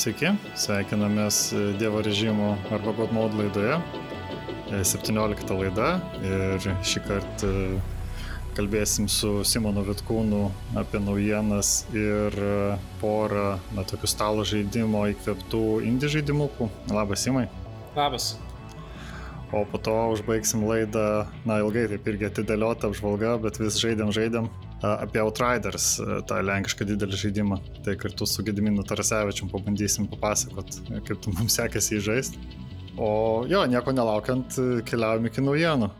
Sveiki, sveikinamės Dievo režimo arba God Mode laidoje. 17 e, laida ir šį kartą e, kalbėsim su Simonu Vitkūnu apie naujienas ir e, porą na, tokių stalo žaidimo įkvėptų indie žaidimukų. Labas, Simai. Labas. O po to užbaigsim laidą, na ilgai taip irgi atidėliota apžvalga, bet vis žaidėm, žaidėm apie Outriders, tą lenkišką didelį žaidimą. Tai kartu su Gediminu Tarasevičium pabandysim papasakot, kaip tu mums sekėsi įžaisti. O jo, nieko nelaukiant, keliaujam iki naujienų.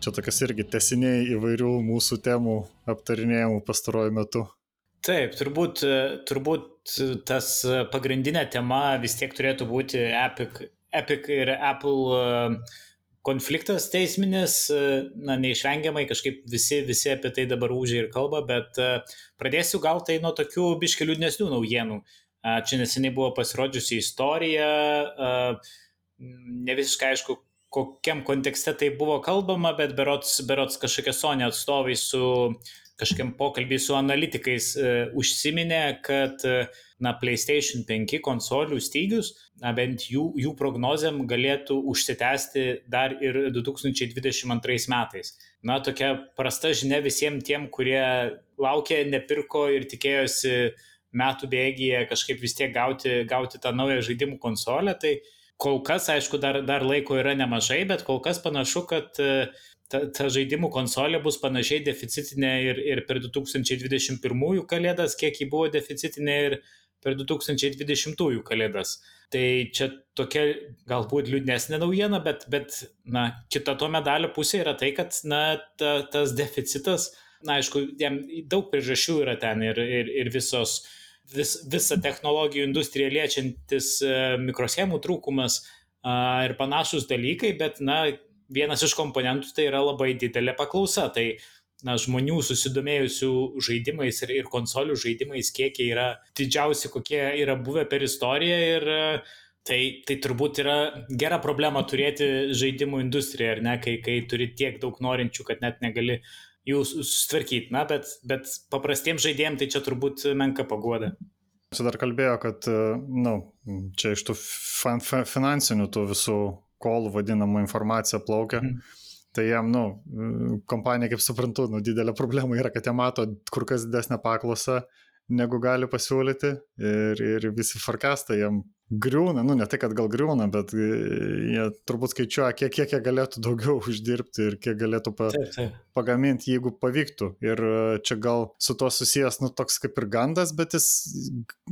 Čia tokias irgi tesiniai įvairių mūsų temų aptarinėjimų pastaruoju metu. Taip, turbūt, turbūt tas pagrindinė tema vis tiek turėtų būti Epic, Epic ir Apple konfliktas teisminis, e, na, neišvengiamai kažkaip visi, visi apie tai dabar užė ir kalba, bet e, pradėsiu gal tai nuo tokių biškelių liūdnesnių naujienų. Čia neseniai buvo pasirodžiusi istorija, ne visiškai aišku, kokiam kontekste tai buvo kalbama, bet berots, berots kažkokie Sony atstovai su kažkiam pokalbį su analitikais užsiminė, kad uh, na, PlayStation 5 konsolių stygius, na, bent jų, jų prognozėm galėtų užsitęsti dar ir 2022 metais. Na, tokia prasta žinia visiems tiem, kurie laukė, nepirko ir tikėjosi metų bėgyje kažkaip vis tiek gauti, gauti tą naują žaidimų konsolę. Tai kol kas, aišku, dar, dar laiko yra nemažai, bet kol kas panašu, kad ta, ta žaidimų konsolė bus panašiai deficitinė ir, ir per 2021 kalėdas, kiek ji buvo deficitinė ir per 2020 kalėdas. Tai čia tokia galbūt liūdnesnė naujiena, bet, bet na, kita to medalio pusė yra tai, kad na, ta, tas deficitas, na aišku, jam daug priežasčių yra ten ir, ir, ir visos, vis, visa technologijų industrija liečiantis uh, mikroschemų trūkumas ir panašus dalykai, bet na, vienas iš komponentų tai yra labai didelė paklausa. Tai na, žmonių susidomėjusių žaidimais ir, ir konsolių žaidimais kiekiai yra didžiausi, kokie yra buvę per istoriją ir tai, tai turbūt yra gera problema turėti žaidimų industriją, ar ne, kai, kai turi tiek daug norinčių, kad net negali jų sustvarkyti, na, bet, bet paprastiems žaidėjams tai čia turbūt menka pagoda. Čia dar kalbėjo, kad, na, nu, čia iš tų finansinių tų visų kolų vadinamų informacija plaukia. Mm Tai jam, nu, kompanija, kaip suprantu, nu, didelė problema yra, kad jie mato kur kas didesnę paklausą, negu gali pasiūlyti ir, ir visi forecastai jam griūna, nu ne tai, kad gal griūna, bet e, jie turbūt skaičiuoja, kiek, kiek jie galėtų daugiau uždirbti ir kiek galėtų pa, taip, taip. pagaminti, jeigu pavyktų. Ir e, čia gal su tuo susijęs, nu, toks kaip ir gandas, bet jis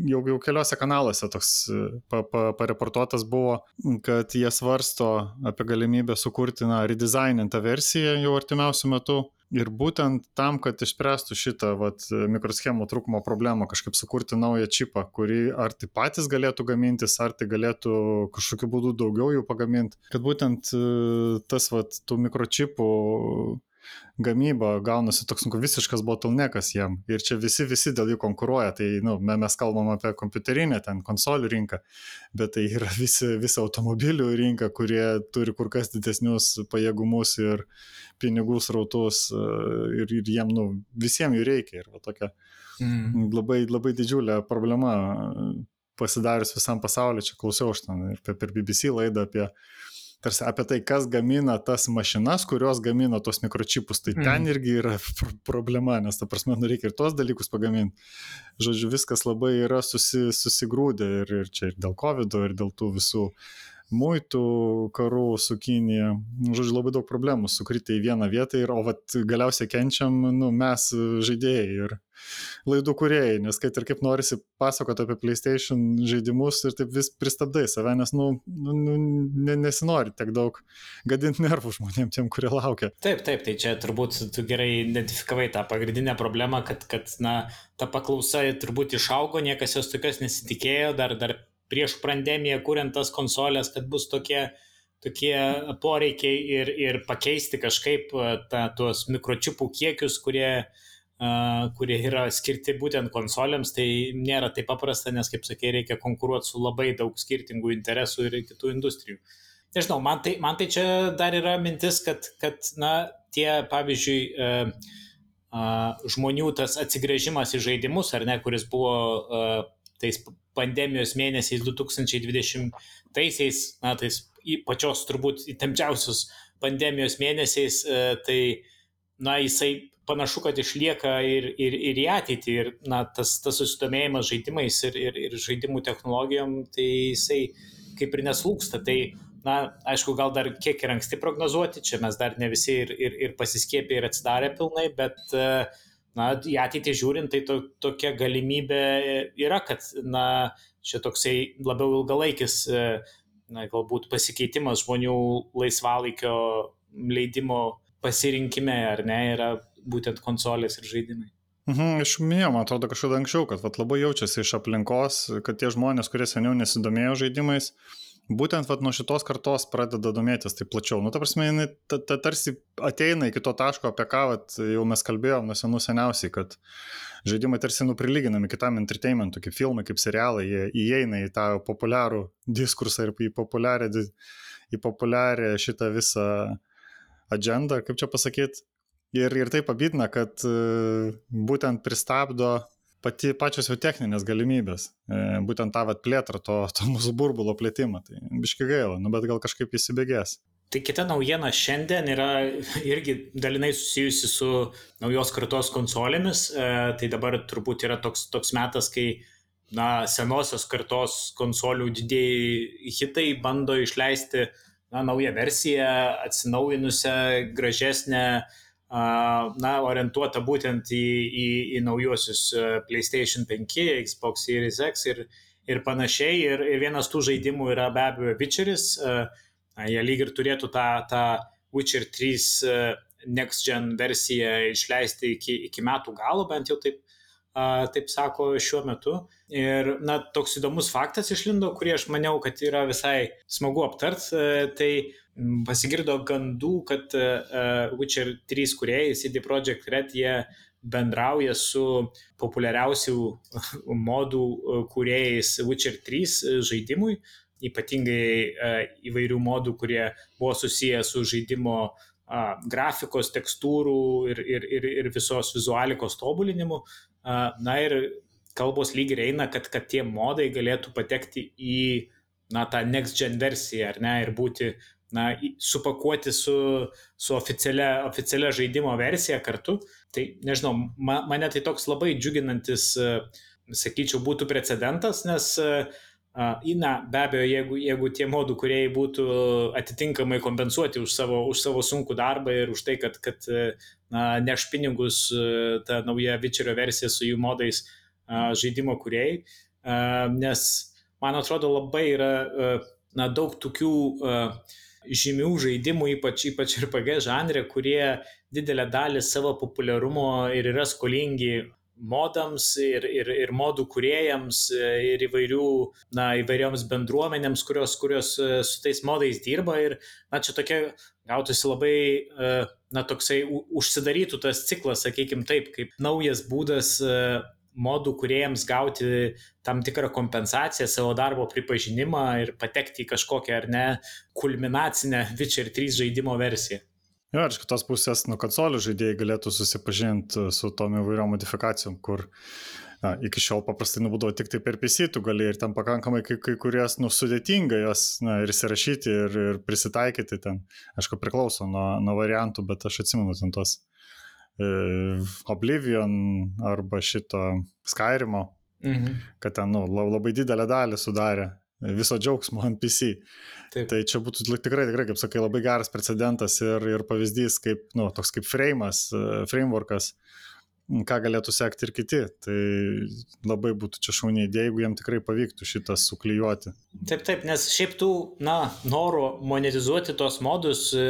jau, jau keliose kanaluose toks e, pa, pa, pareportuotas buvo, kad jie svarsto apie galimybę sukurti, na, redesignintą versiją jau artimiausių metų Ir būtent tam, kad išspręstų šitą vat, mikroschemų trūkumo problemą, kažkaip sukurti naują čipą, kurį ar tai patys galėtų gamintis, ar tai galėtų kažkokiu būdu daugiau jų pagaminti, kad būtent e, tas vat, tų mikročipų gamyba gaunasi toks nu, visiškas bottleneckas jam. Ir čia visi, visi dėl jų konkuruoja. Tai nu, mes kalbam apie kompiuterinę, ten konsolių rinką, bet tai yra visi, visa automobilių rinka, kurie turi kur kas didesnius pajėgumus ir pinigų srautus e, ir, ir jiem nu, visiems jų reikia. Ir va, tokia mm. labai, labai didžiulė problema pasidarius visam pasauliu. Čia klausiau aš ten ir per BBC laidą apie tarsi apie tai, kas gamina tas mašinas, kurios gamina tos mikročipus. Tai ten mm. irgi yra problema, nes ta prasme, nu reikia ir tos dalykus pagaminti. Žodžiu, viskas labai yra susi, susigrūdę ir, ir čia ir dėl COVID, ir dėl tų visų uh, muitų karų su Kinija. Nu, žodžiu, labai daug problemų sukritė į vieną vietą ir, o vat, galiausiai kenčiam nu, mes žaidėjai ir laidų kuriejai, nes kad ir kaip norisi pasakoti apie PlayStation žaidimus ir taip vis pristabdai save, nes, nu, nu, nu nesinori tiek daug gadinti nervų žmonėms, tiem, kurie laukia. Taip, taip, tai čia turbūt tu gerai identifikavai tą pagrindinę problemą, kad, kad na, ta paklausa turbūt išaugo, niekas jos tokios nesitikėjo, dar, dar prieš pandemiją, kuriant tas konsolės, kad bus tokie, tokie poreikiai ir, ir pakeisti kažkaip e, ta, tuos mikročipų kiekius, kurie, uh, kurie yra skirti būtent konsolėms, tai nėra taip paprasta, nes, kaip sakė, reikia konkuruoti su labai daug skirtingų interesų ir kitų industrijų. Nežinau, man tai, man tai čia dar yra mintis, kad, kad na, tie, pavyzdžiui, uh, uh, žmonių tas atsigrėžimas į žaidimus, ar ne, kuris buvo uh, tais pandemijos mėnesiais 2020 metais, pačios turbūt įtempčiausius pandemijos mėnesiais, tai na, jisai panašu, kad išlieka ir, ir, ir į ateitį. Ir na, tas, tas susidomėjimas žaidimais ir, ir, ir žaidimų technologijom, tai jisai kaip ir neslūksta. Tai, na, aišku, gal dar kiek ir anksti prognozuoti, čia mes dar ne visi ir, ir, ir pasiskėpė ir atsidarė pilnai, bet na, į ateitį žiūrint, tai to, tokia galimybė yra, kad na, čia toksai labiau ilgalaikis, na, galbūt pasikeitimas žmonių laisvalaikio leidimo pasirinkime, ar ne, yra būtent konsolės ir žaidimai. Mhm, aš minėjau, man atrodo, kažkada anksčiau, kad vat, labai jaučiasi iš aplinkos, kad tie žmonės, kurie seniau nesidomėjo žaidimais, būtent vat, nuo šitos kartos pradeda domėtis taip plačiau. Nu, ta prasme, jinai ta, ta, tarsi ateina iki to taško, apie ką vat, jau mes kalbėjom nuo senų seniausiai, kad žaidimai tarsi nuprilyginami kitam entertainmentui, kaip filmai, kaip serialai, jie įeina į tą populiarų diskursą ir į populiarę, į populiarę šitą visą agendą, kaip čia pasakyti, Ir, ir tai pabydina, kad e, būtent pristabdo pati, pačios jau techninės galimybės, e, būtent tą vat, plėtrą, to, to mūsų burbulo plėtimą. Tai biški gaila, nu, bet gal kažkaip įsibėgės. Tai kita naujiena šiandien yra irgi dalinai susijusi su naujos kartos konsolėmis. E, tai dabar turbūt yra toks, toks metas, kai na, senosios kartos konsolių didėjai hitai bando išleisti na, naują versiją, atsinaujinusią, gražesnę, na, orientuota būtent į, į, į naujuosius PlayStation 5, Xbox Series X ir, ir panašiai. Ir, ir vienas tų žaidimų yra be abejo Witcheris. Jie lyg ir turėtų tą, tą Witcher 3 Next Gen versiją išleisti iki, iki metų galo, bent jau taip, taip sako šiuo metu. Ir, na, toks įdomus faktas išlindo, kurį aš maniau, kad yra visai smagu aptart. Tai pasigirdo gandų, kad uh, Witcher 3 kuriejai, CD Projekt Red, jie bendrauja su populiariausių modų kuriejais Witcher 3 žaidimui, ypatingai įvairių modų, kurie buvo susiję su žaidimo grafikos, tekstūrų ir, ir, ir, ir visos vizualikos tobulinimu. Na ir kalbos lyg ir eina, kad, kad tie modai galėtų patekti į na, tą next gen versiją, ar ne, ir būti na, supakuoti su, su oficialia, oficialia žaidimo versija kartu. Tai nežinau, ma, mane tai toks labai džiuginantis, sakyčiau, būtų precedentas, nes Na, be abejo, jeigu, jeigu tie modų kuriejai būtų atitinkamai kompensuoti už savo, už savo sunkų darbą ir už tai, kad, kad na, neš pinigus ta nauja Witcherio versija su jų modais žaidimo kuriejai, nes man atrodo labai yra na, daug tokių uh, žymių žaidimų, ypač, ypač RPG žanrė, kurie didelę dalį savo populiarumo ir yra skolingi modams ir, ir, ir modų kuriejams ir įvairių, na, įvairioms bendruomenėms, kurios, kurios e, su tais modais dirba. Ir, na, čia tokia gautųsi labai, e, na, toksai užsidarytų tas ciklas, sakykime taip, kaip naujas būdas e, modų kuriejams gauti tam tikrą kompensaciją, savo darbo pripažinimą ir patekti į kažkokią ar ne kulminacinę Witcher 3 žaidimo versiją. Jo, iš kitos pusės, nu, konsolių žaidėjai galėtų susipažinti su tom įvairiom modifikacijom, kur na, iki šiol paprastai nubūdavo tik tai per PC, tu gali ir ten pakankamai kai, kai kurias, nu, sudėtinga jos, na, ir įsirašyti, ir, ir prisitaikyti ten. Aišku, priklauso nuo, nuo variantų, bet aš atsimenu ten tos E, Oblivion arba šito Skyrimo, mhm. kad ten nu, labai didelę dalį sudarė viso džiaugsmo ant PC. Taip. Tai čia būtų tikrai, tikrai, kaip sakai, labai geras precedentas ir, ir pavyzdys, kaip, nu, toks kaip frame'as, e, frameworkas, ką galėtų sekti ir kiti. Tai labai būtų čia šauniai idėja, jeigu jiem tikrai pavyktų šitas suklyjuoti. Taip, taip, nes šiaip tų, na, norų monetizuoti tos modus e,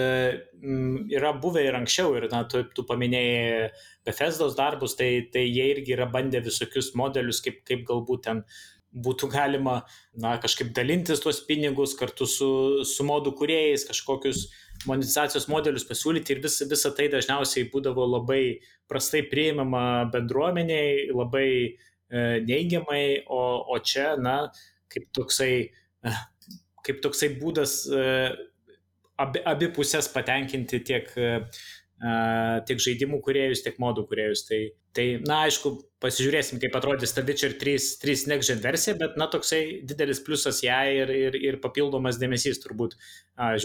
yra buvę ir anksčiau ir, na, tu, tu paminėjai Bethesdos darbus, tai, tai jie irgi yra bandę visokius modelius, kaip, kaip galbūt ten būtų galima na, kažkaip dalintis tuos pinigus kartu su, su modų kuriejais, kažkokius monetizacijos modelius pasiūlyti ir vis, visa tai dažniausiai būdavo labai prastai priimama bendruomeniai, labai e, neigiamai, o, o čia, na, kaip toksai, e, kaip toksai būdas e, abi, abi pusės patenkinti tiek, e, tiek žaidimų kuriejus, tiek modų kuriejus. Tai, tai, na, aišku, pasižiūrėsim, kaip atrodys ta Witcher 3, 3 Next Gen versija, bet, na, toksai didelis pliusas jai ir, ir, ir papildomas dėmesys turbūt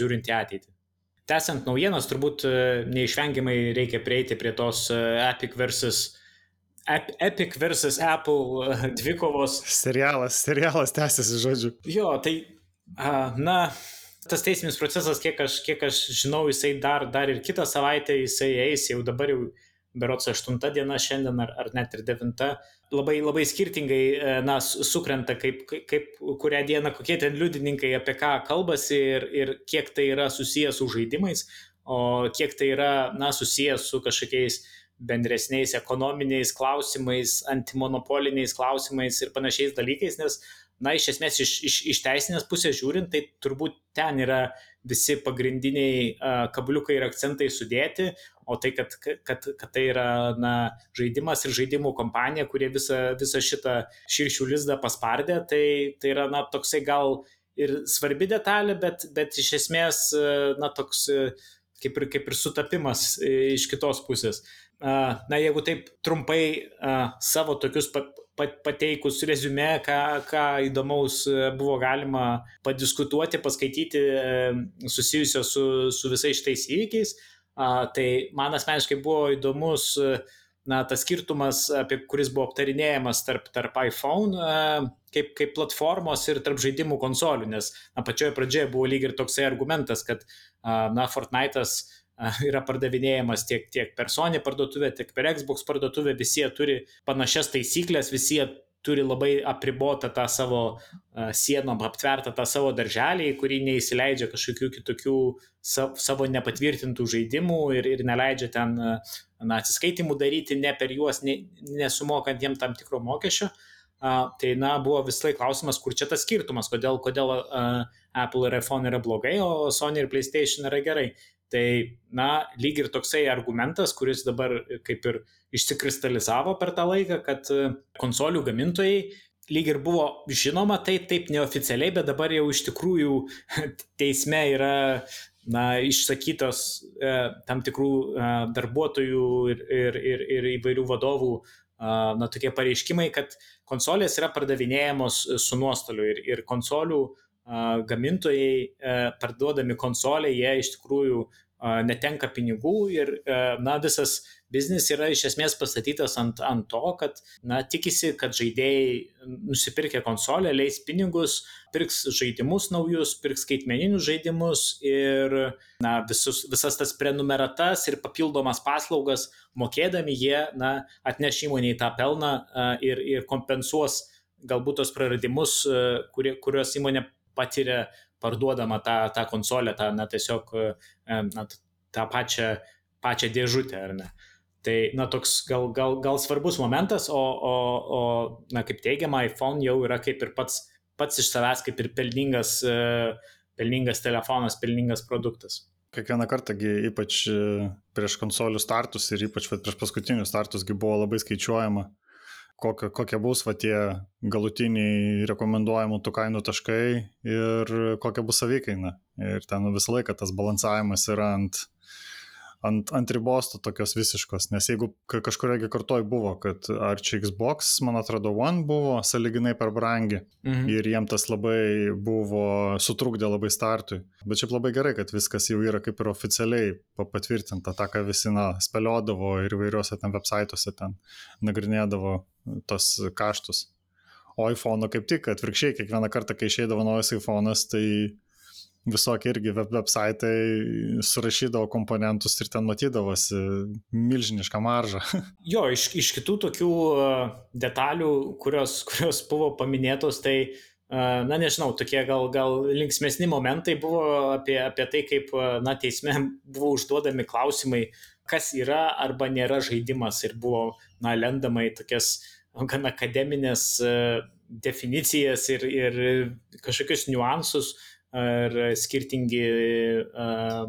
žiūrint į ateitį. Tęsiant naujienas, turbūt neišvengiamai reikia prieiti prie tos Epic versus Epic versus Apple dvikovos. Serialas, serialas tęsiasi, žodžiu. Jo, tai, na, tas teisminis procesas, kiek aš, kiek aš žinau, jisai dar, dar ir kitą savaitę jisai eis, jau dabar jau berots 8 diena šiandien ar, ar net ir 9, labai, labai skirtingai, e, na, sukrenta, kaip, kaip kurią dieną, kokie ten liudininkai apie ką kalbasi ir, ir kiek tai yra susijęs su žaidimais, o kiek tai yra, na, susijęs su kažkokiais bendresniais ekonominiais klausimais, antimonopoliniais klausimais ir panašiais dalykais, nes na, iš esmės iš, iš, iš teisinės pusės žiūrint, tai turbūt ten yra visi pagrindiniai uh, kabliukai ir akcentai sudėti, o tai, kad, kad, kad tai yra na, žaidimas ir žaidimų kompanija, kurie visą, visą šitą širšių lizdą paspardė, tai, tai yra na, toksai gal ir svarbi detalė, bet, bet iš esmės na, toks kaip ir, kaip ir sutapimas iš kitos pusės. Na, jeigu taip trumpai savo tokius pateikus rezume, ką, ką įdomaus e, buvo galima padiskutuoti, paskaityti e, susijusio su, su visais šitais įvykiais. Tai man asmeniškai buvo įdomus na, tas skirtumas, apie kuris buvo aptarinėjamas tarp, tarp iPhone kaip, kaip platformos ir tarp žaidimų konsolių, nes na, pačioje pradžioje buvo lyg ir toksai argumentas, kad na, Fortnite'as yra pardavinėjamas tiek, tiek per Sony parduotuvę, tiek per Xbox parduotuvę, visi jie turi panašias taisyklės, visi jie turi labai apribotą tą savo sienom, aptvertą tą savo darželį, į kurį neįsileidžia kažkokių kitokių savo, nepatvirtintų žaidimų ir, ir neleidžia ten na, atsiskaitimų daryti ne per juos, ne, nesumokant jiem tam tikro mokesčio. Uh, tai, na, buvo visai klausimas, kur čia tas skirtumas, kodėl, kodėl uh, Apple ir iPhone yra blogai, o Sony ir PlayStation yra gerai. Tai, na, lyg ir toksai argumentas, kuris dabar kaip ir išsikristalizavo per tą laiką, kad e, konsolių gamintojai lyg ir buvo žinoma, tai taip neoficialiai, bet dabar jau iš tikrųjų teisme yra na, išsakytos e, tam tikrų e, darbuotojų ir, ir, ir, ir įvairių vadovų e, na, tokie pareiškimai, kad konsolės yra pardavinėjamos su nuostoliu ir, ir konsolių e, gamintojai e, parduodami konsolę, jie iš tikrųjų netenka pinigų ir na, visas biznis yra iš esmės pastatytas ant, ant to, kad na, tikisi, kad žaidėjai nusipirkę konsolę leis pinigus, pirks žaidimus naujus, pirks skaitmeninius žaidimus ir na, visus, visas tas prenumeratas ir papildomas paslaugas mokėdami jie na, atneš įmoniai tą pelną ir, ir kompensuos galbūt tos praradimus, kurie, kuriuos įmonė patiria parduodama tą, tą konsolę, tą, na, tiesiog, na, tą pačią, pačią dėžutę, ar ne. Tai, na, toks gal, gal, gal svarbus momentas, o, o, o, na, kaip teigiama, iPhone jau yra kaip ir pats, pats iš savęs kaip ir pelningas, pelningas telefonas, pelningas produktas. Kiekvieną kartą, ypač prieš konsolių startus ir ypač prieš paskutinius startus, buvo labai skaičiuojama, kokie, kokie bus va tie galutiniai rekomenduojamų tų kainų taškai ir kokia bus savikaina. Ir ten visą laiką tas balansavimas yra ant, ant, ant ribos to tokios visiškos, nes jeigu kažkurioje kartoj buvo, kad ar čia Xbox, man atrodo, One buvo saliginai per brangi mhm. ir jiem tas labai buvo sutrukdė labai startui. Bet šiaip labai gerai, kad viskas jau yra kaip ir oficialiai patvirtinta, tą, ką visi na, spėliodavo ir įvairiuose ten websaituose ten nagrinėdavo tos kaštus. O iPhone kaip tik atvirkščiai, kiekvieną kartą, kai išeidavo naujas iPhone'as, tai visokie irgi web websaitai surašydavo komponentus ir ten matydavosi milžinišką maržą. Jo, iš, iš kitų tokių detalių, kurios, kurios buvo paminėtos, tai, na nežinau, tokie gal, gal linksmėsni momentai buvo apie, apie tai, kaip, na, teisme buvo užduodami klausimai, kas yra arba nėra žaidimas ir buvo, na, lendama į tokias gan akademinės definicijas ir, ir kažkokius niuansus, ar skirtingi uh,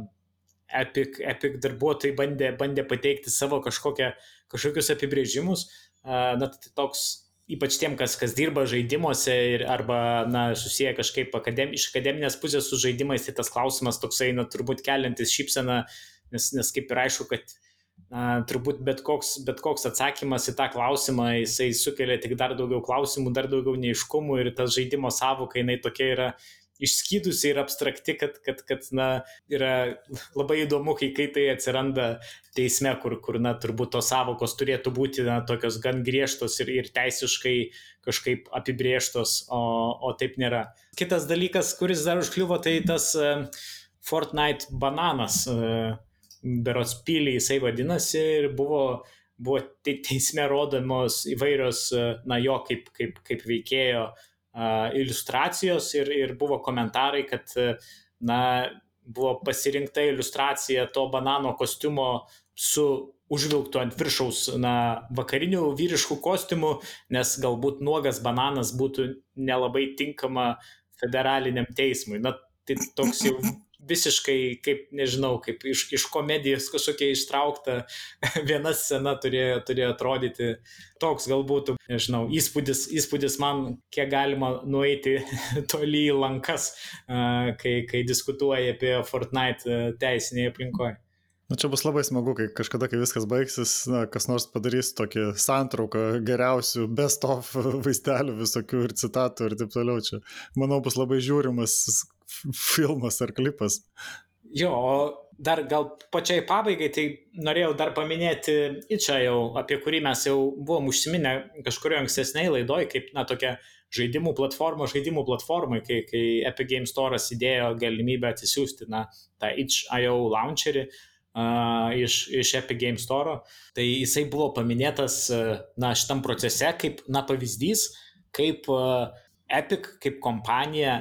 Epic, Epic darbuotojai bandė, bandė pateikti savo kažkokią, kažkokius apibrėžimus. Uh, na, tai toks ypač tiem, kas, kas dirba žaidimuose ir arba na, susiję kažkaip akadem, iš akademinės pusės su žaidimais, tai tas klausimas toksai, na, turbūt keliantis šypseną, nes, nes kaip ir aišku, kad na, turbūt bet koks, bet koks atsakymas į tą klausimą, jisai sukelia tik dar daugiau klausimų, dar daugiau neiškumų ir tas žaidimo savoka, jinai tokia yra išskydusi ir abstrakti, kad, kad, kad na, yra labai įdomu, kai, kai tai atsiranda teisme, kur, kur na, turbūt tos savokos turėtų būti na, tokios gan griežtos ir, ir teisiškai kažkaip apibrieštos, o, o taip nėra. Kitas dalykas, kuris dar užkliuvo, tai tas uh, Fortnite bananas. Uh, berots pylį jisai vadinasi ir buvo, buvo teisme rodomos įvairios, na, jo kaip, kaip, kaip veikėjo uh, iliustracijos ir, ir buvo komentarai, kad, na, buvo pasirinkta iliustracija to banano kostiumo su užvilktų ant viršaus na, vakarinių vyriškų kostiumų, nes galbūt nuogas bananas būtų nelabai tinkama federaliniam teismui. Na, tai toks jau visiškai, kaip, nežinau, kaip iš, iš komedijos kažkokia ištraukta viena scena turėjo, turėjo atrodyti toks galbūt, nežinau, įspūdis, įspūdis man, kiek galima nueiti toli į lankas, kai, kai diskutuoja apie Fortnite teisinėje aplinkoje. Na čia bus labai smagu, kai kažkada, kai viskas baigsis, na, kas nors padarys tokį santrauką geriausių best of vaizdelių visokių ir citatų ir taip toliau. Čia, manau, bus labai žiūrimas filmas ar klipas. Jo, dar gal pačiai pabaigai, tai norėjau dar paminėti Ičia jau, apie kurį mes jau buvom užsiminę kažkurio ankstesniai laidoj, kaip, na, tokia žaidimų platforma, žaidimų platformai, kai, kai Epic Games Store'as įdėjo galimybę atsisiųsti, na, tą Itch.io launcherį uh, iš, iš Epic Games Store, tai jisai buvo paminėtas, uh, na, šitam procese kaip, na, pavyzdys, kaip uh, Epic kaip kompanija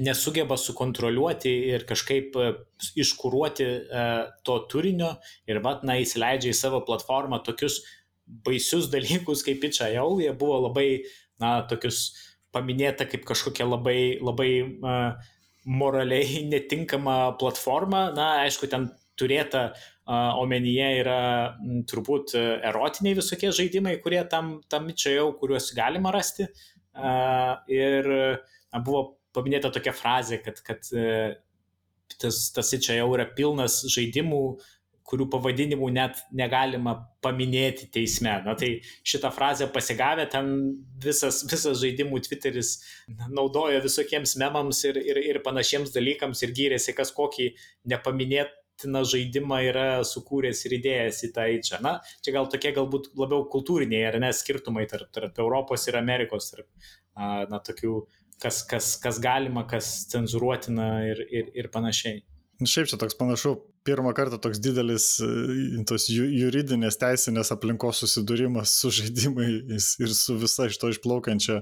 nesugeba sukontroliuoti ir kažkaip e, iškūruoti uh, to turinio ir vat, na, įsileidžia į savo platformą tokius baisius dalykus kaip itch.io, jie buvo labai, na, tokius paminėta kaip kažkokia labai, labai uh, moraliai netinkama platforma, na, aišku, ten turėta uh, omenyje yra m, turbūt erotiniai visokie žaidimai, kurie tam, tam itch.io, kuriuos galima rasti, uh, Ir buvo paminėta tokia frazė, kad, kad e, tas, tas čia jau yra pilnas žaidimų, kurių pavadinimų net negalima paminėti teisme. Na tai šitą frazę pasigavę ten visas, visas žaidimų Twitteris naudojo visokiems memams ir, ir, ir panašiems dalykams ir gyrėsi, kas kokį nepaminėt tiną žaidimą yra sukūręs ir idėjas į tą čia. Na, čia gal tokie galbūt labiau kultūriniai ar ne skirtumai tarp, tarp Europos ir Amerikos, tarp, na, tokių, kas, kas, kas galima, kas cenzuruotina ir, ir, ir panašiai. Šiaip čia toks panašu, pirmą kartą toks didelis tos juridinės teisinės aplinkos susidūrimas su žaidimais ir su visa iš to išplaukiančia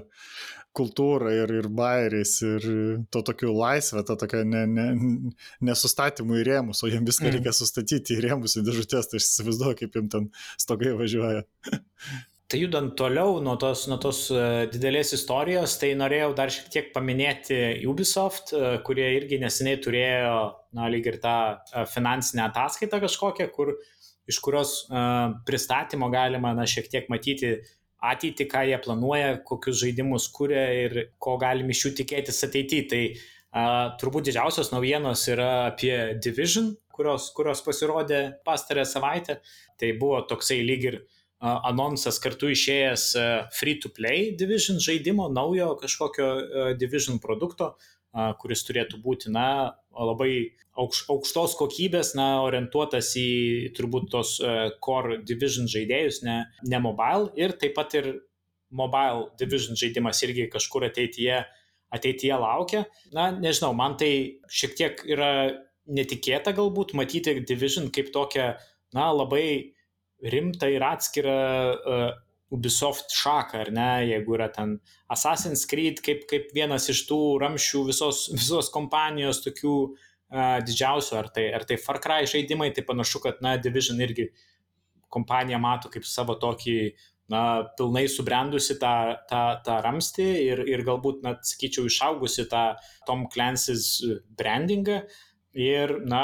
kultūra ir, ir bairiais ir to tokiu laisvė, ta tokia ne, ne, nesustatymų į rėmus, o jiems viską mm. reikia sustatyti į rėmus, į dėžutės, tai aš įsivaizduoju, kaip jiems ten stogai važiuoja. Tai judant toliau nuo tos, nuo tos e, didelės istorijos, tai norėjau dar šiek tiek paminėti Ubisoft, e, kurie irgi neseniai turėjo, na, lyg ir tą e, finansinę ataskaitą kažkokią, kur, iš kurios pristatymo galima, na, šiek tiek matyti ateitį, ką jie planuoja, kokius žaidimus kuria ir ko galim iš jų tikėtis ateityje. Tai uh, turbūt didžiausios naujienos yra apie Division, kurios, kurios pasirodė pastarę savaitę. Tai buvo toksai lyg ir anonsas kartu išėjęs uh, free-to-play Division žaidimo, naujo kažkokio Division produkto, kuris turėtų būti, na, labai aukštos kokybės, na, orientuotas į turbūt tos uh, core division žaidėjus, ne, ne mobile ir taip pat ir mobile division žaidimas irgi kažkur ateityje, ateityje laukia. Na, nežinau, man tai šiek tiek yra netikėta galbūt matyti division kaip tokią, na, labai rimtą ir atskirą uh, Ubisoft šaką, ar ne, jeigu yra ten Assassin's Creed kaip, kaip vienas iš tų ramščių visos, visos kompanijos tokių uh, didžiausių, ar tai, ar tai Far Cry žaidimai, tai panašu, kad, na, Division irgi kompanija mato kaip savo tokį, na, pilnai subrendusi tą, tą, tą ramstį ir, ir galbūt, na, sakyčiau, išaugusi tą Tom Clancy's brandingą. Uh, ir, na,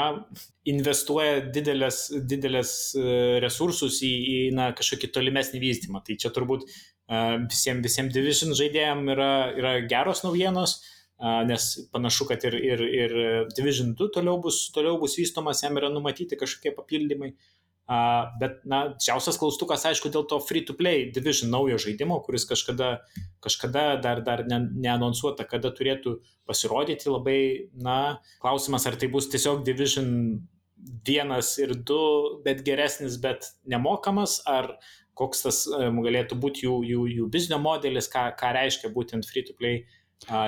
investuoja didelės, didelės e, resursus į, į na, kažkokį tolimesnį vystymą. Tai čia turbūt uh, visiems visiem division žaidėjim yra, yra geros naujienos. Nes panašu, kad ir, ir, ir Division 2 toliau bus, toliau bus vystomas, jam yra numatyti kažkokie papildymai. Uh, bet, na, didžiausias klaustukas, aišku, dėl to free-to-play Division naujo žaidimo, kuris kažkada, kažkada dar, dar ne, neanonsuota, kada turėtų pasirodyti. Labai, na, klausimas, ar tai bus tiesiog Division vienas ir du, bet geresnis, bet nemokamas, ar koks tas um, galėtų būti jų, jų, jų biznio modelis, ką, ką reiškia būtent free-to-play uh,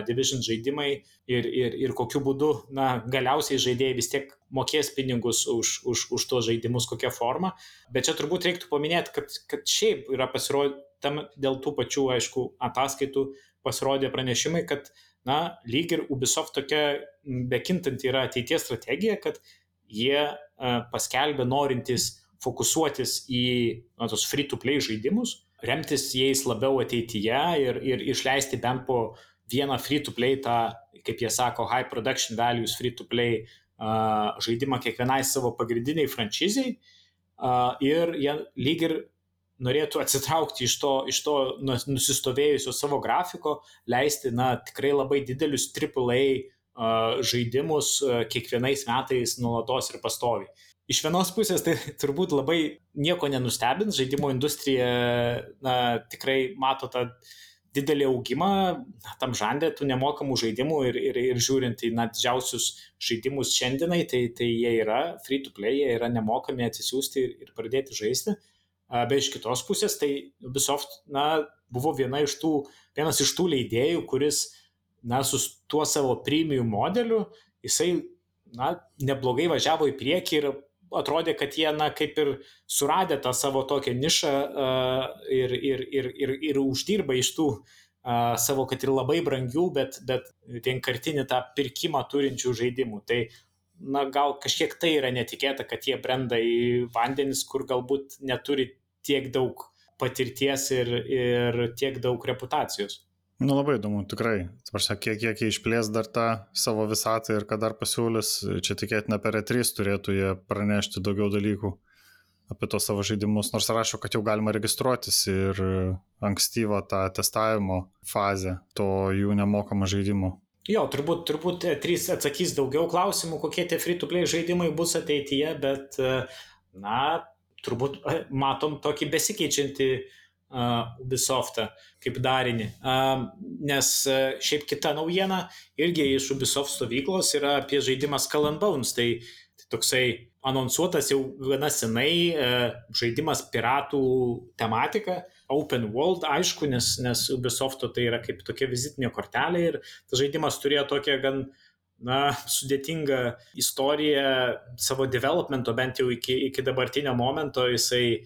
Division žaidimai ir, ir, ir kokiu būdu, na, galiausiai žaidėjai vis tiek mokės pinigus už, už, už tuos žaidimus, kokią formą. Bet čia turbūt reiktų paminėti, kad, kad šiaip yra pasirodyta dėl tų pačių, aišku, ataskaitų pasirodė pranešimai, kad, na, lyg ir Ubisoft tokia bekintanti yra ateities strategija, kad jie uh, paskelbė norintys fokusuotis į na, tos free-to-play žaidimus, remtis jais labiau ateityje ir, ir išleisti bent po vieną free-to-play, tą, kaip jie sako, high production values free-to-play uh, žaidimą kiekvienai savo pagrindiniai franšiziai uh, ir jie lyg ir norėtų atsitraukti iš to, iš to nusistovėjusio savo grafiko, leisti, na, tikrai labai didelius AAA žaidimus kiekvienais metais nuolatos ir pastoviai. Iš vienos pusės tai turbūt labai nieko nenustebins, žaidimo industrija na, tikrai mato tą didelį augimą tam žandė tų nemokamų žaidimų ir, ir, ir žiūrint į na, didžiausius žaidimus šiandienai, tai, tai jie yra free to play, jie yra nemokami atsisiųsti ir, ir pradėti žaisti. Bet iš kitos pusės, tai Ubisoft na, buvo viena iš tų, vienas iš tų leidėjų, kuris na, su tuo savo premium modeliu, jisai na, neblogai važiavo į priekį ir atrodė, kad jie, na, kaip ir suradė tą savo tokią nišą uh, ir, ir, ir, ir, ir uždirba iš tų uh, savo, kad ir labai brangių, bet, bet vienkartinį tą pirkimą turinčių žaidimų. Tai, na, gal kažkiek tai yra netikėta, kad jie brenda į vandenis, kur galbūt neturi tiek daug patirties ir, ir tiek daug reputacijos. Nu labai įdomu, tikrai. Tvarsia, kiek, kiek jie išplės dar tą savo visatą ir ką dar pasiūlys, čia tikėtina per E3 turėtų jie pranešti daugiau dalykų apie tos savo žaidimus, nors rašo, kad jau galima registruotis ir ankstyvą tą testavimo fazę to jų nemokamą žaidimo. Jo, turbūt, turbūt E3 atsakys daugiau klausimų, kokie tie free-to-play žaidimai bus ateityje, bet, na, turbūt matom tokį besikeičiantį uh, Ubisoftą kaip darinį. Nes šiaip kita naujiena irgi iš Ubisoft stovyklos yra apie žaidimą Skull and Bones. Tai, tai toksai anonsuotas jau gana senai žaidimas piratų tematika. Open World, aišku, nes, nes Ubisofto tai yra kaip tokia vizitinė kortelė ir tas žaidimas turėjo tokią gan na, sudėtingą istoriją savo developmento, bent jau iki, iki dabartinio momento jisai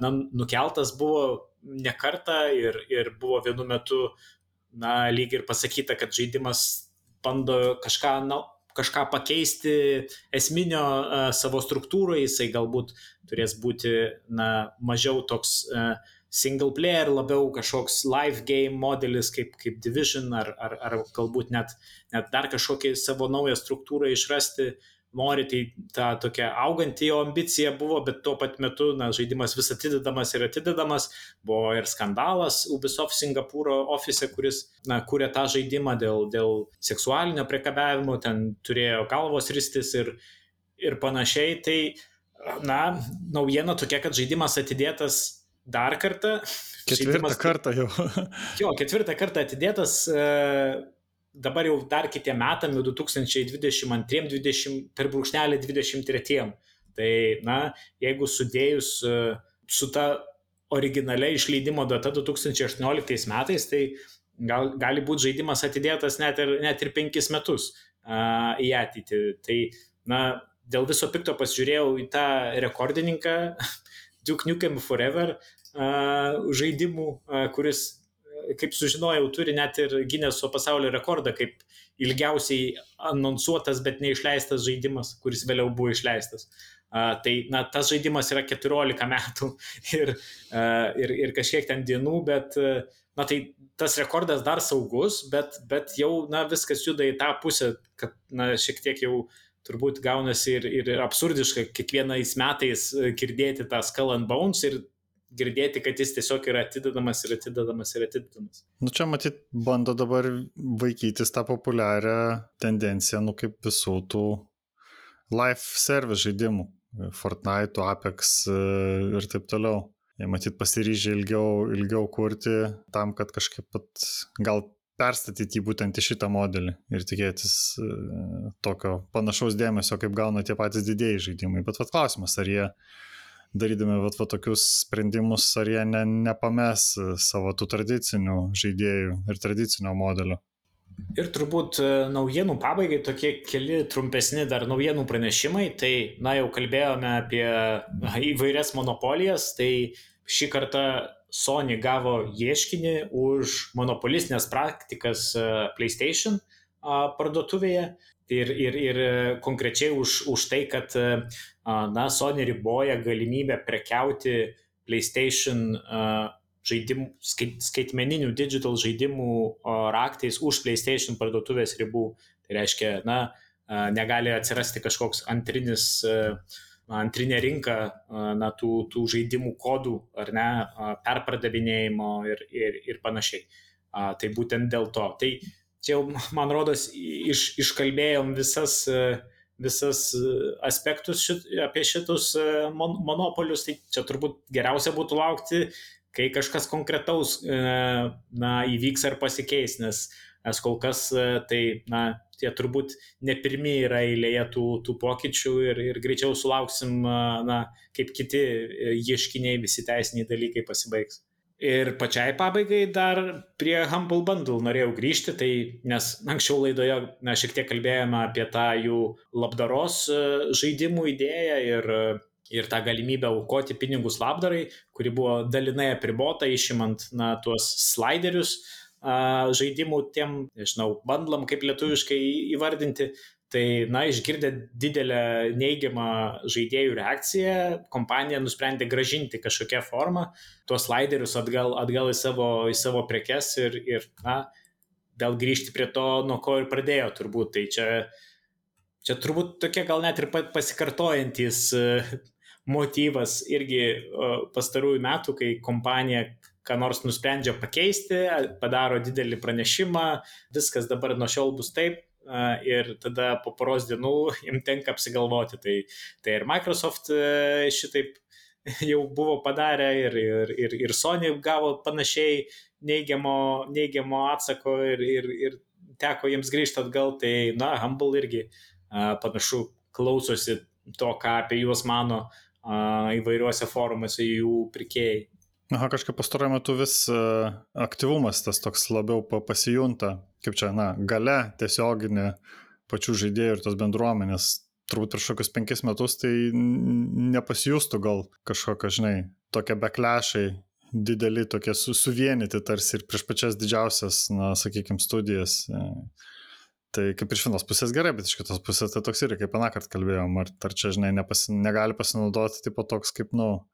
na, nukeltas buvo ne kartą ir, ir buvo vienu metu, na, lyg ir pasakyta, kad žaidimas bando kažką, na, kažką pakeisti esminio uh, savo struktūrą, jisai galbūt turės būti, na, mažiau toks uh, single player, labiau kažkoks live game modelis kaip, kaip Division ar, ar, ar galbūt net, net dar kažkokią savo naują struktūrą išrasti. Uh, nori, tai ta tokia auganti jo ambicija buvo, bet tuo pat metu na, žaidimas vis atidedamas ir atidedamas. Buvo ir skandalas Ubisoft Singapūro ofise, kuris na, kūrė tą žaidimą dėl, dėl seksualinio priekabiavimo, ten turėjo galvos ristis ir, ir panašiai. Tai, na, naujiena tokia, kad žaidimas atidėtas dar kartą. Ketvirtą žaidimas, kartą jau. jo, ketvirtą kartą atidėtas. E, dabar jau dar kitiem metam, jau 2022-2020 per brūkšnelį 23. Tai, na, jeigu sudėjus e, su ta originalia išleidimo data 2018 metais, tai gal, gali būti žaidimas atidėtas net ir, net ir penkis metus uh, į ateitį. Tai, na, dėl viso pikto pasižiūrėjau į tą rekordininką Duke Nukem Forever uh, žaidimų, uh, kuris kaip sužinojau, turi net ir Gineso pasaulio rekordą kaip ilgiausiai anonsuotas, bet neišleistas žaidimas, kuris vėliau buvo išleistas. Uh, tai, na, tas žaidimas yra 14 metų ir, uh, ir, ir kažkiek ten dienų, bet, uh, na, tai tas rekordas dar saugus, bet, bet jau, na, viskas juda į tą pusę, kad, na, šiek tiek jau turbūt gaunasi ir, ir absurdiška kiekvienais metais girdėti tą Skull and Bones ir girdėti, kad jis tiesiog yra atidedamas ir atidedamas ir atidedamas. Nu čia matyt, bando dabar vaikytis tą populiarią tendenciją, nu kaip visų tų live service žaidimų. Fortnite, Apex e, ir taip toliau. Jie matyt pasiryžę ilgiau, ilgiau kurti tam, kad kažkaip pat gal perstatyti jį būtent į šitą modelį ir tikėtis e, tokio panašaus dėmesio, kaip gauna tie patys didėjai žaidimai. Bet vat klausimas, ar jie darydami vat, vat, tokius sprendimus, ar jie ne, nepames savo tų tradicinių žaidėjų ir tradicinio modelio. Ir turbūt e, naujienų pabaigai tokie keli trumpesni dar naujienų pranešimai. Tai, na, jau kalbėjome apie įvairias monopolijas, tai šį kartą Sony gavo ieškinį už monopolistinės praktikas e, PlayStation parduotuvėje ir, ir, ir konkrečiai už, už tai, kad na, Sony riboja galimybę prekiauti PlayStation žaidimų, skait, skaitmeninių digital žaidimų raktais už PlayStation parduotuvės ribų. Tai reiškia, na, negali atsirasti kažkoks antrinis, antrinė rinka na, tų, tų žaidimų kodų ar ne, perpardavinėjimo ir, ir, ir panašiai. Tai būtent dėl to. Tai čia jau, man rodos, iš, iškalbėjom visas visas aspektus šit, apie šitus mon, monopolius, tai čia turbūt geriausia būtų laukti kai kažkas konkretaus e, na, įvyks ar pasikeis, nes, nes kol kas e, tai, na, tie turbūt ne pirmie yra eilėje tų, tų pokyčių ir, ir greičiau sulauksim, e, na, kaip kiti ieškiniai, visi teisiniai dalykai pasibaigs. Ir pačiai pabaigai dar prie Humble Bundle norėjau grįžti, tai nes anksčiau laidoje na, šiek tiek kalbėjome apie tą jų labdaros žaidimų idėją ir ir tą galimybę aukoti pinigus labdarai, kuri buvo dalinai apribota, išimant na, tuos sliderius a, žaidimų tiem, nežinau, bandlam kaip lietuviškai įvardinti. Tai, na, išgirdę didelę neigiamą žaidėjų reakciją, kompanija nusprendė gražinti kažkokią formą tuos sliderius atgal, atgal į, savo, į savo prekes ir, ir, na, vėl grįžti prie to, nuo ko ir pradėjo turbūt. Tai čia, čia turbūt tokie gal net ir pasikartojantis motyvas irgi pastarųjų metų, kai kompanija ką nors nusprendžia pakeisti, padaro didelį pranešimą, viskas dabar nuo šiol bus taip, ir tada po poros dienų jiems tenka apsigalvoti. Tai, tai ir Microsoft e, šitaip jau buvo padarę ir, ir, ir, ir Sony gavo panašiai neigiamo, neigiamo atsako ir, ir, ir teko jiems grįžti atgal, tai na, Humble irgi panašu klausosi to, ką apie juos mano įvairiuose forumuose jų pirkėjai. Aha, kažkaip pastaruoju metu vis aktyvumas tas toks labiau pasijunta, kaip čia, na, gale tiesioginė pačių žaidėjų ir tos bendruomenės. Turbūt prieš kokius penkis metus tai nepasijustų gal kažkokia, žinai, tokie beklešai dideli, tokie su, suvienyti tarsi ir prieš pačias didžiausias, na, sakykime, studijas. Tai kaip iš vienos pusės gerai, bet iš kitos pusės tai toks ir, kaip aną kartą kalbėjom, ar, ar čia, žinai, nepasi, negali pasinaudoti tipo toks kaip, nu, e,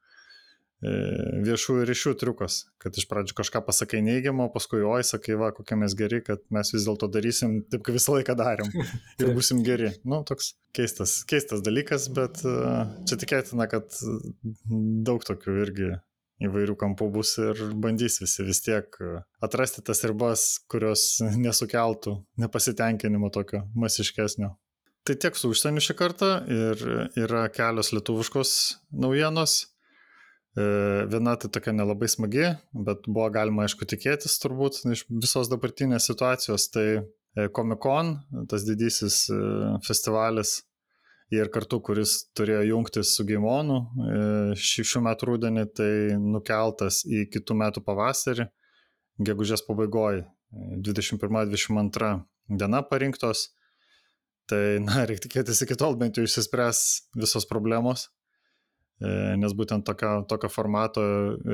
viešųjų ryšių triukas, kad iš pradžių kažką pasakai neigiamą, paskui oi, sakai, va, kokie mes geri, kad mes vis dėlto darysim taip, kaip visą laiką darėm ir busim geri. Nu, toks keistas, keistas dalykas, bet e, čia tikėtina, kad daug tokių irgi įvairių kampų bus ir bandys visi vis tiek e, atrasti tas ribas, kurios nesukeltų nepasitenkinimo tokio masiškesnio. Tai tiek su užsieniu šį kartą ir yra kelios lietuviškos naujienos. E, viena tai tokia nelabai smagi, bet buvo galima aišku tikėtis turbūt iš visos dabartinės situacijos. Tai e, Comic Con, tas didysis festivalis ir kartu, kuris turėjo jungtis su Gimonu e, šį, šių metų rudenį, tai nukeltas į kitų metų pavasarį, gegužės pabaigoje, 21-22 diena parinktos. Tai, na, reikia tikėtis iki tol bent jau išsispręs visos problemos, e, nes būtent tokio, tokio formato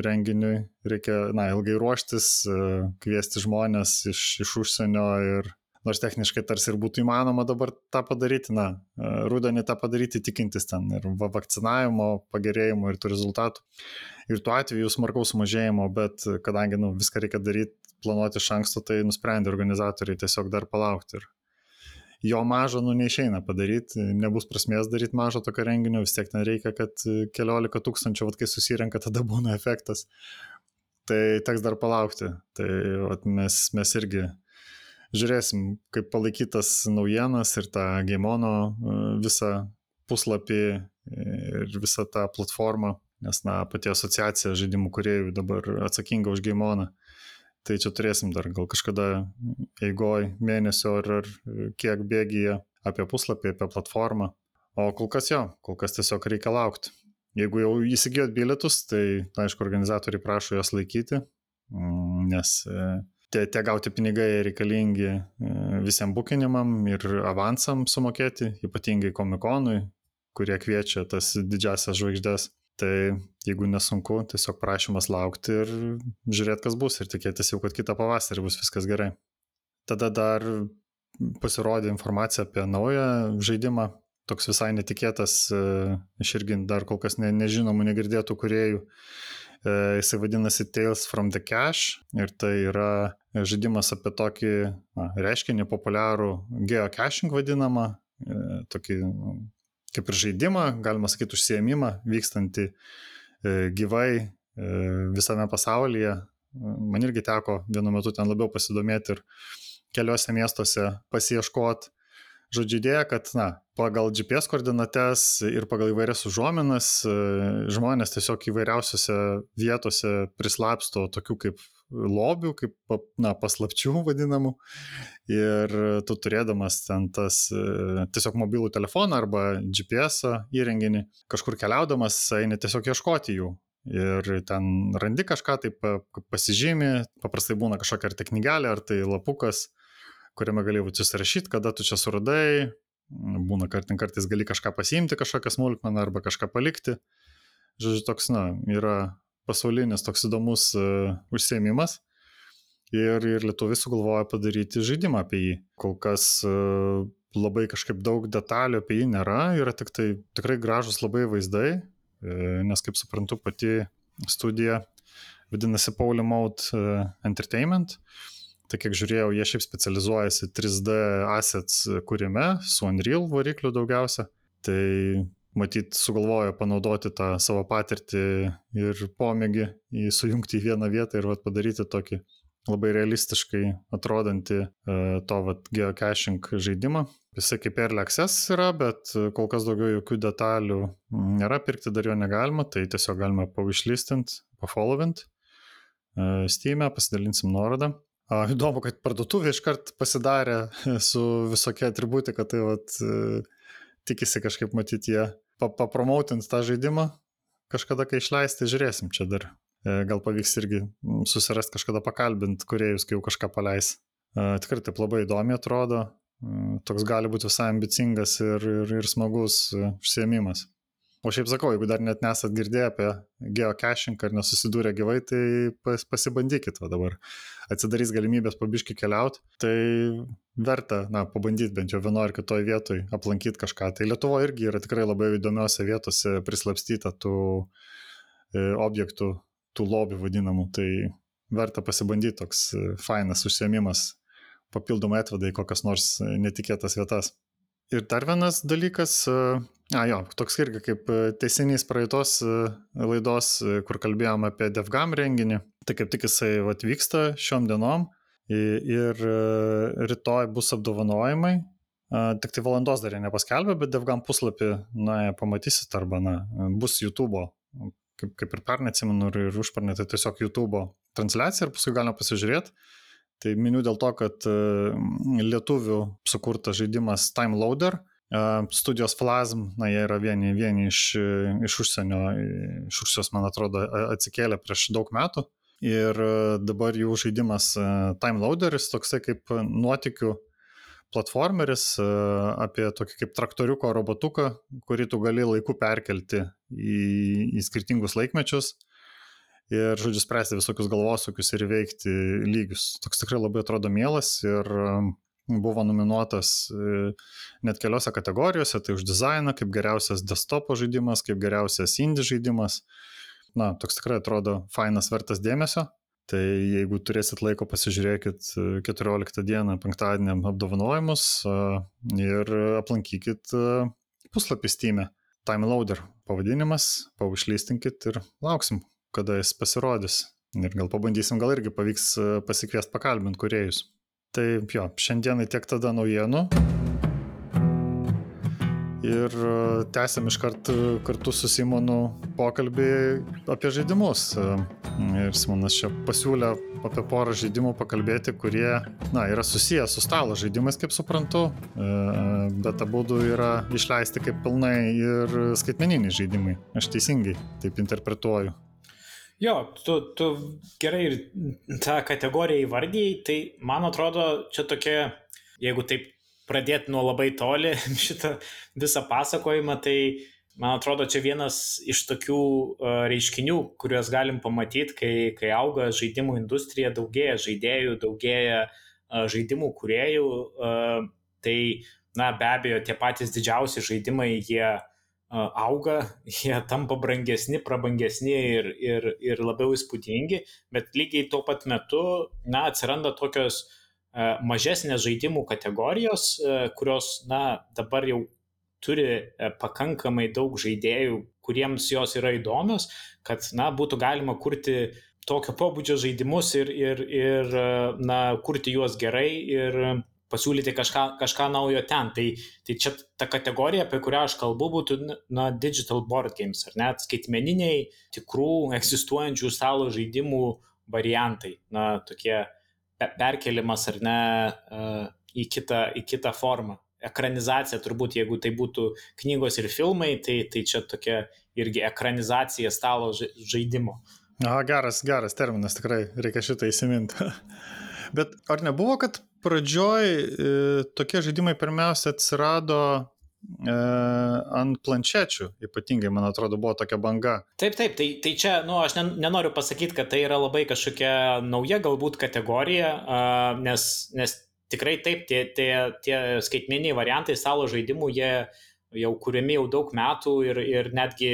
renginiui reikia, na, ilgai ruoštis, e, kviesti žmonės iš, iš užsienio ir nors techniškai tarsi ir būtų įmanoma dabar tą padaryti, na, e, rudenį tą padaryti, tikintis ten ir vakcinavimo pagerėjimo ir tų rezultatų. Ir tuo atveju smarkaus mažėjimo, bet kadangi nu, viską reikia daryti, planuoti iš anksto, tai nusprendė organizatoriai tiesiog dar palaukti ir, jo mažo, nu, neišeina padaryti, nebus prasmės daryti mažo tokio renginio, vis tiek ten reikia, kad keliolika tūkstančių, vat, kai susirenka, tada būna efektas. Tai teks dar palaukti. Tai vat, mes, mes irgi žiūrėsim, kaip palaikytas naujienas ir tą Gaimono e, visą puslapį ir visą tą platformą, nes, na, pati asociacija žaidimų kuriejų dabar atsakinga už Gaimoną. Tai čia turėsim dar gal kažkada eigoj mėnesio ar, ar kiek bėgyje apie puslapį, apie platformą. O kol kas jo, kol kas tiesiog reikia laukti. Jeigu jau įsigijot bilietus, tai, aišku, organizatoriai prašo juos laikyti, mm, nes e, tie, tie gauti pinigai reikalingi e, visiems bukinimam ir avansam sumokėti, ypatingai komikonui, kurie kviečia tas didžiasias žvaigždės. Tai jeigu nesunku, tiesiog prašymas laukti ir žiūrėti, kas bus ir tikėtis jau, kad kitą pavasarį bus viskas gerai. Tada dar pasirodė informacija apie naują žaidimą, toks visai netikėtas, iš e, irgi dar kol kas ne, nežinomų, negirdėtų kuriejų. E, jisai vadinasi Tales from the Cache ir tai yra žaidimas apie tokį na, reiškinį populiarų geocaching vadinamą, e, tokį kaip ir žaidimą, galima sakyti, užsiemimą vykstantį e, gyvai e, visame pasaulyje. Man irgi teko vienu metu ten labiau pasidomėti ir keliose miestuose pasieškoti. Žodžiu, idėja, kad na, pagal GPS koordinates ir pagal įvairias užuominas e, žmonės tiesiog įvairiausiose vietose prislapsto tokių kaip lobių, kaip na, paslapčių vadinamų. Ir tu turėdamas ten tas e, tiesiog mobilų telefoną arba GPS įrenginį, kažkur keliaudamas, eini tiesiog ieškoti jų. Ir ten randi kažką, taip pasižymi, paprastai būna kažkokia ar tai knygelė, ar tai lapukas, kuriame gali susirašyti, kada tu čia suradai, būna kartin kartais gali kažką pasiimti, kažkokią smulkmeną arba kažką palikti. Žodžiu, toks, na, yra pasaulinis toks įdomus uh, užsiemimas. Ir, ir lietuviai sugalvojo padaryti žaidimą apie jį. Kol kas uh, labai kažkaip daug detalių apie jį nėra, yra tik tai tikrai gražus labai vaizdai, uh, nes kaip suprantu, pati studija vadinasi Pauli Mode Entertainment. Tai kiek žiūrėjau, jie šiaip specializuojasi 3D assets kūrime, su Unreal varikliu daugiausia. Tai matyt, sugalvojo panaudoti tą savo patirtį ir pomėgį į sujungti į vieną vietą ir vat, padaryti tokį labai realistiškai atrodantį uh, to vat, geocaching žaidimą. Jisai kaip Early Access yra, bet kol kas daugiau jokių detalių nėra, pirkti dar jo negalima, tai tiesiog galima pavišlistint, pafollowint. Uh, Steam'e pasidalinsim nuorodą. Įdomu, kad parduotuvė iškart pasidarė su visokia atributika, tai vat, uh, tikisi kažkaip matyti jie papromoutint tą žaidimą kažkada, kai išleisti, žiūrėsim čia dar. E, gal pavyks irgi susirasti kažkada pakalbint kuriejus, kai jau kažką paleis. E, tikrai taip labai įdomi atrodo, e, toks gali būti visai ambicingas ir, ir, ir smagus užsiemimas. O šiaip sakau, jeigu dar net nesat girdėję apie geocaching ar nesusidūrę gyvai, tai pas, pasibandykit va dabar. Atsidarys galimybės pabiški keliauti, tai verta, na, pabandyti bent jau vienoje ar kitoje vietoje aplankyti kažką. Tai Lietuvo irgi yra tikrai labai įdomiose vietose prislapstyta tų e, objektų, tų lobių vadinamų. Tai verta pasibandyti toks e, fainas užsiemimas, papildomai atveda į kokias nors netikėtas vietas. Ir dar vienas dalykas, a jo, toks irgi kaip teisinys praeitos laidos, kur kalbėjom apie DevGam renginį, tai kaip tik jisai vat, vyksta šiom dienom. Ir rytoj bus apdovanojimai, tik tai valandos dar nepaskelbė, bet DevGam puslapį, na, pamatysit arba, na, bus YouTube, kaip, kaip ir pernai atsimenu, ir, ir užpernai, tai tiesiog YouTube transliacija ir paskui galima pasižiūrėti Tai miniu dėl to, kad e, lietuvių sukurtas žaidimas Time Loader, e, studijos Flasm, na jie yra vieni, vieni iš, iš užsienio, iš Rusijos, man atrodo, atsikėlė prieš daug metų. Ir e, dabar jų žaidimas Time Loaderis, toksai kaip nuotikių platformeris apie tokį kaip traktoriuko robotuką, kurį tu gali laiku perkelti į, į skirtingus laikmečius ir, žodžiu, spręsti visokius galvosukius ir veikti lygius. Toks tikrai labai atrodo mielas ir um, buvo nominuotas e, net keliose kategorijose, tai už dizainą, kaip geriausias desktopo žaidimas, kaip geriausias indie žaidimas. Na, toks tikrai atrodo fainas, vertas dėmesio. Tai jeigu turėsit laiko, pasižiūrėkit 14 dieną, penktadienį apdovanojimus ir aplankykit puslapį Steam. E. Time Loader pavadinimas, paušlystinkit ir lauksim, kada jis pasirodys. Ir gal pabandysim, gal irgi pavyks pasikviesti pakalbinti kuriejus. Tai jo, šiandienai tiek tada naujienų ir e, tęsėm iškart e, kartu su Simonu pokalbį apie žaidimus. E, ir Simonas čia pasiūlė apie porą žaidimų pakalbėti, kurie, na, yra susijęs su stalo žaidimais, kaip suprantu, bet abu yra išleisti kaip pilnai ir skaitmeniniai žaidimai. Aš teisingai taip interpretuoju. Jo, tu, tu gerai ir tą kategoriją įvardyjai, tai man atrodo, čia tokia, jeigu taip pradėti nuo labai toli šitą visą pasakojimą, tai man atrodo, čia vienas iš tokių uh, reiškinių, kuriuos galim pamatyti, kai, kai auga žaidimų industrija, daugėja žaidėjų, daugėja uh, žaidimų kuriejų, uh, tai, na, be abejo, tie patys didžiausi žaidimai, jie auga, jie tampa brangesni, prabangesni ir, ir, ir labiau įspūdingi, bet lygiai tuo pat metu, na, atsiranda tokios mažesnės žaidimų kategorijos, kurios, na, dabar jau turi pakankamai daug žaidėjų, kuriems jos yra įdomios, kad, na, būtų galima kurti tokio pobūdžio žaidimus ir, ir, ir na, kurti juos gerai ir pasiūlyti kažką, kažką naujo ten. Tai, tai čia ta kategorija, apie kurią aš kalbu, būtų na, digital board games, ar net skaitmeniniai, tikrų, egzistuojančių stalo žaidimų variantai. Na, tokie perkelimas ar ne į kitą, į kitą formą. Ekranizacija turbūt, jeigu tai būtų knygos ir filmai, tai, tai čia tokia irgi ekranizacija stalo žaidimo. Aha, geras, geras terminas, tikrai reikia šitą įsiminti. Bet ar nebuvo, kad pradžioj e, tokie žaidimai pirmiausia atsirado e, ant planšečių, ypatingai, man atrodo, buvo tokia banga. Taip, taip, tai, tai čia, nu, aš nenoriu pasakyti, kad tai yra labai kažkokia nauja galbūt kategorija, uh, nes, nes tikrai taip, tie, tie, tie skaitmeniai variantai stalo žaidimų, jie jau kuriami jau daug metų ir, ir netgi,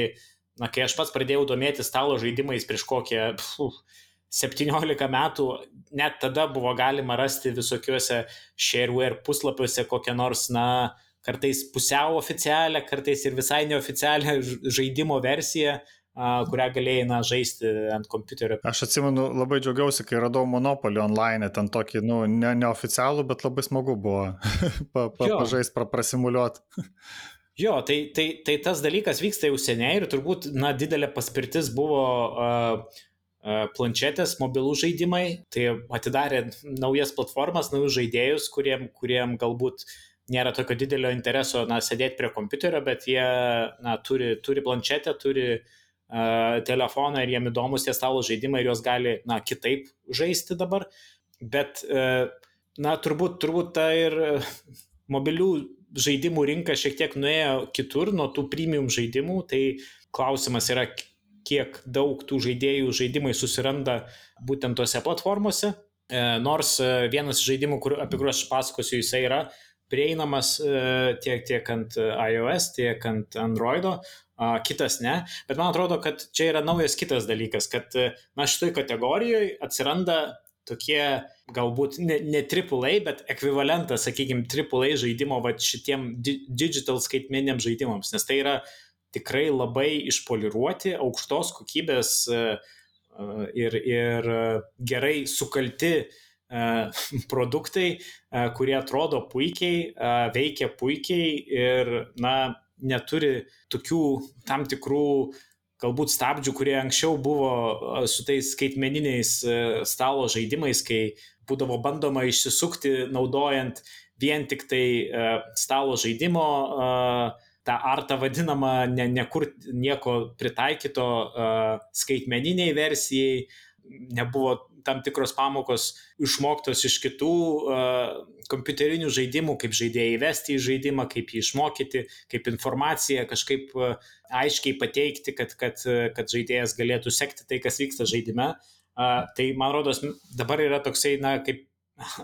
na, kai aš pats pradėjau domėti stalo žaidimais prieš kokią... Pfuh, 17 metų, net tada buvo galima rasti visokiuose shareware puslapiuose kokią nors, na, kartais pusiau oficialią, kartais ir visai neoficialią žaidimo versiją, kurią galėjai na, žaisti ant kompiuterio. Aš atsimenu, labai džiaugiausi, kai radau Monopolį online, ten tokį, nu, ne, neoficialų, bet labai smagu buvo pa, pa, pažaisti, pra, prasimuliuoti. Jo, tai, tai, tai tas dalykas vyksta jau seniai ir turbūt, na, didelė paspirtis buvo uh, planšetės, mobilų žaidimai, tai atidarė naujas platformas, naujus žaidėjus, kuriem, kuriem galbūt nėra tokio didelio intereso, na, sėdėti prie kompiuterio, bet jie, na, turi, turi planšetę, turi uh, telefoną ir jiem įdomus tie stalo žaidimai ir juos gali, na, kitaip žaisti dabar. Bet, uh, na, turbūt, turbūt ta ir mobilių žaidimų rinka šiek tiek nuėjo kitur nuo tų premium žaidimų, tai klausimas yra, kiek daug tų žaidėjų žaidimai susiranda būtent tose platformose. E, nors vienas žaidimų, kur, apie kuriuos aš pasakosiu, jisai yra prieinamas e, tiek, tiek ant iOS, tiek ant Androido, kitas ne. Bet man atrodo, kad čia yra naujas kitas dalykas, kad e, na šitoj kategorijoje atsiranda tokie galbūt ne, ne AAA, bet ekvivalentas, sakykime, AAA žaidimo va šitiem digital skaitmeniniam žaidimams, nes tai yra tikrai labai išpoliruoti, aukštos kokybės e, ir, ir gerai sukalti uh, E, produktai, e, kurie atrodo puikiai, e, veikia puikiai ir, na, neturi tokių tam tikrų galbūt stabdžių, kurie anksčiau buvo su tais skaitmeniniais stalo žaidimais, kai būdavo bandoma išsisukti naudojant vien tik tai stalo žaidimo tą artą vadinamą, ne, nekur nieko pritaikyto skaitmeniniai versijai, nebuvo tam tikros pamokos išmoktos iš kitų uh, kompiuterinių žaidimų, kaip žaidėjai įvesti į žaidimą, kaip jį išmokyti, kaip informaciją kažkaip uh, aiškiai pateikti, kad, kad, kad žaidėjas galėtų sekti tai, kas vyksta žaidime. Uh, tai man rodos, dabar yra toksai, na, kaip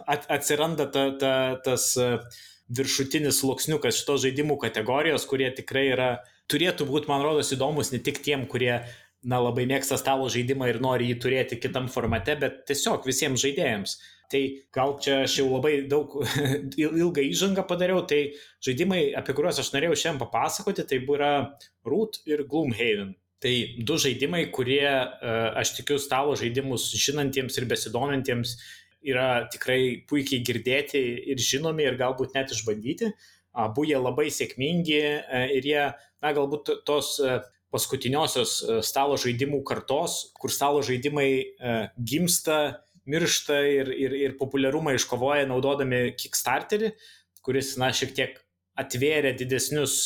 at, atsiranda ta, ta, tas uh, viršutinis sluoksniukas šitos žaidimų kategorijos, kurie tikrai yra, turėtų būti, man rodos, įdomus ne tik tiem, kurie na, labai mėgsta stalo žaidimą ir nori jį turėti kitam formate, bet tiesiog visiems žaidėjams. Tai gal čia aš jau labai daug ilgą įžangą padariau, tai žaidimai, apie kuriuos aš norėjau šiandien papasakoti, tai yra Root ir Gloomhaven. Tai du žaidimai, kurie, e, aš tikiu, stalo žaidimus žinantiems ir besidomintiems yra tikrai puikiai girdėti ir žinomi ir galbūt net išbandyti. Abu jie labai sėkmingi e, ir jie, na, galbūt tos e, paskutiniosios stalo žaidimų kartos, kur stalo žaidimai gimsta, miršta ir, ir, ir populiarumą iškovoja naudodami Kickstarterį, kuris, na, šiek tiek atvėrė didesnius,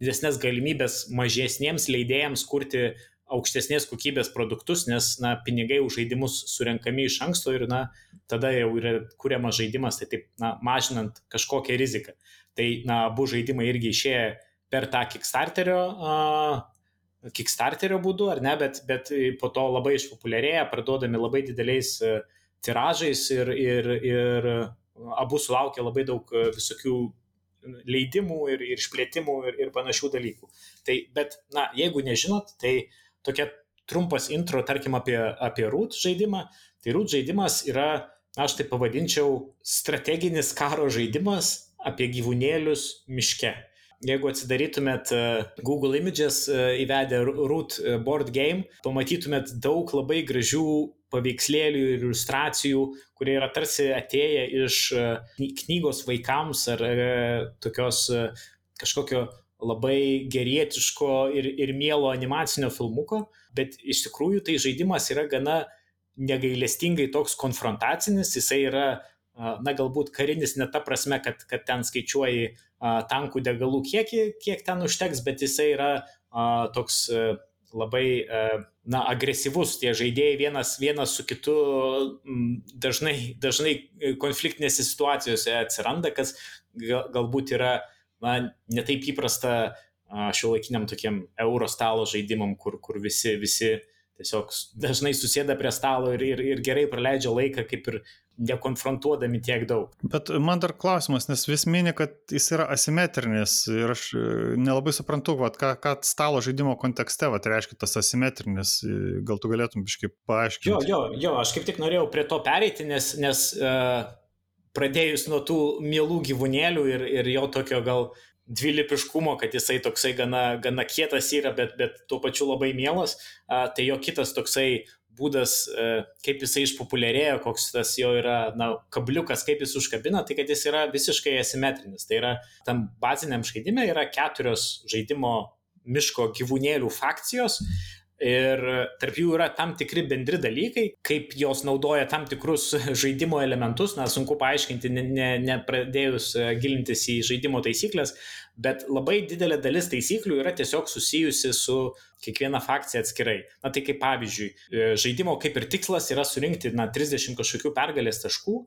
didesnės galimybės mažesniems leidėjams kurti aukštesnės kokybės produktus, nes na, pinigai už žaidimus surenkami iš anksto ir na, tada jau yra kuriamas žaidimas, tai taip na, mažinant kažkokią riziką. Tai na, abu žaidimai irgi išėjo per tą Kickstarterio, uh, Kickstarterio būdu, ar ne, bet, bet po to labai išpopuliarėję, parduodami labai dideliais uh, tiražais ir, ir, ir abu sulaukė labai daug visokių leidimų ir, ir išplėtimų ir, ir panašių dalykų. Tai, bet, na, jeigu nežinot, tai tokia trumpas intro, tarkim, apie, apie Root žaidimą. Tai Root žaidimas yra, aš tai pavadinčiau, strateginis karo žaidimas apie gyvūnėlius miške. Jeigu atsidarytumėt e, Google Images e, įvedę Root e, Board Game, pamatytumėt daug labai gražių paveikslėlių ir iliustracijų, kurie yra tarsi atėję iš knygos vaikams ar tokios kažkokio labai gerietiško ir, ir mielo animacinio filmuko, bet iš tikrųjų tai žaidimas yra gana negailestingai toks konfrontacinis, jisai yra na, galbūt karinis ne ta prasme, kad, kad ten skaičiuoji tankų degalų kiekį, kiek ten užteks, bet jisai yra toks a, labai, a, na, agresyvus, tie žaidėjai vienas, vienas su kitu dažnai, dažnai konfliktinėse situacijose atsiranda, kas gal, galbūt yra, na, netaip įprasta šio laikiniam tokiem euro stalo žaidimam, kur, kur visi, visi tiesiog dažnai susėda prie stalo ir, ir, ir gerai praleidžia laiką, kaip ir nekonfrontuodami tiek daug. Bet man dar klausimas, nes vis mini, kad jis yra asimetrinis ir aš e, nelabai suprantu, vat, ką, ką stalo žaidimo kontekste vat, reiškia tas asimetrinis, e, gal tu galėtum biškai paaiškinti. Jo, jo, jo, aš kaip tik norėjau prie to pereiti, nes, nes uh, pradėjus nuo tų mielų gyvūnėlių ir, ir jo tokio gal dvilipiškumo, kad jisai toksai gana, gana kietas yra, bet, bet tuo pačiu labai mielas, uh, tai jo kitas toksai būdas, e, kaip jisai išpopuliarėjo, koks tas jo yra, na, kabliukas, kaip jis užkabina, tai kad jis yra visiškai asimetrinis. Tai yra, tam baziniam žaidime yra keturios žaidimo miško gyvūnėlių fakcijos Ir tarp jų yra tam tikri bendri dalykai, kaip jos naudoja tam tikrus žaidimo elementus, na, sunku paaiškinti, nepradėjus ne, ne gilintis į žaidimo taisyklės, bet labai didelė dalis taisyklių yra tiesiog susijusi su kiekviena fakcija atskirai. Na tai kaip pavyzdžiui, e, žaidimo kaip ir tikslas yra surinkti, na, 30 kažkokių pergalės taškų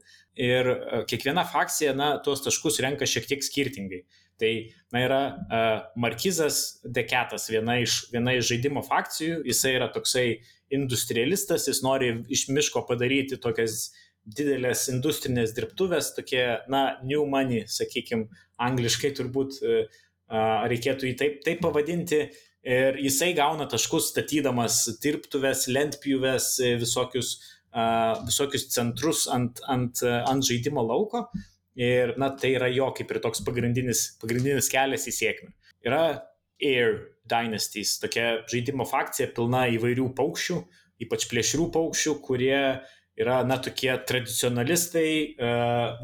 ir e, kiekviena fakcija, na, tuos taškus renka šiek tiek skirtingai. Tai na, yra uh, Markizas Deketas, viena iš, viena iš žaidimo fakcijų, jisai yra toksai industrialistas, jis nori iš miško padaryti tokias didelės industrinės dirbtuvės, tokie, na, new money, sakykime, angliškai turbūt uh, reikėtų jį taip, taip pavadinti. Ir jisai gauna taškus statydamas dirbtuves, lentpjūves, visokius, uh, visokius centrus ant, ant, ant žaidimo lauko. Ir, na, tai yra jo kaip ir toks pagrindinis, pagrindinis kelias į sėkmę. Yra Air Dynasties, tokia žaidimo fakcija pilna įvairių paukščių, ypač plėšrių paukščių, kurie yra, na, tokie tradicionalistai, e,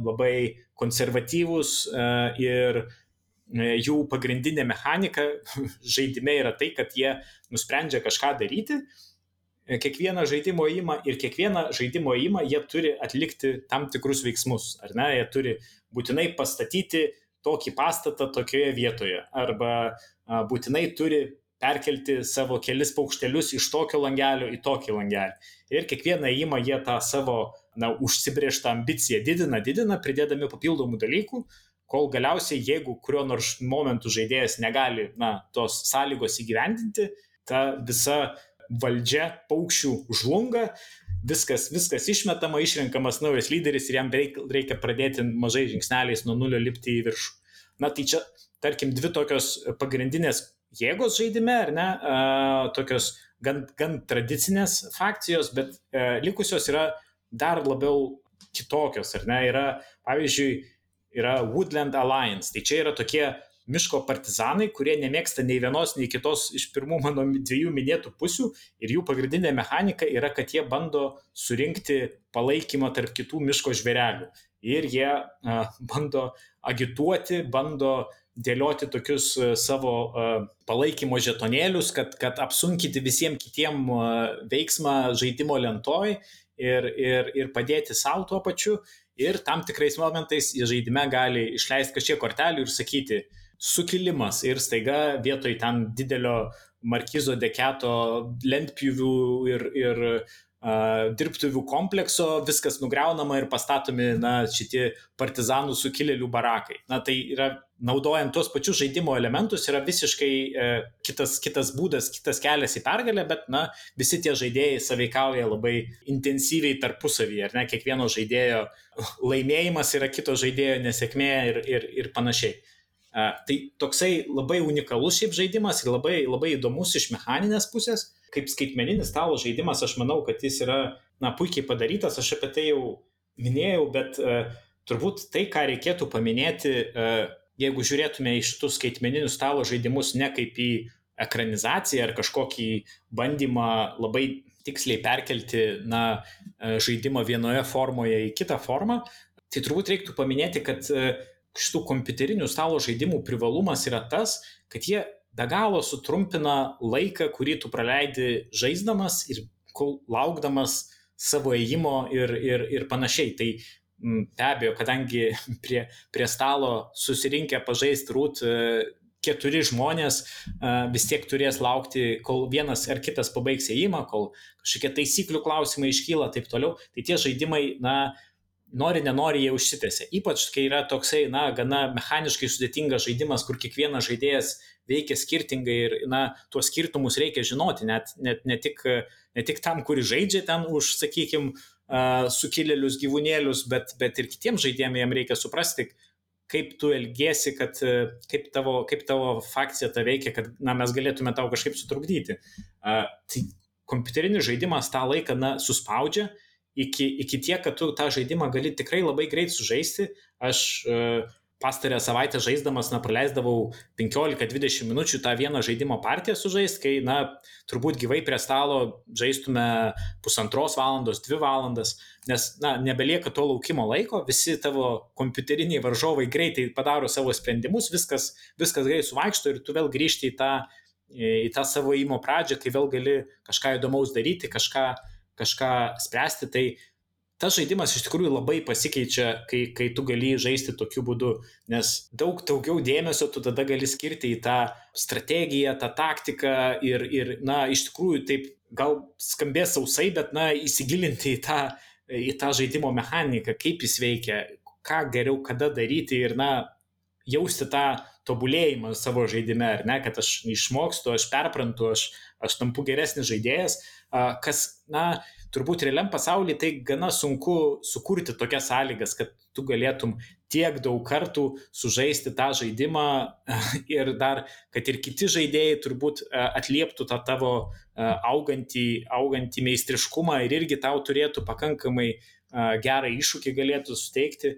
labai konservatyvūs e, ir e, jų pagrindinė mechanika žaidime yra tai, kad jie nusprendžia kažką daryti kiekvieną žaidimo įimą ir kiekvieną žaidimo įimą jie turi atlikti tam tikrus veiksmus, ar ne, jie turi būtinai pastatyti tokį pastatą tokioje vietoje arba būtinai turi perkelti savo kelis paukštelius iš tokio langelio į tokį langelį. Ir kiekvieną įimą jie tą savo na, užsibriežtą ambiciją didina, didina, pridėdami papildomų dalykų, kol galiausiai, jeigu kuriuo nors momentu žaidėjas negali na, tos sąlygos įgyvendinti, ta visa valdžia paukščių žlunga, viskas, viskas išmetama, išrenkamas naujas lyderis ir jam reikia, pradėti mažai žingsneliais nuo nulio lipti į viršų. Na tai čia, tarkim, dvi tokios pagrindinės jėgos žaidime, ar ne, tokios gan, gan tradicinės fakcijos, bet uh, likusios yra dar labiau kitokios, ar ne, yra, pavyzdžiui, yra Woodland Alliance, tai čia yra tokie miško partizanai, kurie nemėgsta nei vienos, nei kitos iš pirmų mano dviejų minėtų pusių ir jų pagrindinė mechanika yra, kad jie bando surinkti palaikymą tarp kitų miško žvėrelių. Ir jie a, bando agituoti, bando dėlioti tokius savo palaikymo žetonėlius, kad, kad apsunkinti visiems kitiem veiksmą žaidimo lentoj ir, ir, ir padėti savo tuo pačiu. Ir tam tikrais momentais į žaidime gali išleisti kažkiek kortelių ir sakyti, sukilimas ir staiga vietoj ten didelio markizo deketo lentpjūvių ir, ir uh, dirbtuvių komplekso viskas nugriaunama ir pastatomi na, šitie partizanų sukilėlių barakai. Na tai yra, naudojant tuos pačius žaidimo elementus, yra visiškai e, kitas, kitas būdas, kitas kelias į pergalę, bet na, visi tie žaidėjai saveikauja labai intensyviai tarpusavyje, ar ne, kiekvieno žaidėjo laimėjimas yra kito žaidėjo nesėkmė ir, ir, ir panašiai. Tai toksai labai unikalus šiaip žaidimas ir labai, labai įdomus iš mechaninės pusės. Kaip skaitmeninis stalo žaidimas, aš manau, kad jis yra na, puikiai padarytas, aš apie tai jau minėjau, bet uh, turbūt tai, ką reikėtų paminėti, uh, jeigu žiūrėtume į šitus skaitmeninius stalo žaidimus ne kaip į ekranizaciją ar kažkokį bandymą labai tiksliai perkelti na, žaidimą vienoje formoje į kitą formą, tai turbūt reiktų paminėti, kad uh, šitų kompiuterinių stalo žaidimų privalumas yra tas, kad jie be galo sutrumpina laiką, kurį tu praleidi žaisdamas ir laukdamas savo ėjimo ir, ir, ir panašiai. Tai be abejo, kadangi prie, prie stalo susirinkę pažaisti rūt e, keturi žmonės e, vis tiek turės laukti, kol vienas ar kitas pabaigs ėjimą, kol kažkokie taisyklių klausimai iškyla, taip toliau. Tai tie žaidimai, na, nori, nenori jie užsitęsia. Ypač, kai yra toksai, na, gana mechaniškai sudėtingas žaidimas, kur kiekvienas žaidėjas veikia skirtingai ir, na, tuos skirtumus reikia žinoti, net, net ne, tik, ne tik tam, kuri žaidžia ten už, sakykime, sukilėlius gyvūnėlius, bet, bet ir kitiems žaidėjams jam reikia suprasti, kaip tu elgiesi, kad kaip tavo, kaip tavo fakcija tą veikia, kad na, mes galėtume tau kažkaip sutrukdyti. Tai kompiuterinis žaidimas tą laiką na, suspaudžia iki, iki tiek, kad tu tą žaidimą gali tikrai labai greit sužaisti. Aš uh, pastarę savaitę žaisdamas, na, praleisdavau 15-20 minučių tą vieną žaidimo partiją sužaisti, kai, na, turbūt gyvai prie stalo žaistume pusantros valandos, dvi valandas, nes, na, nebelieka to laukimo laiko, visi tavo kompiuteriniai varžovai greitai padaro savo sprendimus, viskas, viskas greitai suvaikšto ir tu vėl grįžti į tą, į tą savo įmo pradžią, kai vėl gali kažką įdomaus daryti, kažką kažką spręsti, tai tas žaidimas iš tikrųjų labai pasikeičia, kai, kai tu gali žaisti tokiu būdu, nes daug daugiau dėmesio tu tada gali skirti į tą strategiją, tą taktiką ir, ir na, iš tikrųjų taip gal skambės sausai, bet, na, įsigilinti į tą, į tą žaidimo mechaniką, kaip jis veikia, ką geriau kada daryti ir, na, jausti tą tobulėjimą savo žaidime, ar ne, kad aš išmokstu, aš perprantu, aš, aš tampu geresnis žaidėjas, kas, na, turbūt realiam pasaulyje tai gana sunku sukurti tokias sąlygas, kad tu galėtum tiek daug kartų sužaisti tą žaidimą ir dar, kad ir kiti žaidėjai turbūt atlieptų tą tavo augantį, augantį meistriškumą ir irgi tau turėtų pakankamai gerą iššūkį galėtų suteikti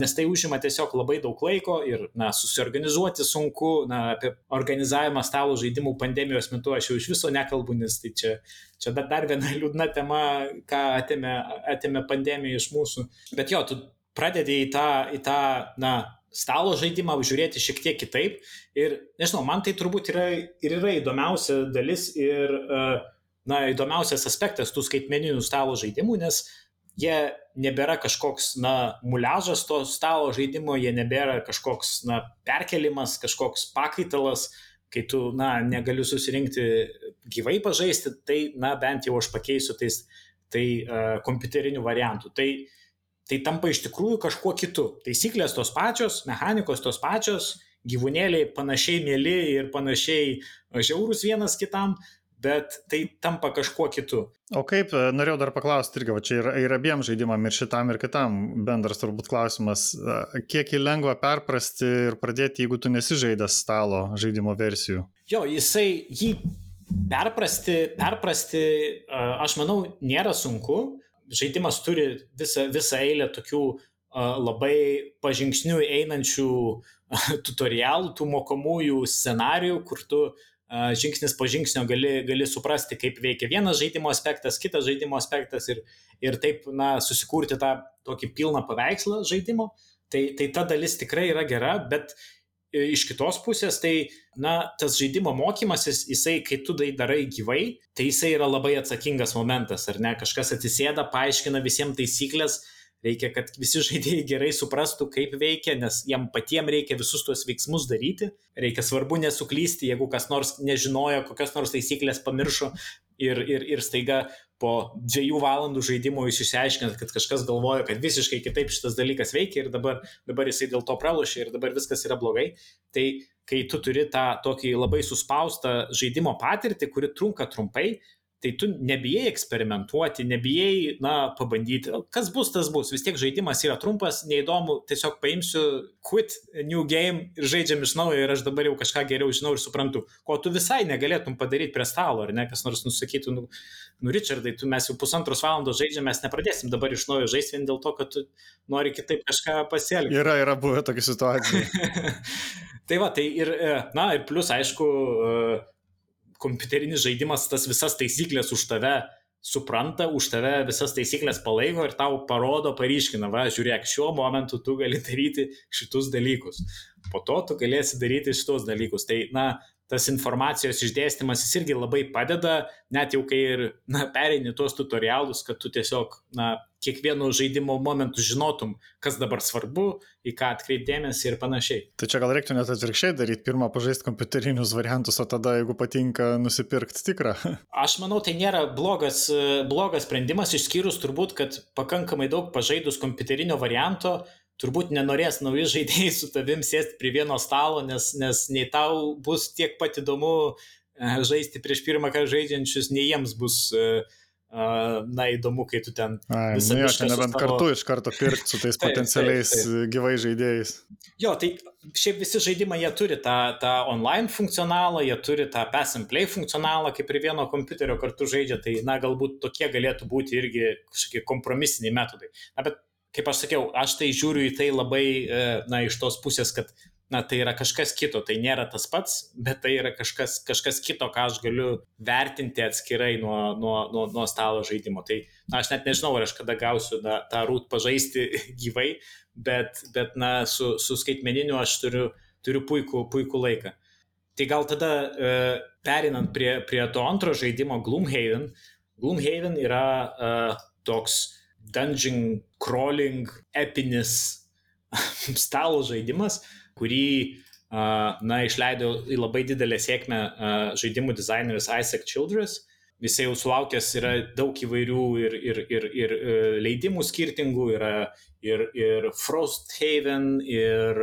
nes tai užima tiesiog labai daug laiko ir, na, susiorganizuoti sunku, na, apie organizavimą stalo žaidimų pandemijos metu aš jau iš viso nekalbu, nes tai čia, čia dar, dar viena liūdna tema, ką atėmė, atėmė pandemija iš mūsų. Bet jo, tu pradedi į tą, į tą na, stalo žaidimą žiūrėti šiek tiek kitaip ir, nežinau, man tai turbūt yra ir yra įdomiausia dalis ir, na, įdomiausias aspektas tų skaitmeninių stalo žaidimų, nes jie nebėra kažkoks, na, muliažas to stalo žaidimo, jie nebėra kažkoks, na, perkelimas, kažkoks pakaitalas, kai tu, na, negaliu susirinkti gyvai pažaisti, tai, na, bent jau aš pakeisiu tais, tai uh, kompiuterinių variantų. Tai, tai tampa iš tikrųjų kažkuo kitu. Taisyklės tos pačios, mechanikos tos pačios, gyvūnėliai panašiai mėly ir panašiai žiaurūs vienas kitam, bet tai tampa kažkuo kitu. O kaip, e, norėjau dar paklausti irgi, va čia yra ir abiem žaidimam, ir šitam, ir kitam bendras turbūt klausimas, e, kiek jį lengva perprasti ir pradėti, jeigu tu nesižaidęs stalo žaidimo versijų? Jo, jisai jį perprasti, perprasti, aš manau, nėra sunku. Žaidimas turi visą, visą eilę tokių labai pažingsnių einančių tutorialų, tų mokomųjų scenarijų, kur tu žingsnis po žingsnio gali, gali suprasti, kaip veikia vienas žaidimo aspektas, kitas žaidimo aspektas ir, ir taip, na, susikurti tą tokį pilną paveikslą žaidimo. Tai, tai ta dalis tikrai yra gera, bet E, iš kitos pusės, tai, na, tas žaidimo mokymasis, jisai, kai tu tai darai gyvai, tai jisai yra labai atsakingas momentas, ar ne? Kažkas atsisėda, paaiškina visiems taisyklės, reikia, kad visi žaidėjai gerai suprastų, kaip veikia, nes jam patiems reikia visus tuos veiksmus daryti, reikia svarbu nesuklysti, jeigu kas nors nežinojo, kokios nors taisyklės pamiršo ir, ir, ir staiga po dviejų valandų žaidimo jūs išsiaiškinat, kad kažkas galvoja, kad visiškai kitaip šitas dalykas veikia ir dabar, dabar jisai dėl to pralošia ir dabar viskas yra blogai. Tai kai tu turi tą tokį labai suspaustą žaidimo patirtį, kuri trunka trumpai, tai tu nebijai eksperimentuoti, nebijai, na, pabandyti. Kas bus, tas bus. Vis tiek žaidimas yra trumpas, neįdomu, tiesiog paimsiu quit new game ir žaidžiam iš naujo ir aš dabar jau kažką geriau žinau ir suprantu, ko tu visai negalėtum padaryti prie stalo, ar ne, kas nors nusakytų, nu, nu Richardai, tu mes jau pusantros valandos žaidžiam, mes nepradėsim dabar iš naujo žaisti vien dėl to, kad tu nori kitaip kažką pasielgti. Yra, yra buvę tokia situacija. tai va, tai ir, e, na, ir plus, aišku, e, kompiuterinis žaidimas tas visas taisyklės už tave supranta, už tave visas taisyklės palaiko ir tau parodo, paryškina, va, žiūrėk, šiuo momentu tu gali daryti šitus dalykus. Po to tu galėsi daryti šitos dalykus. Tai, na, tas informacijos išdėstymas jis irgi labai padeda, net jau kai ir na, pereini tuos tutorialus, kad tu tiesiog na, kiekvienu žaidimo momentu žinotum, kas dabar svarbu, į ką atkreipdėmėsi ir panašiai. Tai čia gal reiktų net atvirkščiai daryti, pirmą pažaisti kompiuterinius variantus, o tada, jeigu patinka, nusipirkti tikrą. Aš manau, tai nėra blogas, blogas sprendimas, išskyrus turbūt, kad pakankamai daug pažaidus kompiuterinio varianto, turbūt nenorės nauji žaidėjai su tavim sėsti prie vieno stalo, nes, nes nei tau bus tiek pat įdomu e, žaisti prieš pirmą kartą žaidžiančius, nei jiems bus uh, na įdomu, kai tu ten... Ai, nu jo, čia nebent tavo... kartu iš karto pirkti su tais taip, potencialiais taip, taip. gyvai žaidėjais. Jo, tai šiaip visi žaidimai, jie turi tą, tą online funkcionalą, jie turi tą pass and play funkcionalą, kaip ir vieno kompiuterio kartu žaidžia, tai na galbūt tokie galėtų būti irgi kažkokie kompromisiniai metodai. Na, bet kaip aš sakiau, aš tai žiūriu į tai labai, e, na, iš tos pusės, kad, na, tai yra kažkas kito, tai nėra tas pats, bet tai yra kažkas, kažkas kito, ką aš galiu vertinti atskirai nuo, nuo, nuo, nuo stalo žaidimo. Tai, na, aš net nežinau, ar aš kada gausiu na, tą rūt pažaisti gyvai, bet, bet na, su, su skaitmeniniu aš turiu, turiu puikų, puikų laiką. Tai gal tada e, perinant prie, prie to antro žaidimo Gloomhaven, Gloomhaven yra e, toks dungeon crawling epinis stalo žaidimas, kurį na, išleido į labai didelę sėkmę žaidimų dizaineris Isaac Childress. Jisai jau sulaukęs yra daug įvairių ir, ir, ir, ir e, leidimų skirtingų, yra ir, ir Frosthaven, ir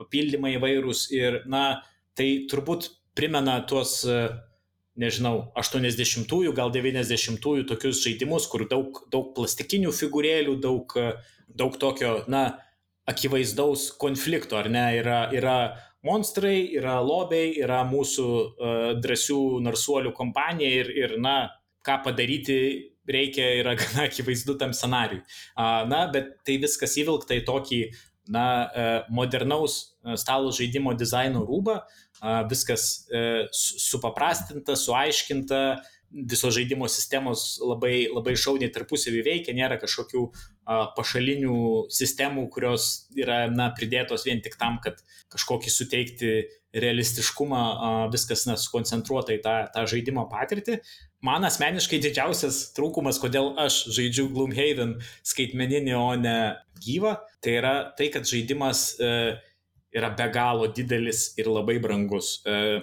papildymai įvairūs. Ir, na, tai turbūt primena tuos nežinau, 80-ųjų, gal 90-ųjų tokius žaidimus, kur daug, daug plastikinių figūrėlių, daug, daug tokio, na, akivaizdaus konflikto, ar ne, yra, yra monstrai, yra lobiai, yra mūsų uh, drąsių narsuolių kompanija ir, ir, na, ką padaryti reikia, yra gana akivaizdu tam scenariui. Uh, na, bet tai viskas įvilkta į tokį, na, uh, modernaus stalo žaidimo dizaino rūbą, viskas e, supaprastinta, suaiškinta, visos žaidimo sistemos labai, labai šauniai tarpusavį veikia, nėra kažkokių pašalinių sistemų, kurios yra na, pridėtos vien tik tam, kad kažkokį suteikti realistiškumą, viskas na, sukoncentruota į tą, tą žaidimo patirtį. Man asmeniškai didžiausias trūkumas, kodėl aš žaidžiu Gloomhaven skaitmeninį, o ne gyvą, tai yra tai, kad žaidimas e, yra be galo didelis ir labai brangus. E,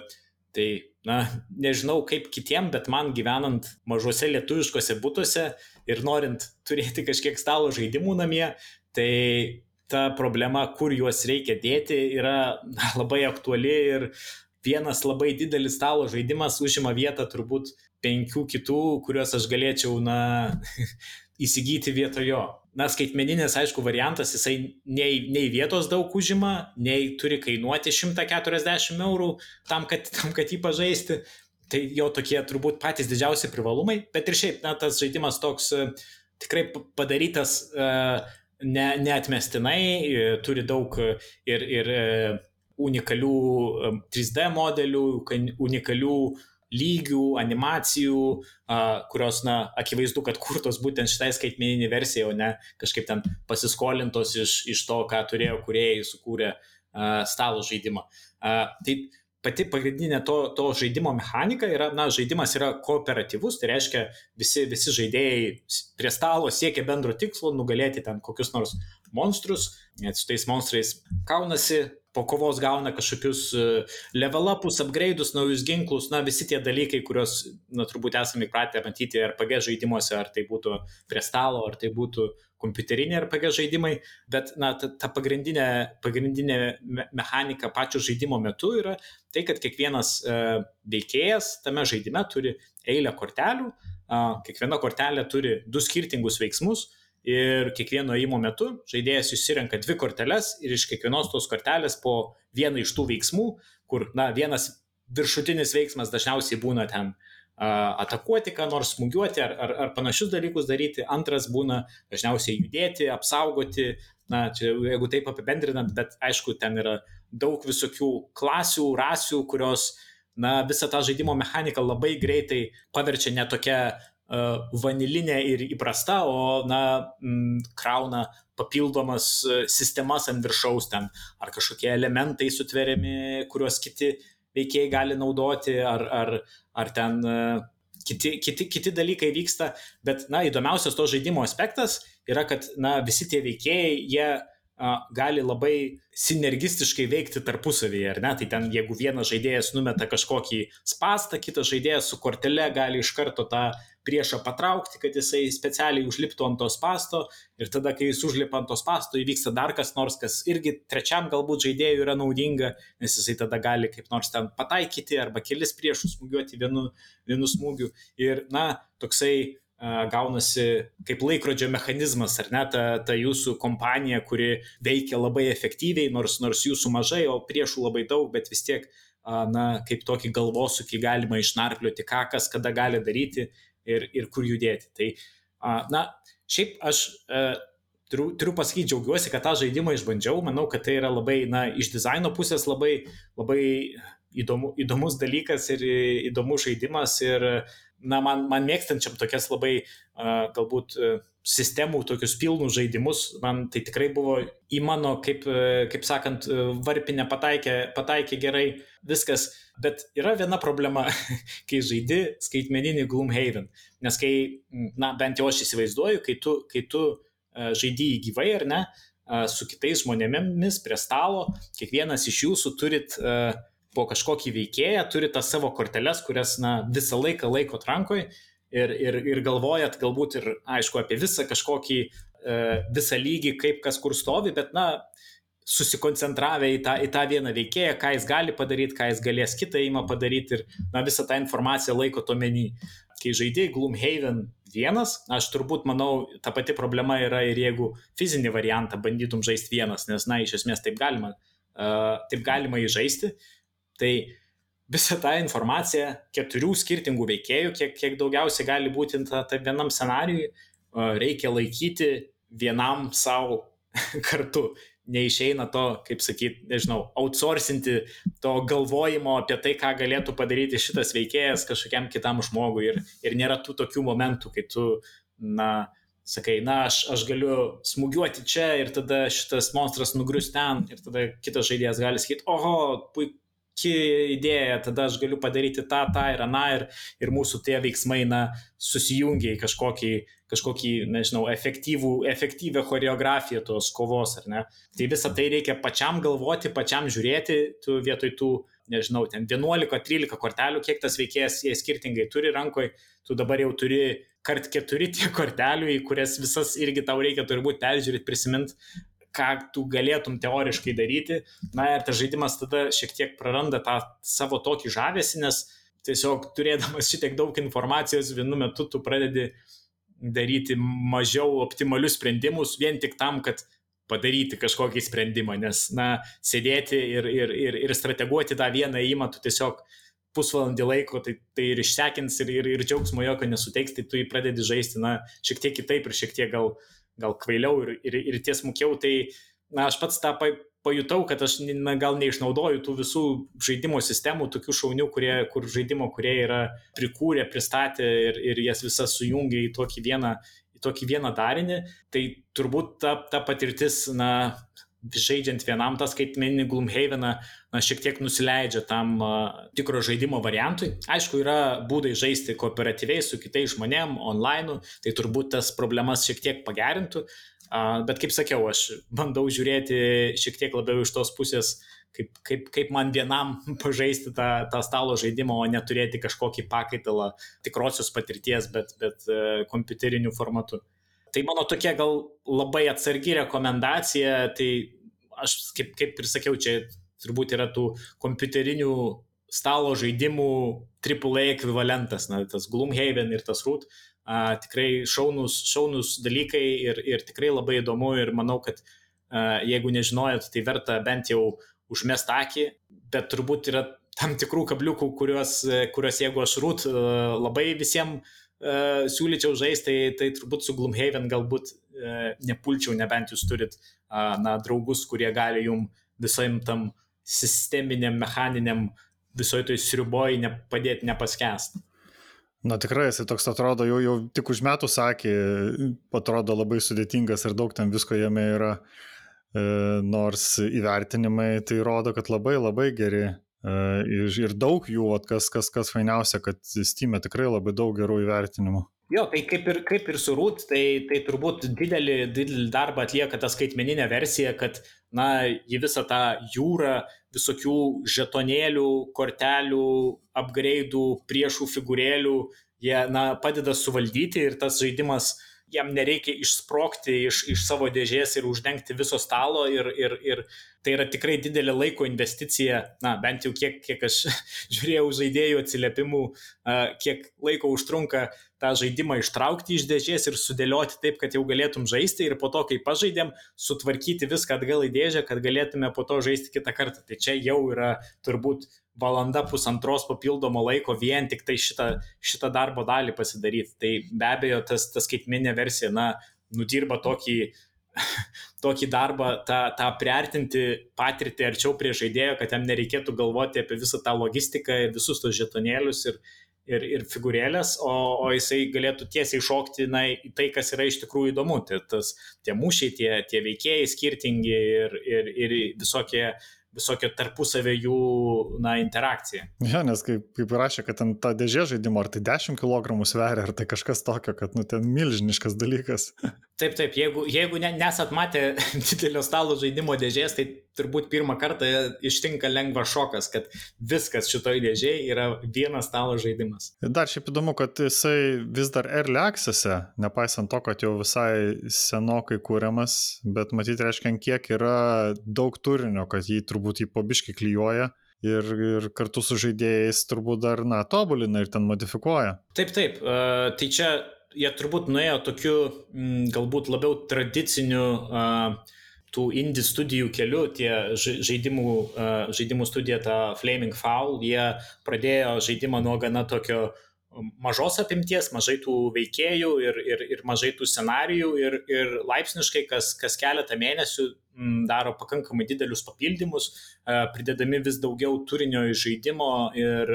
tai, na, nežinau kaip kitiem, bet man gyvenant mažose lietuviškose būtuose ir norint turėti kažkiek stalo žaidimų namie, tai ta problema, kur juos reikia dėti, yra na, labai aktuali ir vienas labai didelis stalo žaidimas užima vietą turbūt penkių kitų, kuriuos aš galėčiau, na, įsigyti vietojo. Na, skaitmeninis, aišku, variantas, jisai nei, nei vietos daug užima, nei turi kainuoti 140 eurų tam, kad, tam, kad jį pažaisti. Tai jo tokie turbūt patys didžiausi privalumai, bet ir šiaip, na, tas žaidimas toks uh, tikrai padarytas uh, ne, neatmestinai, uh, turi daug ir, ir unikalių 3D modelių, unikalių lygių, animacijų, kurios, na, akivaizdu, kad kurtos būtent šitai skaitmeninį versiją, o ne kažkaip ten pasiskolintos iš, iš to, ką turėjo kuriejai sukūrę stalo žaidimą. Tai pati pagrindinė to, to žaidimo mechanika yra, na, žaidimas yra kooperatyvus, tai reiškia visi, visi žaidėjai prie stalo siekia bendro tikslo nugalėti ten kokius nors monstrus, net su tais monstrais kaunasi, po kovos gauna kažkokius e, level upus, upgrade'us, naujus ginklus, na visi tie dalykai, kuriuos, na turbūt esame įpratę matyti RPG žaidimuose, ar tai būtų prie stalo, ar tai būtų kompiuteriniai RPG žaidimai, bet, na, ta, ta pagrindinė, pagrindinė mechanika pačio žaidimo metu yra tai, kad kiekvienas uh, veikėjas tame žaidime turi eilę kortelių, uh, kiekviena kortelė turi du skirtingus veiksmus, ir kiekvieno įmo metu žaidėjas išsirenka dvi korteles ir iš kiekvienos tos kortelės po vieną iš tų veiksmų, kur, na, vienas viršutinis veiksmas dažniausiai būna ten atakuoti, ką nors smūgiuoti ar, ar, ar panašius dalykus daryti, antras būna dažniausiai judėti, apsaugoti, na, čia jeigu taip apibendrinant, bet aišku, ten yra daug visokių klasių, rasių, kurios na, visą tą žaidimo mechaniką labai greitai paverčia netokia vanilinė ir įprasta, o, na, krauna papildomas e, sistemas ant viršaus ten, ar kažkokie elementai sutveriami, kuriuos kiti veikėjai gali naudoti, ar, ar, ar ten e, kiti, kiti, kiti dalykai vyksta, bet, na, įdomiausias to žaidimo aspektas yra, kad, na, visi tie veikėjai, jie gali labai sinergistiškai veikti tarpusavyje, ar ne? Tai ten, jeigu vienas žaidėjas numeta kažkokį spastą, kitas žaidėjas su kortele gali iš karto tą priešą patraukti, kad jisai specialiai užliptų ant to spasto ir tada, kai jis užlipa ant to spasto, įvyksta dar kas nors, kas irgi trečiam galbūt žaidėjui yra naudinga, nes jisai tada gali kaip nors ten pataikyti arba kelis priešus smūgiuoti vienu, vienu smūgiu. Ir, na, toksai gaunasi kaip laikrodžio mechanizmas, ar ne, ta, ta jūsų kompanija, kuri veikia labai efektyviai, nors, nors jūsų mažai, o priešų labai daug, bet vis tiek, na, kaip tokį galvosūkį galima išnarplioti, ką kas kada gali daryti ir, ir kur judėti. Tai, na, šiaip aš turiu, turiu pasakyti, džiaugiuosi, kad tą žaidimą išbandžiau, manau, kad tai yra labai, na, iš dizaino pusės labai, labai įdomu, įdomus dalykas ir įdomus žaidimas ir na, man, man mėgstančiam tokias labai galbūt uh, sistemų, tokius pilnus žaidimus, man tai tikrai buvo į mano, kaip, uh, kaip sakant, uh, varpinę pataikė, pataikė gerai viskas, bet yra viena problema, kai žaidi skaitmeninį Gloomhaven, nes kai, na, bent jau aš įsivaizduoju, kai tu, kai tu žaidži gyvai ar ne, su kitais žmonėmis prie stalo, kiekvienas iš jūsų turit uh, po kažkokį veikėją, turi tas savo korteles, kurias na, visą laiką laikot rankoj ir, ir, ir galvojat galbūt ir, aišku, apie visą kažkokį, e, visą lygį, kaip kas kur stovi, bet, na, susikoncentravę į tą, į tą vieną veikėją, ką jis gali padaryti, ką jis galės kitą įmą padaryti ir na, visą tą informaciją laiko to menį. Kai žaidėjai Gloomhaven vienas, aš turbūt manau, ta pati problema yra ir jeigu fizinį variantą bandytum žaisti vienas, nes, na, iš esmės taip galima, uh, taip galima įžaisti, Tai visą tą informaciją keturių skirtingų veikėjų, kiek, kiek daugiausiai gali būti ta, ta vienam scenarijui, reikia laikyti vienam savo kartu. Neišeina to, kaip sakyt, nežinau, outsourcinti to galvojimo apie tai, ką galėtų padaryti šitas veikėjas kažkokiam kitam žmogui. Ir, ir nėra tų tokių momentų, kai tu, na, sakai, na, aš, aš galiu smūgiuoti čia ir tada šitas monstras nugrius ten ir tada kitas žaidėjas gali sakyti, oho, puiku idėja, tada aš galiu padaryti tą, tą ir aną ir, ir mūsų tie veiksmai, na, susijungia į kažkokį, kažkokį, nežinau, efektyvų, efektyvę choreografiją tos kovos, ar ne. Tai visą tai reikia pačiam galvoti, pačiam žiūrėti, tu vietoj tų, nežinau, ten 11-13 kortelių, kiek tas veikėjas jie skirtingai turi rankoje, tu dabar jau turi kart keturi tie kortelių, į kurias visas irgi tau reikia turbūt peržiūrėti, prisiminti, ką tu galėtum teoriškai daryti. Na ir tas žaidimas tada šiek tiek praranda tą savo tokį žavesį, nes tiesiog turėdamas šitiek daug informacijos vienu metu tu pradedi daryti mažiau optimalius sprendimus vien tik tam, kad padaryti kažkokį sprendimą, nes, na, sėdėti ir, ir, ir, ir strateguoti tą vieną įimą, tu tiesiog pusvalandį laiko, tai, tai ir išsekins, ir, ir, ir džiaugsmo jokio nesuteiks, tai tu jį pradedi žaisti, na, šiek tiek kitaip ir šiek tiek gal, gal kvailiau ir, ir, ir tiesmukiau, tai, na, aš pats tą pajutau, kad aš na, gal neišnaudoju tų visų žaidimo sistemų, tokių šaunių, kurie, kur žaidimo kurie yra prikūrę, pristatę ir, ir jas visas sujungia į tokį vieną, į tokį vieną darinį, tai turbūt ta, ta patirtis, na, žaidžiant vienam tą skaitmeninį Gloomhaveną, na, šiek tiek nusileidžia tam uh, tikro žaidimo variantui. Aišku, yra būdai žaisti kooperatyviai su kitais žmonėm, online, tai turbūt tas problemas šiek tiek pagerintų, Bet kaip sakiau, aš bandau žiūrėti šiek tiek labiau iš tos pusės, kaip, kaip, kaip man vienam pažaisti tą, tą stalo žaidimą, o neturėti kažkokį pakaitalą tikrosios patirties, bet, bet e, kompiuteriniu formatu. Tai mano tokia gal labai atsargi rekomendacija, tai aš kaip, kaip ir sakiau, čia turbūt yra tų kompiuterinių stalo žaidimų AAA ekvivalentas, na, tas Gloomhaven ir tas Root. A, tikrai šaunus, šaunus dalykai ir, ir tikrai labai įdomu ir manau, kad a, jeigu nežinojot, tai verta bent jau užmest akį, bet turbūt yra tam tikrų kabliukų, kuriuos, kuriuos jeigu aš rūt labai visiems uh, siūlyčiau žaisti, tai, tai turbūt su Gloomhaven galbūt uh, nepulčiau, nebent jūs turit uh, na, draugus, kurie gali jum visam tam sisteminiam, mechaniniam visoje toj sriuboj ne, padėti nepaskesti. Na tikrai, jisai toks atrodo, jau, jau tik užmetų sakė, atrodo labai sudėtingas ir daug ten visko jame yra, e, nors įvertinimai tai rodo, kad labai labai geri. E, ir, ir daug jų, vat, kas, kas, kas fainiausia, kad Steam tikrai labai daug gerų įvertinimų. Jo, tai kaip ir, kaip ir su Root, tai, tai turbūt didelį, didelį darbą atlieka ta skaitmeninė versija, kad, na, į visą tą jūrą visokių žetonėlių, kortelių, upgrade'ų, priešų figūrėlių, jie, na, padeda suvaldyti ir tas žaidimas jam nereikia išsprokti iš, iš savo dėžės ir uždengti viso stalo ir, ir, ir tai yra tikrai didelė laiko investicija, na, bent jau kiek, kiek aš žiūrėjau žaidėjų atsiliepimų, kiek laiko užtrunka tą žaidimą ištraukti iš dėžės ir sudėlioti taip, kad jau galėtum žaisti ir po to, kai pažaidėm, sutvarkyti viską atgal į dėžę, kad galėtume po to žaisti kitą kartą. Tai čia jau yra turbūt valanda pusantros papildomo laiko vien tik tai šitą, šitą darbo dalį pasidaryti. Tai be abejo, tas, tas skaitminė versija, na, nudirba tokį, tokį darbą, tą, tą priartinti patirtį arčiau prie žaidėjo, kad jam nereikėtų galvoti apie visą tą logistiką ir visus tos žetonėlius ir, ir, ir figūrėlės, o, o jisai galėtų tiesiai šokti na, į tai, kas yra iš tikrųjų įdomu. Tai tas, tie mūšiai, tie, tie veikėjai skirtingi ir, ir, ir visokie uh, visokio tarpusavio jų na, interakcija. Ja, nes kaip, kaip rašė, kad ten ta dėžė žaidimo, ar tai 10 kg sveria, ar tai kažkas tokio, kad nu, ten milžiniškas dalykas. Taip, taip, jeigu, jeigu ne, nesat matę didelio stalo žaidimo dėžės, tai turbūt pirmą kartą ištinka lengvas šokas, kad viskas šitoj dėžėje yra vienas stalo žaidimas. Dar šiaip įdomu, kad jisai vis dar early access'e, nepaisant to, kad jau visai senokai kūriamas, bet matyti reiškia, kiek yra daug turinio, kad jį turbūt jį pobiškai klyjuoja ir, ir kartu su žaidėjais turbūt dar, na, tobulina ir ten modifikuoja. Taip, taip. Uh, tai čia jie turbūt nuėjo tokiu m, galbūt labiau tradiciniu tų indie studijų keliu, tie žaidimų, žaidimų studija, ta Flaming Foul, jie pradėjo žaidimą nuo gana tokio mažos apimties, mažai tų veikėjų ir, ir, ir mažai tų scenarijų ir, ir laipsniškai kas, kas keletą mėnesių daro pakankamai didelius papildymus, pridedami vis daugiau turinio iš žaidimo ir,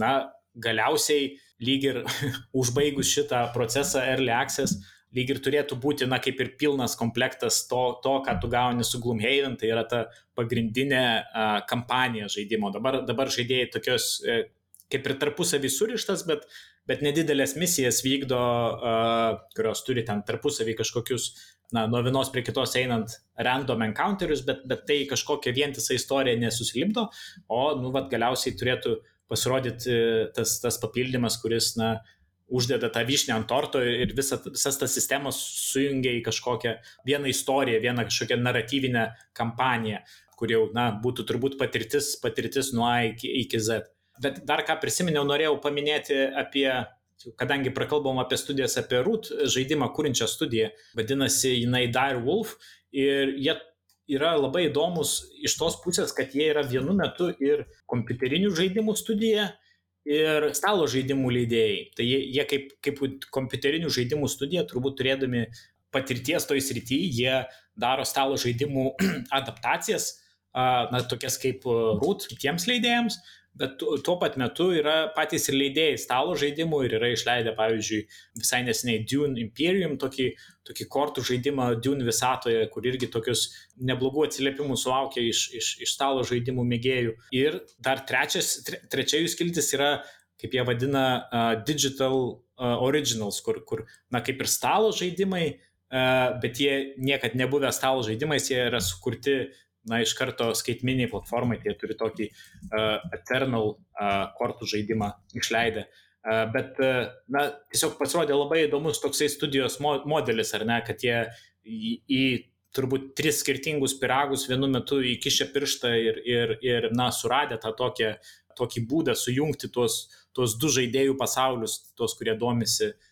na, galiausiai lyg ir užbaigus šitą procesą Early Access, lyg ir turėtų būti, na, kaip ir pilnas komplektas to, to ką tu gauni su Gloomhaven, tai yra ta pagrindinė uh, kampanija žaidimo. Dabar, dabar žaidėjai tokios, uh, kaip ir tarpusavį surištas, bet, bet nedidelės misijas vykdo, uh, kurios turi ten tarpusavį kažkokius, na, nuo vienos prie kitos einant random encounterius, bet, bet tai kažkokia vientisa istorija nesusilipdo, o, nu, vad, galiausiai turėtų pasirodyti tas, tas papildymas, kuris, na, uždeda tą vyšnę ant torto ir visa, visas tas sistemas sujungia į kažkokią vieną istoriją, vieną kažkokią naratyvinę kampaniją, kur jau, na, būtų turbūt patirtis, patirtis nuo A iki, iki Z. Bet dar ką prisiminiau, norėjau paminėti apie kadangi prakalbom apie studijas apie Root žaidimą kūrinčią studiją, vadinasi jinai Dire Wolf ir jie yra labai įdomus iš tos pusės, kad jie yra vienu metu ir kompiuterinių žaidimų studija, ir stalo žaidimų leidėjai. Tai jie, jie kaip, kaip kompiuterinių žaidimų studija, turbūt turėdami patirties toj srityje, jie daro stalo žaidimų adaptacijas, na, tokias kaip Root kitiems leidėjams, bet tuo pat metu yra patys ir leidėjai stalo žaidimų ir yra išleidę, pavyzdžiui, visai nesiniai Dune Imperium, tokį, tokį kortų žaidimą Dune visatoje, kur irgi tokius neblogų atsiliepimų sulaukia iš, iš, iš stalo žaidimų mėgėjų. Ir dar trečias, tre, trečia jų skiltis yra, kaip jie vadina, uh, digital uh, originals, kur, kur, na, kaip ir stalo žaidimai, uh, bet jie niekad nebuvę stalo žaidimais, jie yra sukurti na, iš karto skaitminiai platformai, tai jie turi tokį uh, Eternal uh, kortų žaidimą išleidę. Uh, bet, uh, na, tiesiog pasirodė labai įdomus toksai studijos mo modelis, ar ne, kad jie į, į turbūt tris skirtingus piragus vienu metu įkišę pirštą ir, ir, ir na, suradę tą tokią, tokį būdą sujungti tuos, tuos du žaidėjų pasaulius, tuos, kurie domisi uh,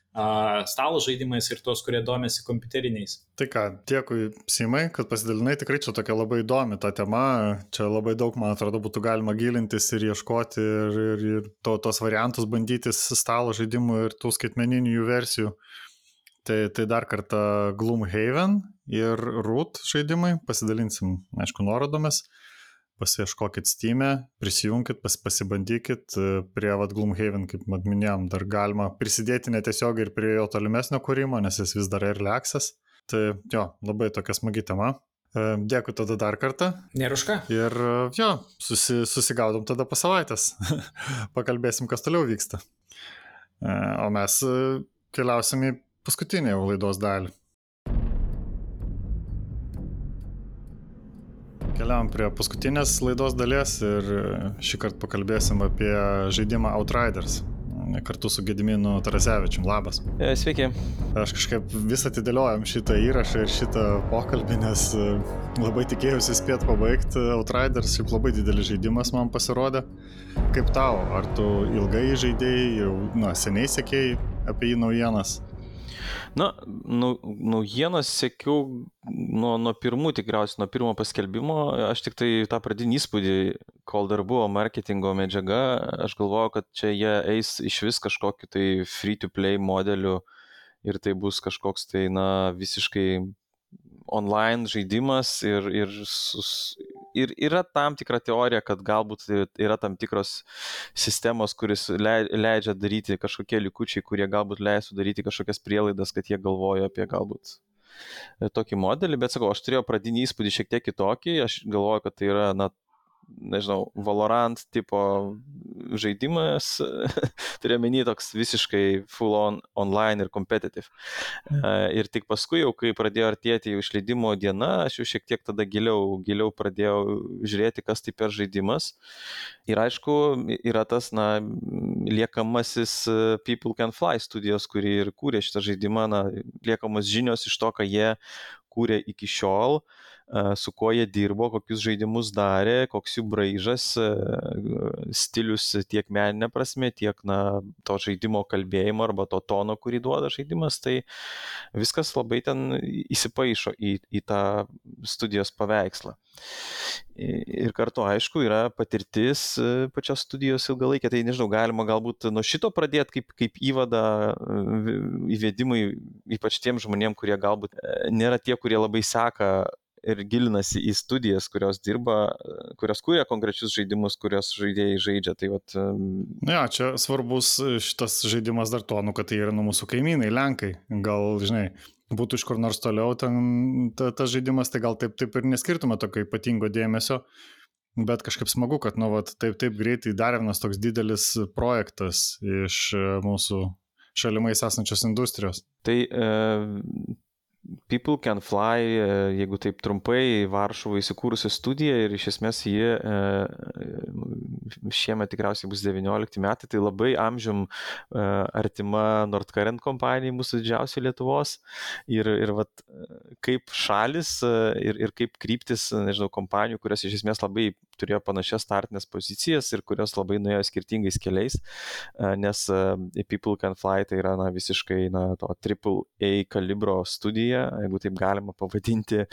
stalo žaidimais ir tos, kurie domėsi kompiuteriniais. Tai ką, dėkui Simai, kad pasidalinai, tikrai čia tokia labai įdomi ta tema, čia labai daug, man atrodo, būtų galima gilintis ir ieškoti ir, ir, ir to, tos variantus bandytis stalo žaidimų ir tų skaitmeninių jų versijų. Tai, tai dar kartą Gloomhaven ir Root žaidimai, pasidalinsim, aišku, nuorodomis. Pasiieškokit Steam'e, prisijunkit, pas, pasibandykit e, prie vad Gloomhaven, kaip minėjom, dar galima prisidėti netiesiog ir prie jo tolimesnio kūrimo, nes jis vis dar ir leksas. Tai jo, labai tokia smagi tema. E, dėkui tada dar kartą. Nėra už ką. Ir e, jo, susi, susigaudom tada po savaitės. Pakalbėsim, kas toliau vyksta. O mes keliausim į paskutinę laidos dalį. Keliavam prie paskutinės laidos dalies ir šį kartą pakalbėsim apie žaidimą Outriders kartu su Gediminu Tarasevičium. Labas. E, sveiki. Aš kažkaip vis atidėliojom šitą įrašą ir šitą pokalbį, nes e, labai tikėjausi spėt pabaigti. Outriders šiaip labai didelis žaidimas man pasirodė. Kaip tau, ar tu ilgai žaidėjai, jau na, seniai sekėjai apie jį naujienas? Na, nu, naujienas sekiau nuo, nuo pirmų tikriausiai, nuo pirmo paskelbimo. Aš tik tai tą pradinį įspūdį, kol dar buvo marketingo medžiaga, aš galvojau, kad čia jie eis iš vis kažkokiu tai free-to-play modeliu ir tai bus kažkoks tai, na, visiškai online žaidimas ir, ir sus, ir yra tam tikra teorija, kad galbūt yra tam tikros sistemos, kuris leidžia daryti kažkokie likučiai, kurie galbūt leistų daryti kažkokias prielaidas, kad jie galvoja apie galbūt e, tokį modelį, bet sakau, aš turėjau pradinį įspūdį šiek tiek kitokį, aš galvoju, kad tai yra, na, nežinau, Valorant tipo žaidimas, turiu menį toks visiškai full on online ir competitive. Mhm. Ir tik paskui jau, kai pradėjo artėti jau išleidimo diena, aš jau šiek tiek tada giliau, giliau pradėjau žiūrėti, kas tai per žaidimas. Ir aišku, yra tas, na, liekamasis People Can Fly studijos, kuri ir kūrė šitą žaidimą, na, liekamos žinios iš to, ką jie kūrė iki šiol. Uh, su kuo jie dirbo, kokius žaidimus darė, koks jų braižas, stilius tiek meninė prasme, tiek na, to žaidimo kalbėjimo arba to tono, kurį duoda žaidimas, tai viskas labai ten įsipaišo į, į tą studijos paveikslą. Ir kartu, aišku, yra patirtis pačios studijos ilgalaikė, tai nežinau, galima galbūt nuo šito pradėti kaip, kaip įvada įvedimui, ypač tiem žmonėm, kurie galbūt nėra tie, kurie labai seka ir gilinasi į studijas, kurios dirba, kurios kūrė konkrečius žaidimus, kurios žaidėjai žaidžia. Tai vat, Na, ja, čia svarbus šitas žaidimas dar to, nu, kad tai yra nu mūsų kaimynai, Lenkai. Gal, žinai, būtų iš kur nors toliau ten ta, tas žaidimas, tai gal taip, taip ir neskirtume tokio ypatingo dėmesio. Bet kažkaip smagu, kad nu, vat, taip, taip greitai dar vienas toks didelis projektas iš mūsų šalimais esančios industrijos. Tai e, People Can Fly, e, jeigu taip trumpai, Varšuvo įsikūrusi studija ir iš esmės ji e, šiemet tikriausiai bus 19 metai, tai labai amžium e, artima Nordkaren kompanijai, mūsų didžiausia Lietuvos. Ir, ir vat, kaip šalis ir, ir kaip kryptis, nežinau, kompanijų, kurios iš esmės labai turėjo panašias startinės pozicijas ir kurios labai nuėjo skirtingais keliais, nes People Can Fly tai yra na, visiškai na, to AAA kalibro studija, jeigu taip galima pavadinti,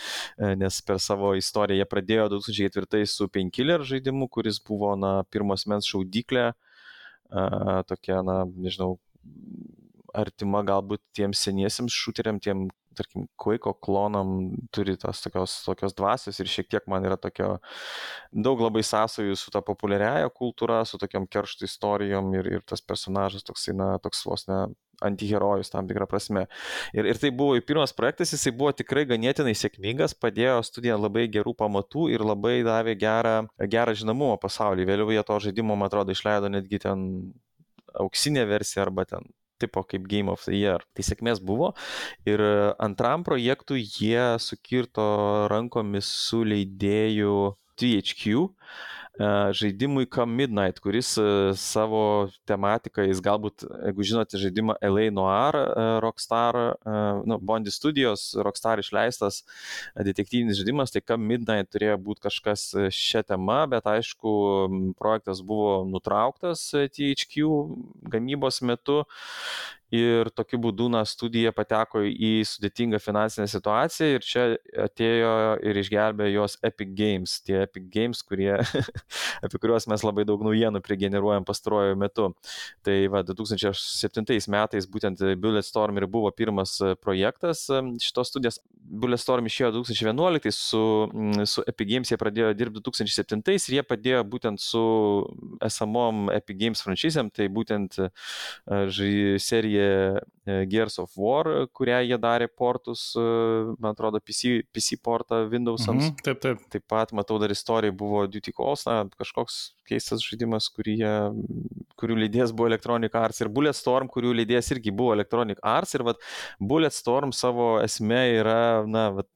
nes per savo istoriją jie pradėjo 2004 su Painkiller žaidimu, kuris buvo na, pirmos mens šaudyklė, tokia, na, nežinau, artima galbūt tiem seniesiems šūteriam, tiem, tarkim, Quake'o klonam turi tos tokios, tokios dvasios ir šiek tiek man yra tokio daug labai sąsajų su ta populiariaja kultūra, su tokiam keršto istorijom ir, ir tas personažas toksai, na, toks vos ne antiherojus tam tikrą prasme. Ir, ir tai buvo pirmas projektas, jisai buvo tikrai ganėtinai sėkmingas, padėjo studiją labai gerų pamatų ir labai davė gerą, gerą žinomumą pasaulyje. Vėliau jie to žaidimo, man atrodo, išleido netgi ten auksinė versija arba ten tipo kaip Game of the Year. Tai sėkmės buvo. Ir antram projektui jie sukirto rankomis su leidėju THQ žaidimui Come Midnight, kuris savo tematiką, jis galbūt, jeigu žinote žaidimą LA Noir, Rockstar, nu, Bondi studijos, Rockstar išleistas detektyvinis žaidimas, tai Come Midnight turėjo būti kažkas šią temą, bet aišku, projektas buvo nutrauktas THQ gamybos metu ir tokiu būdu na studija pateko į sudėtingą finansinę situaciją ir čia atėjo ir išgelbėjo juos Epic Games, tie Epic Games, kurie, apie kuriuos mes labai daug naujienų prigeneruojam pastaruoju metu. Tai va, 2007 metais būtent Bulletstorm ir buvo pirmas projektas šitos studijos. Bulletstorm išėjo 2011, su, su Epic Games jie pradėjo dirbti 2007 ir jie padėjo būtent su esamom Epic Games franšizėm, tai būtent serija serie Gears of War, kurią jie darė portus, e, man atrodo, PC, PC portą Windows'ams. Mhm, taip, taip. Taip pat, matau, dar istorija buvo Duty Calls, na, kažkoks keistas žaidimas, jie, kurių leidėjas buvo Electronic Arts ir Bulletstorm, kurių leidėjas irgi buvo Electronic Arts ir vat, Bulletstorm savo esmė yra, na, vat,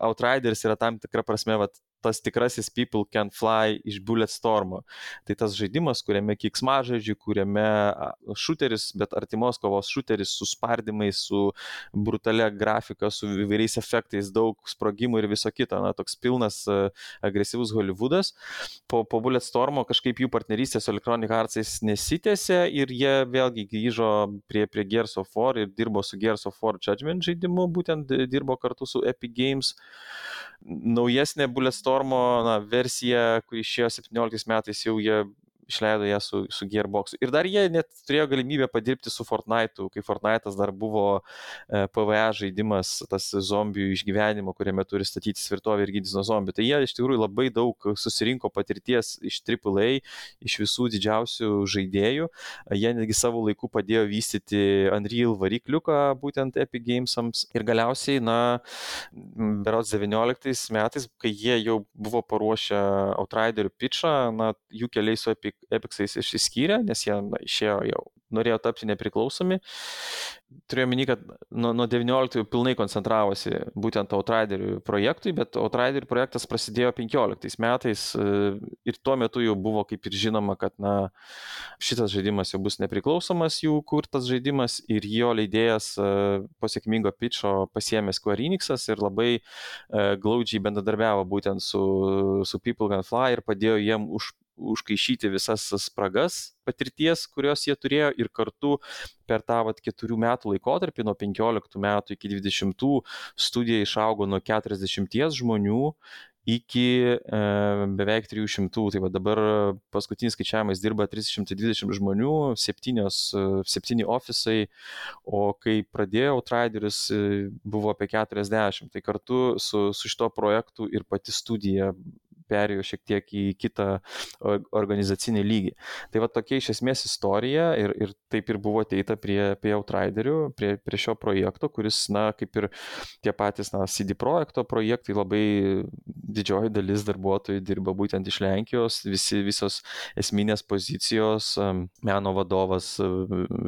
Outriders yra tam tikra prasme, vat, tas tikrasis People Can Fly iš Bulletstormo. Tai tas žaidimas, kuriame kiksmažodžiai, kuriame šuteris, bet artimos kovos šuteris su spardimais, su brutalia grafika, su įvairiais efektais, daug sprogimų ir viso kito. Na, toks pilnas agresyvus Hollywoodas. Po, po Bulletstormo kažkaip jų partnerystė su Electronic Artsais nesitėse ir jie vėlgi grįžo prie, prie Gears of War ir dirbo su Gears of War Judgment žaidimu, būtent dirbo kartu su Epic Games. Naujesnė Bulletstormo na, versija, kuri išėjo 17 metais, jau jie išleido ją su, su Gearbox. Ir dar jie net turėjo galimybę padirbti su Fortnite'u, kai Fortnite'as dar buvo e, PVE žaidimas, tas zombių išgyvenimo, kuriame turi statyti svirtovį ir gydytis nuo zombių. Tai jie iš tikrųjų labai daug susirinko patirties iš AAA, iš visų didžiausių žaidėjų. Jie netgi savo laiku padėjo vystyti Unreal varikliuką būtent Epic Gamesams. Ir galiausiai, na, berots 19 metais, kai jie jau buvo paruošę Outriderių pitchą, na, jų keliai su Epic Epixais išsiskyrė, nes jie na, išėjo jau, norėjo tapti nepriklausomi. Turėjau minį, kad nuo, nuo 19 pilnai koncentravosi būtent Outriderių projektui, bet Outriderių projektas prasidėjo 15 metais e, ir tuo metu jau buvo kaip ir žinoma, kad na, šitas žaidimas jau bus nepriklausomas jų kurtas žaidimas ir jo leidėjas e, po sėkmingo pitcho pasiemė Square Enixas ir labai e, glaudžiai bendradarbiavo būtent su, su People Can Fly ir padėjo jiem už, užkaišyti visas spragas patirties, kurios jie turėjo ir kartu per tą vat, keturių metų laikotarpį, nuo 15 metų iki 20 studija išaugo nuo 40 žmonių iki e, beveik 300. Tai va dabar paskutinis skaičiavimas dirba 320 žmonių, 7, 7 ofisai, o kai pradėjau Trideris e, buvo apie 40. Tai kartu su, su šito projektu ir pati studija perėjo šiek tiek į kitą organizacinį lygį. Tai va tokia iš esmės istorija ir, ir taip ir buvo ateita prie, prie Outriderių, prie, prie šio projekto, kuris, na, kaip ir tie patys, na, CD projekto projektai, labai didžioji dalis darbuotojų dirba būtent iš Lenkijos, visi, visos esminės pozicijos, meno vadovas,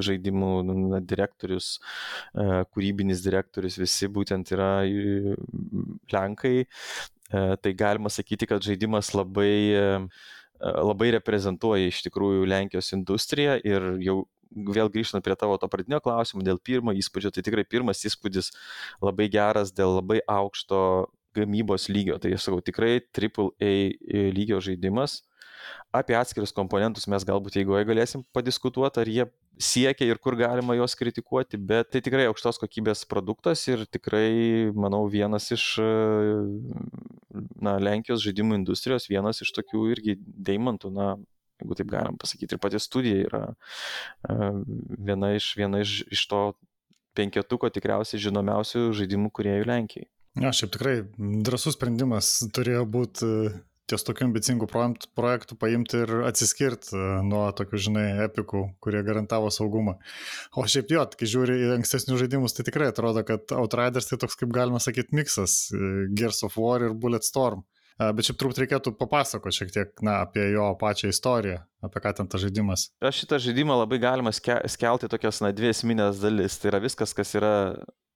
žaidimų na, direktorius, kūrybinis direktorius, visi būtent yra Lenkai tai galima sakyti, kad žaidimas labai, e, e, labai reprezentuoja iš tikrųjų Lenkijos industriją ir jau vėl grįžtant prie tavo to pradinio klausimo dėl pirmo įspūdžio, tai tikrai pirmas įspūdis labai geras dėl labai aukšto gamybos lygio. Tai aš sakau, tikrai AAA lygio žaidimas. Apie atskirius komponentus mes galbūt eigoje galėsim padiskutuoti, ar jie siekia ir kur galima juos kritikuoti, bet tai tikrai aukštos kokybės produktas ir tikrai, manau, vienas iš na, Lenkijos žaidimų industrijos, vienas iš tokių irgi deimantų, na, jeigu taip galim pasakyti. Ir pati studija yra viena iš, viena iš, iš to penketuko tikriausiai žinomiausių žaidimų kuriejų Lenkijai. Na, šiaip tikrai drasus sprendimas turėjo būti e, ties tokiu ambicingu projektu paimti ir atsiskirti e, nuo tokių, žinai, epikų, kurie garantavo saugumą. O šiaip jo, kai žiūri į ankstesnius žaidimus, tai tikrai atrodo, kad Outriders tai toks, kaip galima sakyti, miksas e, Gears of War ir Bulletstorm. Bet šiaip turbūt reikėtų papasakoti šiek tiek na, apie jo pačią istoriją, apie ką ten tas žaidimas. Aš šitą žaidimą labai galima skelti tokias, na, dvi esminės dalis. Tai yra viskas, kas yra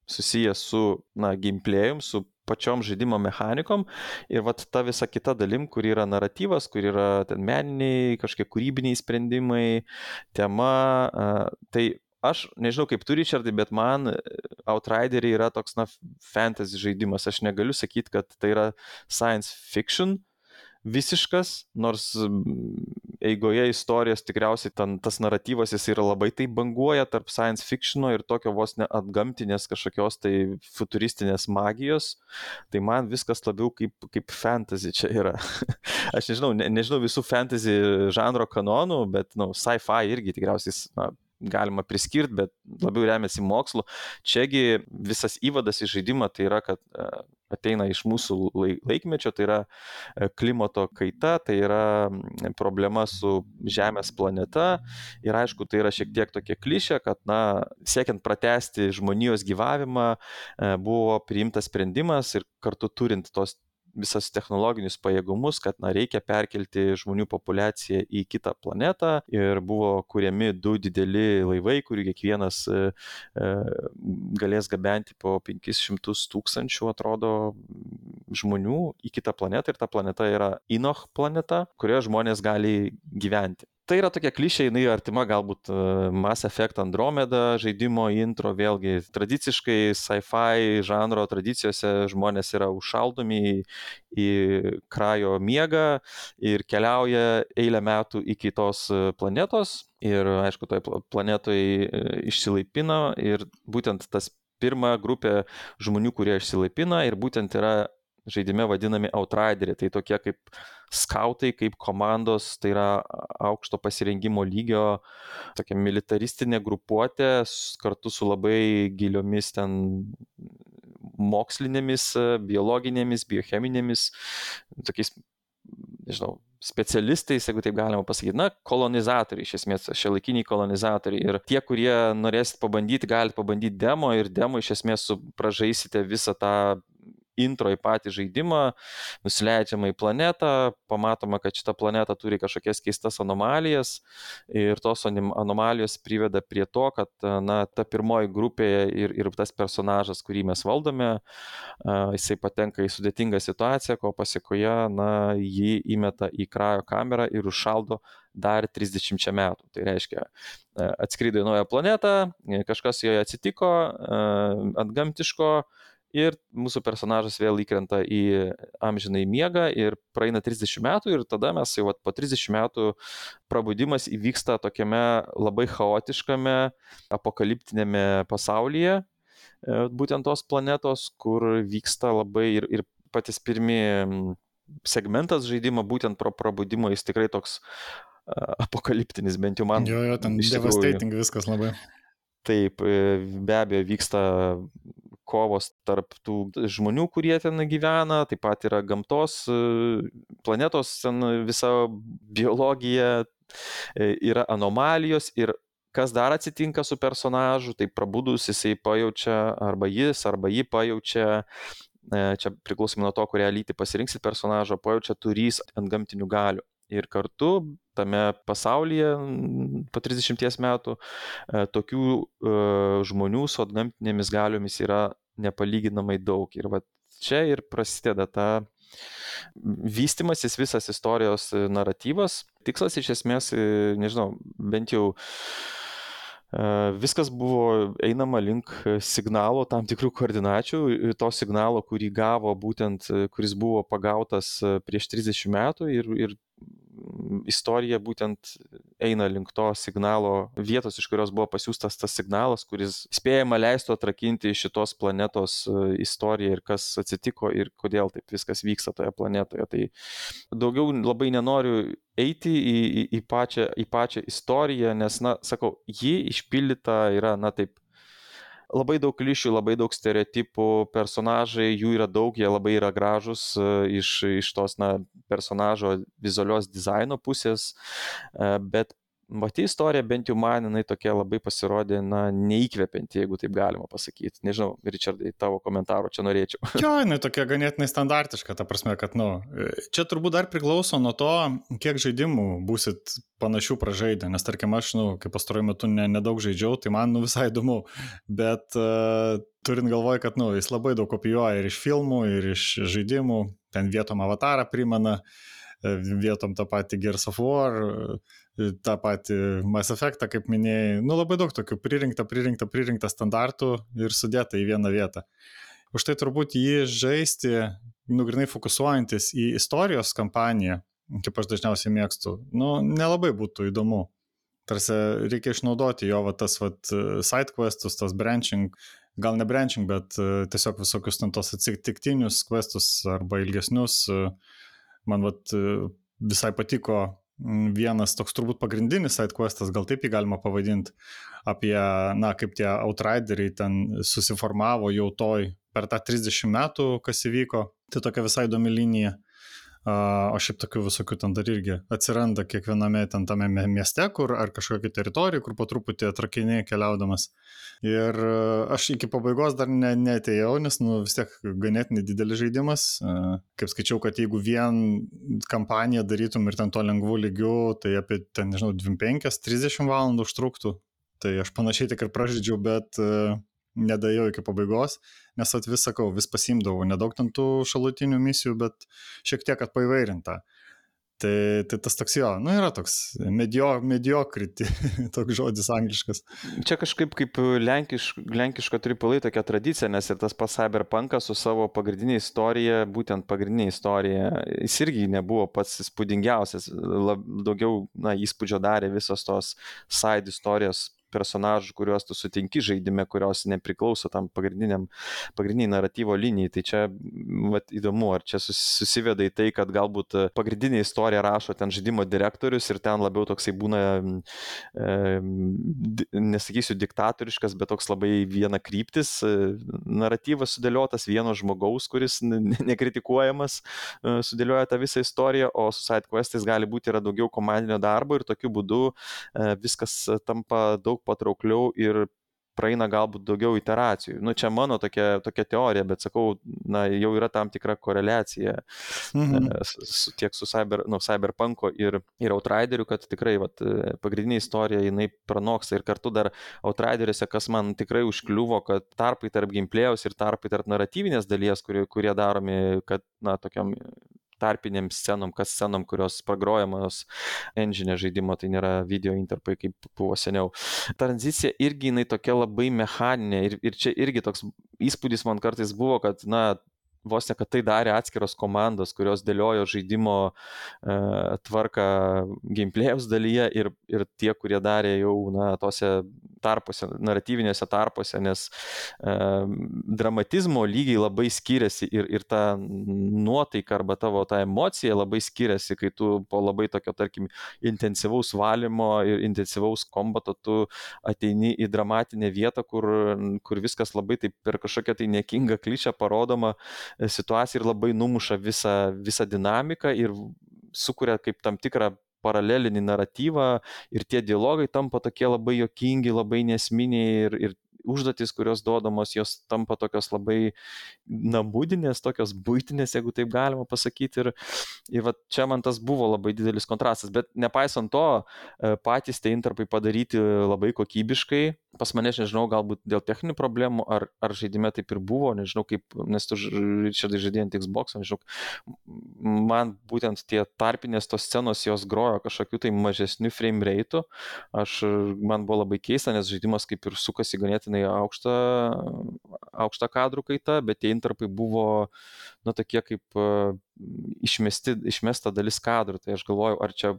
susijęs su, na, gameplayum, su pačiom žaidimo mechanikom ir vat ta visa kita dalim, kur yra naratyvas, kur yra ten meniniai, kažkokie kūrybiniai sprendimai, tema, tai aš nežinau kaip tu, Richardai, bet man e, Outrideriai yra toks, na, fantasy žaidimas. Aš negaliu sakyti, kad tai yra science fiction visiškas, nors eigoje istorijos tikriausiai ten, tas naratyvas jis yra labai taip banguoja tarp science fictiono ir tokio vos ne atgamtinės kažkokios tai futuristinės magijos. Tai man viskas labiau kaip, kaip fantasy čia yra. Aš nežinau, ne, nežinau visų fantasy žanro kanonų, bet, na, nu, sci-fi irgi tikriausiai na, galima priskirti, bet labiau remiasi mokslu. Čiagi visas įvadas į žaidimą tai yra, kad e, ateina iš mūsų laikmečio, tai yra e, klimato kaita, tai yra problema su Žemės planeta. Ir aišku, tai yra šiek tiek tokia klišė, kad, na, siekiant pratesti žmonijos gyvavimą, e, buvo priimtas sprendimas ir kartu turint tos visas technologinius pajėgumus, kad na, reikia perkelti žmonių populiaciją į kitą planetą ir buvo kuriami du dideli laivai, kurių kiekvienas e, e galės gabenti po 500 tūkstančių, atrodo, žmonių į kitą planetą ir ta planeta yra Inoch planeta, kurioje žmonės gali gyventi tai yra tokia klišė, jinai artima galbūt e, Mass Effect Andromeda žaidimo intro, vėlgi tradiciškai sci-fi žanro tradicijose žmonės yra užšaldomi į, į krajo miegą ir keliauja eilę metų iki tos e, planetos ir aišku, toj planetoje išsilaipina ir būtent tas pirma grupė žmonių, kurie išsilaipina ir būtent yra žaidime vadinami outrideriai, tai tokie kaip skautai, kaip komandos, tai yra aukšto pasirengimo lygio, tokia militaristinė grupuotė kartu su labai giliomis ten mokslinėmis, biologinėmis, biocheminėmis, tokiais, nežinau, specialistais, jeigu taip galima pasakyti, na, kolonizatoriai, iš esmės, šiuolaikiniai kolonizatoriai. Ir tie, kurie norėsit pabandyti, galite pabandyti demo. Ir demo iš esmės pražaisite visą tą intro į patį žaidimą, nusileidžiama į planetą, pamatoma, kad šita planeta turi kažkokias keistas anomalijas ir tos anomalijos priveda prie to, kad na, ta pirmoji grupė ir, ir tas personažas, kurį mes valdome, jisai patenka į sudėtingą situaciją, ko pasiekoje na, jį įmeta į krajo kamerą ir užšaldo dar 30 metų. Tai reiškia, atskrido į naują planetą, kažkas joje atsitiko, atgamtiško, ir mūsų personažas vėl įkrenta į amžinai miegą ir praeina 30 metų ir tada mes jau po 30 metų prabudimas įvyksta tokiame labai chaotiškame apokaliptinėme pasaulyje, e, būtent tos planetos, kur vyksta labai ir, ir patys pirmi segmentas žaidimo, būtent pro prabudimo, jis tikrai toks apokaliptinis, bent jau man. Jo, jo, ten devastating viskas labai. Taip, e, be abejo, vyksta kovos tarp tų žmonių, kurie ten gyvena, taip pat yra gamtos, e, planetos ten visa biologija, e, yra anomalijos ir kas dar atsitinka su personažu, tai prabudus jisai pajaučia, arba jis, arba ji pajaučia, čia priklausomai nuo to, kurią lytį pasirinksit personažą, pajaučia turys ant gamtinių galių ir kartu tame pasaulyje po 30 metų e, tokių e, žmonių su atgamtinėmis galiomis yra nepalyginamai daug. Ir va čia ir prasideda ta vystimasis visas istorijos naratyvas. Tikslas iš esmės, e, nežinau, bent jau viskas buvo einama link signalo tam tikrų koordinačių, to signalo, kurį gavo būtent, kuris buvo pagautas prieš 30 metų ir, ir istorija būtent eina link to signalo vietos, iš kurios buvo pasiūstas tas signalas, kuris spėjama leistų atrakinti šitos planetos e, istoriją ir kas atsitiko ir kodėl taip viskas vyksta toje planetoje. Tai daugiau labai nenoriu eiti į, į, į, pačią, į pačią istoriją, nes, na, sakau, ji išpildyta yra, na taip, labai daug klišių, labai daug stereotipų, personažai, jų yra daug, jie labai yra gražus e, iš, iš tos, na, personažo vizualios dizaino pusės, e, bet pati istorija bent jau man jinai tokia labai pasirodė, na, neįkvepianti, jeigu taip galima pasakyti. Nežinau, Richardai, tavo komentaro čia norėčiau. Jo, jinai tokia ganėtinai standartiška, ta prasme, kad, nu, čia turbūt dar priklauso nuo to, kiek žaidimų būsit panašių pražaidę, nes tarkim aš, nu, kaip pastaruoju metu ne, nedaug žaidžiau, tai man, nu, visai įdomu, bet uh, turint galvoj, kad, nu, jis labai daug kopijuoja ir iš filmų, ir iš žaidimų, ten vietom avatarą primena, e, vietom tą patį Gears of War, uh, tą patį Mass Effectą, kaip minėjai, nu labai daug tokių pririnkta, pririnkta, pririnkta standartų ir sudėta į vieną vietą. Už tai turbūt jį žaisti, nugrinai fokusuojantis į istorijos kampaniją, kaip aš dažniausiai mėgstu, nu nelabai būtų įdomu. Tarsi reikia išnaudoti jo va, tas va, side questus, tas branching, gal ne branching, bet tiesiog visokius ten tos atsitiktinius questus arba ilgesnius. Man vat, visai patiko vienas toks turbūt pagrindinis sidequestas, gal taip jį galima pavadinti, apie, na, kaip tie outrideriai ten susiformavo jau toj per tą 30 metų, kas įvyko. Tai tokia visai įdomi linija. O šiaip tokių visokių ten dar irgi atsiranda kiekviename ten tame mieste, kur ar kažkokia teritorija, kur po truputį atrakinėjai keliaudamas. Ir aš iki pabaigos dar ne, netėjau, nes nu, vis tiek ganėtinai didelis žaidimas. Kaip skaičiau, kad jeigu vien kampaniją darytum ir ten to lengvų lygių, tai apie ten, nežinau, 25-30 valandų užtruktų. Tai aš panašiai tik ir pražydžiau, bet nedėjau iki pabaigos, nes at vis sakau, vis pasimdavau, nedaug ten tų šalutinių misijų, bet šiek tiek kad paivairinta. Tai, tai tas toks jo, nu yra toks medio, mediokriti, toks žodis angliškas. Čia kažkaip kaip lenkiš, lenkiška tripulai tokia tradicija, nes ir tas pats Cyberpunkas su savo pagrindinė istorija, būtent pagrindinė istorija, jis irgi nebuvo pats įspūdingiausias, lab, daugiau na, įspūdžio darė visos tos side istorijos personažų, kuriuos tu sutinki žaidime, kurios nepriklauso tam pagrindiniam, pagrindiniai naratyvo linijai. Tai čia vat, įdomu, ar čia susiveda į tai, kad galbūt pagrindinė istorija rašo ten žaidimo direktorius ir ten labiau toksai būna, e, nesakysiu diktatoriškas, bet toks labai viena kryptis, e, naratyvas sudėliotas vieno žmogaus, kuris nekritikuojamas, e, sudėlioja tą visą istoriją, o su sidequestais gali būti yra daugiau komandinio darbo ir tokiu būdu e, viskas tampa daug patraukliau ir praeina galbūt daugiau iteracijų. Nu, čia mano tokia, tokia teorija, bet sakau, na, jau yra tam tikra koreliacija mhm. E, su, tiek su cyber, nu, Cyberpunko ir, ir Outrideriu, kad tikrai vat, pagrindinė istorija jinai pranoksta ir kartu dar Outrideriuose, kas man tikrai užkliuvo, kad tarpai tarp gameplay'aus ir tarpai tarp naratyvinės dalies, kurie, kurie daromi, kad, na, tokiam tarpiniam scenom, kas scenom, kurios pagrojamos engine žaidimo, tai nėra video interpai, kaip buvo seniau. Tranzicija irgi jinai tokia labai mechaninė ir, ir čia irgi toks įspūdis man kartais buvo, kad, na, vos ne, kad tai darė atskiros komandos, kurios dėliojo žaidimo e, tvarką gameplay'aus dalyje ir, ir tie, kurie darė jau, na, tose tarpuose, naratyvinėse tarpuose, nes e, dramatizmo lygiai labai skiriasi ir, ir ta nuotaika arba tavo ta emocija labai skiriasi, kai tu po labai tokio, tarkim, intensyvaus valymo ir intensyvaus kombato tu ateini į dramatinę vietą, kur, kur viskas labai taip per kažkokią tai niekingą klišę parodoma situaciją ir labai numuša visą, visą dinamiką ir sukuria kaip tam tikrą paralelinį naratyvą ir tie dialogai tampa tokie labai jokingi, labai nesminiai ir, ir, užduotis, kurios duodamos, jos tampa tokios labai namudinės, tokios būtinės, jeigu taip galima pasakyti. Ir, ir va, čia man tas buvo labai didelis kontrastas. Bet nepaisant to, e, patys tie interpai padaryti labai kokybiškai. Pas mane, aš nežinau, galbūt dėl techninių problemų, ar, ar žaidime taip ir buvo, nežinau kaip, nes tu čia žaidėjant Xbox, nežinau, man būtent tie tarpinės tos scenos jos grojo kažkokiu tai mažesniu frame rate. Aš, man buvo labai keista, nes žaidimas kaip ir sukasi ganėtinai aukštą, aukštą kadrų kaitą, bet tie interpai buvo, na, tokie kaip išmesti, išmesta dalis kadrų. Tai aš galvoju, ar čia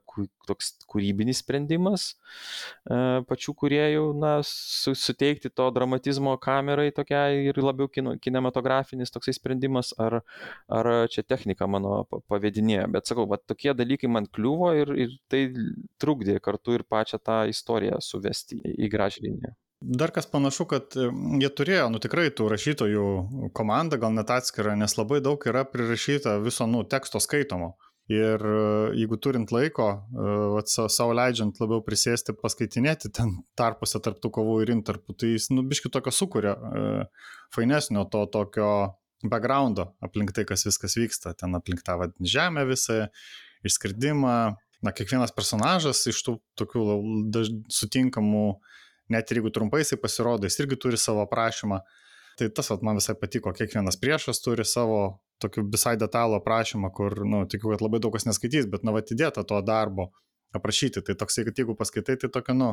toks kūrybinis sprendimas e, pačių kuriejų, na, su, suteikti to dramatizmo kamerai tokiai ir labiau kino, kinematografinis toksai sprendimas, ar, ar čia technika mano pavadinėjo. Bet sakau, va, tokie dalykai man kliuvo ir, ir tai trukdė kartu ir pačią tą istoriją suvesti į gražią liniją. Dar kas panašu, kad jie turėjo, nu tikrai tų rašytojų komandą, gal net atskirą, nes labai daug yra prirašyta viso, nu, teksto skaitomo. Ir e, jeigu turint laiko, e, savo leidžiant labiau prisėsti, paskaitinėti ten tarpuose tarptų kovų ir intarpų, tai jis, nu, biški tokio sukuria e, fainesnio to tokio backgroundo aplink tai, kas viskas vyksta, ten aplink tą vadinį žemę visą, išskridimą. Na, kiekvienas personažas iš tų tokių daž, sutinkamų uh, net ir jeigu trumpai jisai pasirodo, jis irgi turi savo aprašymą. Tai tas vat, man visai patiko, kiekvienas priešas turi savo tokių visai detalų aprašymą, kur, nu, tikiu, kad labai daug kas neskaitys, bet, nu, atidėta to darbo aprašyti. Tai toksai, kad jeigu paskaitai, tai tokio, nu,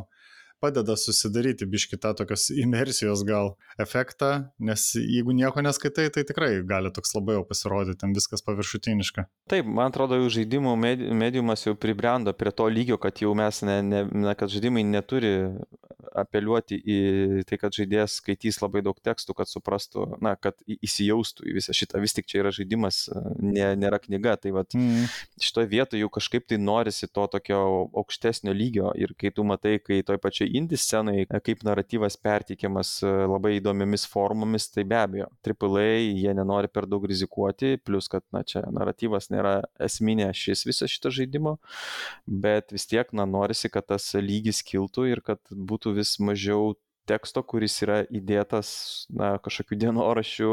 padeda susidaryti biškitą tokios imersijos gal efektą, nes jeigu nieko neskaitai, tai tikrai gali toks labai jau pasirodyti, ten viskas paviršutiniška. Taip, man atrodo, jau žaidimų mediumas jau pribrendo prie to lygio, kad jau mes, ne, ne, ne, kad žaidimai neturi apeliuoti į tai, kad žaidėjas skaitys labai daug tekstų, kad suprastų, na, kad įsijaustų į visą šitą. Vis tik čia yra žaidimas, nė, nėra knyga. Tai vat, mm. šitoje vietoje jau kažkaip tai norisi to tokio aukštesnio lygio ir kai tu matai, kai toj pačioj indie scenai, kaip naratyvas perteikiamas labai įdomiamis formomis, tai be abejo, AAA jie nenori per daug rizikuoti, plus kad, na, čia naratyvas nėra esminė šis viso šito žaidimo, bet vis tiek, na, norisi, kad tas lygis kiltų ir kad būtų vis mažiau teksto, kuris yra įdėtas, na, kažkokių dienoraščių,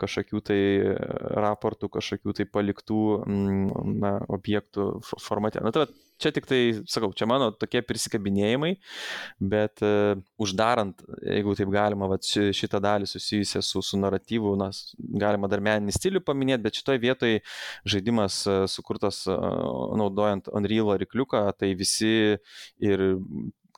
kažkokių tai raportų, kažkokių tai paliktų, mm, na, objektų formate. Na, tai čia tik tai, sakau, čia mano tokie prisikabinėjimai, bet uh, uždarant, jeigu taip galima, va, šitą dalį susijusią su, su naratyvu, na, galima dar meninį stilių paminėti, bet šitoje vietoje žaidimas uh, sukurtas uh, naudojant Unreal arikliuką, tai visi ir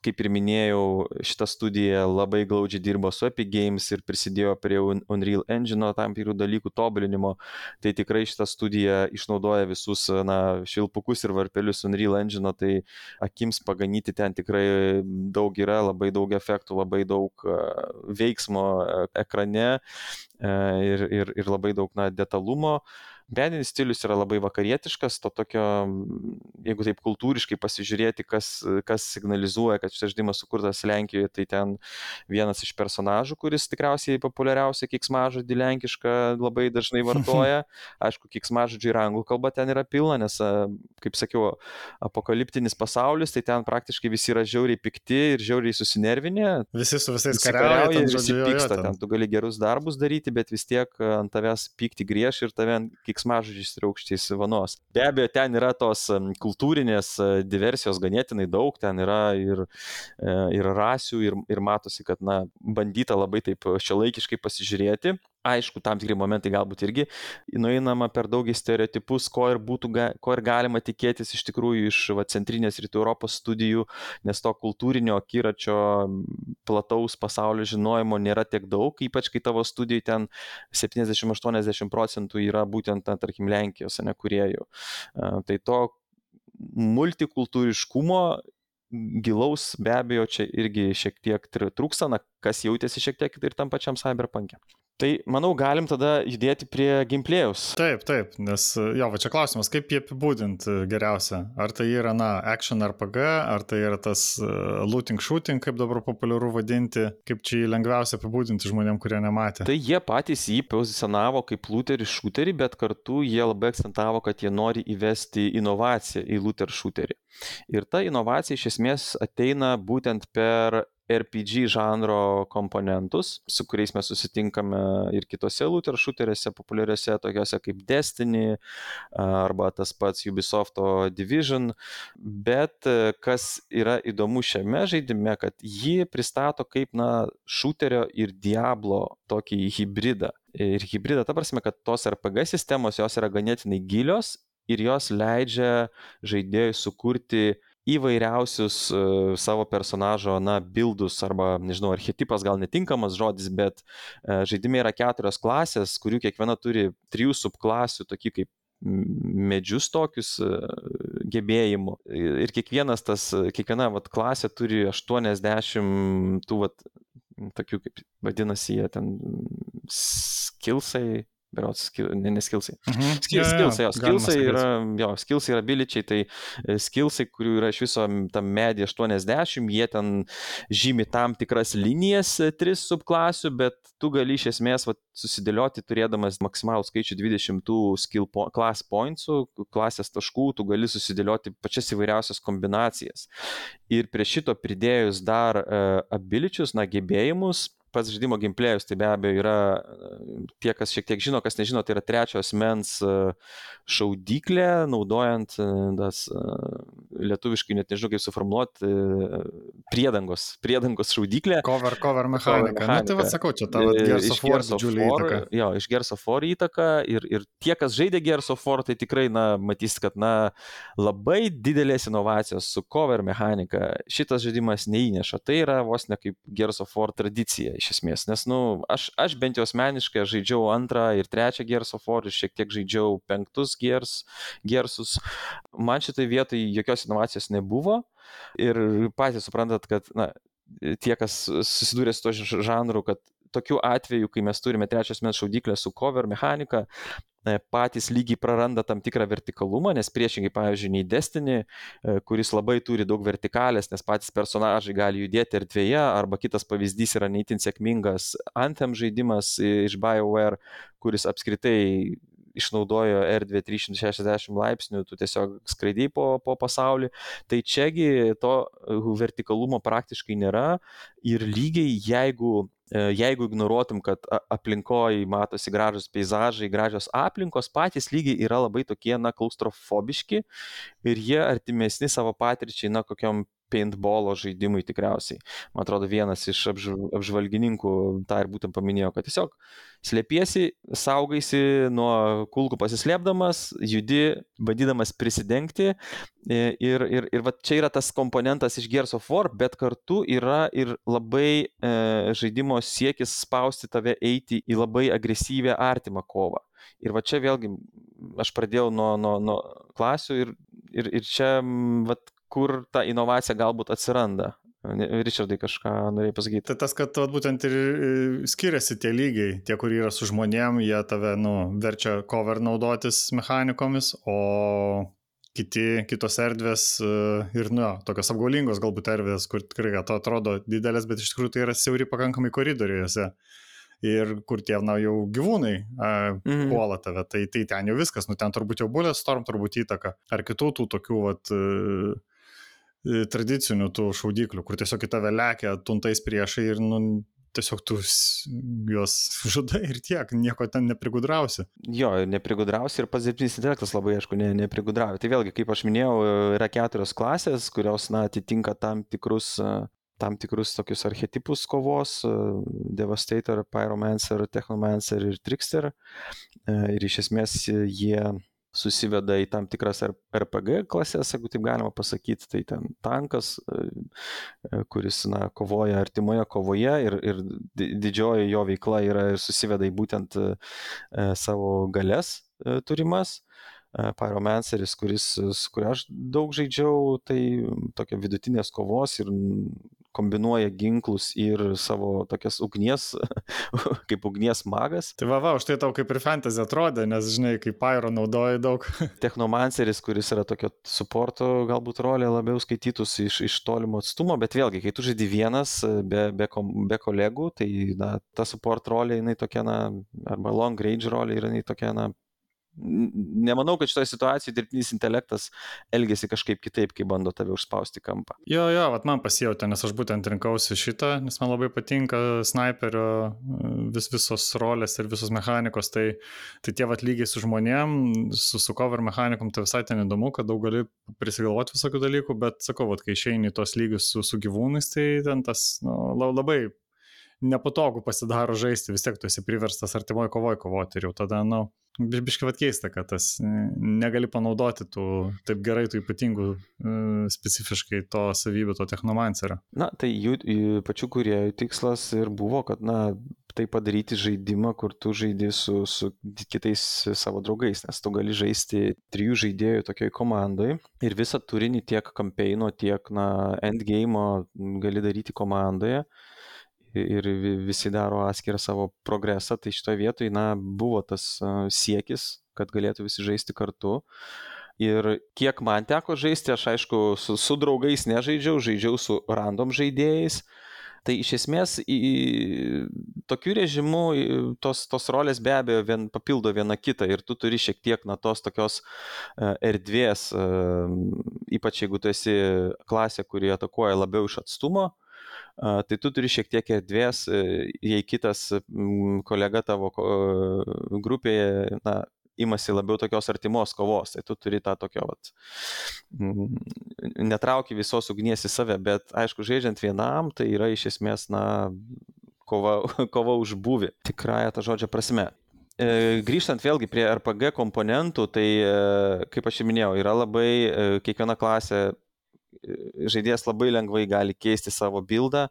kaip ir minėjau, šita studija labai glaudžiai dirbo su Epic Games ir prisidėjo prie Unreal Engine tam tikrų dalykų tobulinimo. Tai tikrai šita studija išnaudoja visus na, šilpukus ir varpelius Unreal Engine, tai akims paganyti ten tikrai daug yra, labai daug efektų, labai daug veiksmo ekrane ir, ir, ir labai daug na, detalumo. Meninis stilius yra labai vakarietiškas, to tokio, jeigu taip kultūriškai pasižiūrėti, kas, kas signalizuoja, kad šis žaidimas sukurtas Lenkijoje, tai ten vienas iš personažų, kuris tikriausiai populiariausia kiksmažodį lenkišką labai dažnai vartoja. Aišku, kiksmažodžiai ir anglų kalba ten yra pilna, nes, kaip sakiau, apokaliptinis pasaulis, tai ten praktiškai visi yra žiauriai pikti ir žiauriai susinervinę. Visi su visais kariauja ir visi pyksta. Ten tu gali gerus darbus daryti, bet vis tiek ant tavęs pykti grieš ir tave kiksmažodžiai keiksmažodžiais ir aukščiais vanos. Be abejo, ten yra tos kultūrinės e, diversijos ganėtinai daug, ten yra ir, e, ir rasių, ir, ir matosi, kad, na, bandyta labai taip šiuolaikiškai pasižiūrėti aišku, tam tikri momentai galbūt irgi nueinama per daug į stereotipus, ko ir, būtų, ko ir galima tikėtis iš tikrųjų iš va, centrinės rytų Europos studijų, nes to kultūrinio akiračio plataus pasaulio žinojimo nėra tiek daug, ypač kai tavo studijai ten 70-80 procentų yra būtent, na, tarkim, Lenkijos, ne kuriejų. Tai to multikultūriškumo gilaus be abejo čia irgi šiek tiek trūksta, na, kas jautėsi šiek tiek ir tam pačiam cyberpunk'e. Tai manau, galim tada judėti prie gameplėjaus. Taip, taip, nes jo, va čia klausimas, kaip jį apibūdinti geriausia. Ar tai yra, na, action RPG, ar tai yra tas uh, looting shooting, kaip dabar populiaru vadinti, kaip čia jį lengviausia apibūdinti žmonėm, kurie nematė. Tai jie patys jį pozicionavo kaip looterį shooterį, bet kartu jie labai akcentavo, kad jie nori įvesti inovaciją į looter shooterį. Ir ta inovacija iš esmės ateina būtent per RPG žanro komponentus, su kuriais mes susitinkame ir kitose looter šuteriuose, populiariuose, tokiuose kaip Destiny arba tas pats Ubisofto Division. Bet kas yra įdomu šiame žaidime, kad jį pristato kaip, na, šuterio ir Diablo tokį hybridą. Ir hybridą, ta prasme, kad tos RPG sistemos jos yra ganėtinai gilios ir jos leidžia žaidėjui sukurti įvairiausius uh, savo personažo, na, bildus arba, nežinau, archetipas gal netinkamas žodis, bet uh, žaidime yra keturios klasės, kurių kiekviena turi trijų subklasių, tokie kaip medžius tokius uh, gebėjimų. Ir kiekvienas tas, kiekviena vat, klasė turi 80 tų, vat, tokių kaip vadinasi, jie ten skilsai, berots, ne, ne skilsai. Mhm. Skil, skilsai, jo, skilsai yra, jo, skilsai yra biličiai, tai e, skilsai, kurių yra iš viso tam medį 80, jie ten žymi tam tikras linijas, 3 e, subklasių, bet tu gali iš esmės va, susidėlioti turėdamas maksimalų skaičių 20 tų skill po, class pointsų, klasės taškų, tu gali susidėlioti pačias įvairiausias kombinacijas. Ir prie šito pridėjus dar uh, abiličius, na, gebėjimus, pats žaidimo gameplayus tai be abejo yra, tie, kas šiek tiek žino, kas nežino, tai yra trečios mens e, šaudyklė, naudojant e, tas e, lietuviškai net nežinau kaip suformuoluoti, priedangos, priedangos šaudyklė. Cover, cover mechanika. Na tai vad sakau, čia tavo Gears of War didžiulį įtaką. Jo, iš Gears of War įtaką ir, ir tie, kas žaidė Gears of War, tai tikrai, na, matys, kad, na, labai didelės inovacijos su cover mechanika šitas žaidimas neįneša. Tai yra vos ne kaip Gears of War tradicija iš esmės. Nes, na, nu, aš, aš bent jau asmeniškai žaidžiau antrą ir trečią Gears of War ir šiek tiek žaidžiau penktus Gears, Gearsus. Man šitai vietai jokios inovacijos nebuvo ir patys suprantat, kad, na, tie, kas susidūrė su to žanru, kad tokiu atveju, kai mes turime trečios mes šaudyklę su cover mechanika, patys lygiai praranda tam tikrą vertikalumą, nes priešingai, pavyzdžiui, nei Destiny, e, kuris labai turi daug vertikalės, nes patys personažai gali judėti erdvėje, arba kitas pavyzdys yra neįtin sėkmingas Anthem žaidimas iš BioWare, kuris apskritai išnaudojo erdvę 360 laipsnių, tu tiesiog skraidai po, po pasaulį. Tai čiagi to vertikalumo praktiškai nėra ir lygiai jeigu E, jeigu ignoruotum, kad aplinkoje matosi gražus peizažai, gražios aplinkos, patys lygiai yra labai tokie, na, klaustrofobiški ir jie artimesni savo patirčiai, na, kokiam paintballo žaidimui tikriausiai. Man atrodo, vienas iš apžvalgininkų tą ir būtent paminėjo, kad tiesiog slėpiesi, saugaisi nuo kulkų pasislėpdamas, judi, bandydamas prisidengti. Ir, ir, ir va čia yra tas komponentas iš Gears of War, bet kartu yra ir labai e, žaidimo siekis spausti tave eiti į labai agresyvę artimą kovą. Ir va čia vėlgi aš pradėjau nuo, nuo, nuo klasių ir, ir, ir čia vat, kur ta inovacija galbūt atsiranda. Richardai kažką norėjai pasakyti. Tai tas, kad vat, būtent ir skiriasi tie lygiai, tie, kur yra su žmonėm, jie tave, nu, verčia cover naudotis mechanikomis, o kiti, kitos erdvės e, ir, nu, tokios apgaulingos galbūt erdvės, kur tikrai to atrodo didelės, bet iš tikrųjų tai yra siauri pakankamai koridoriuose. Ir kur tie, na, jau gyvūnai a, mhm. puola tave, tai, tai ten jau viskas, nu, ten turbūt jau bulės storm, turbūt įtaka. Ar kitų tų tokių, vat, uh, tradicinių tų šaudyklių, kur tiesiog į tave lekia tuntais priešai ir nu, tiesiog tu juos žudai ir tiek, nieko ten neprigudrausi. Jo, neprigudrausi ir pats dirbtinis intelektas labai, aišku, ne, neprigudrauja. Tai vėlgi, kaip aš minėjau, yra keturios klasės, kurios, na, atitinka tam tikrus tam tikrus tokius archetipus kovos - Devastator, Pyromancer, Technomancer ir Trickster. Ir iš esmės jie susiveda į tam tikras RPG klases, jeigu taip galima pasakyti, tai ten tankas, e, e, kuris na, kovoja artimoje kovoje ir, ir didžioji jo veikla yra susiveda į būtent e, savo galės turimas. Pyromanceris, kuris, su kuriuo aš daug žaidžiau, tai tokia vidutinės kovos ir kombinuoja ginklus ir savo tokias ugnies, kaip ugnies magas. Tai va, va, už tai tau kaip ir fantasy atrodė, nes žinai, kaip Pyro naudoja daug. Technomanceris, kuris yra tokio suporto galbūt rolė labiau skaitytus iš, iš tolimo atstumo, bet vėlgi, kai tu žaidži vienas be, be, be kolegų, tai na, ta support rolė, jinai tokia, na, arba long range rolė jinai tokia, na, nemanau, kad šitoje situacijoje dirbtinis intelektas elgesi kažkaip kitaip, kai bando tave užspausti kampą. Jo, jo, vat man pasijauti, nes aš būtent rinkausi šitą, nes man labai patinka sniperio vis, visos rolės ir visos mechanikos, tai, tai tie vat lygiai su žmonėm, su, su cover mechanikom, tai visai ten įdomu, kad daug gali prisigalvoti visokių dalykų, bet sakau, vat, kai išeini tos lygius su, su gyvūnais, tai ten tas nu, labai nepatogu pasidaro žaisti, vis tiek tu esi priverstas artimoje kovoje kovoti ir jau tada, na, nu, biškai vad keista, kad tas negali panaudoti tų taip gerai, tų ypatingų e, specifiškai to savybių, to technomancerio. Na, tai jų, jų pačių kuriejų tikslas ir buvo, kad, na, tai padaryti žaidimą, kur tu žaidži su, su kitais savo draugais, nes tu gali žaisti trijų žaidėjų tokioj komandai ir visą turinį tiek kampeino, tiek, na, endgame gali daryti komandoje ir visi daro atskirą savo progresą, tai šitoje vietoje, na, buvo tas siekis, kad galėtų visi žaisti kartu. Ir kiek man teko žaisti, aš aišku, su, su draugais nežaidžiau, žaidžiau su random žaidėjais. Tai iš esmės į tokiu režimu tos, tos rolės be abejo vien, papildo viena kitą ir tu turi šiek tiek na tos tokios erdvės, ypač jeigu tu esi klasė, kuri atakuoja labiau iš atstumo, tai tu turi šiek tiek erdvės, e, jei kitas kolega tavo grupėje, na, imasi labiau tokios artimos kovos, tai tu turi tą tokio, vat, netrauki visos ugnies į save, bet aišku, žaidžiant vienam, tai yra iš esmės, na, kova, kova už būvį, tikrąją tą žodžią prasme. E, grįžtant vėlgi prie RPG komponentų, tai e, kaip aš jau minėjau, yra labai kiekviena klasė žaidėjas labai lengvai gali keisti savo bildą,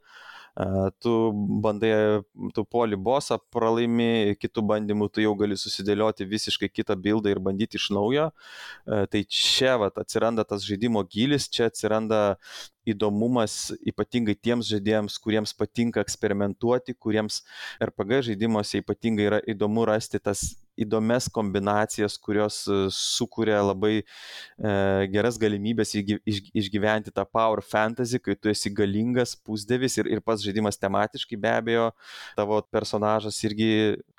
tu bandai, tu poli bosą, pralaimi, kitų bandymų tu jau gali susidėlioti visiškai kitą bildą ir bandyti iš naujo. Tai čia vat, atsiranda tas žaidimo gilis, čia atsiranda įdomumas ypatingai tiems žaidėjams, kuriems patinka eksperimentuoti, kuriems RPG žaidimuose ypatingai yra įdomu rasti tas įdomias kombinacijas, kurios e, sukuria labai e, geras galimybės išgyventi tą power fantasy, kai tu esi galingas pusdevis ir, ir pats žaidimas tematiškai be abejo, tavo personažas irgi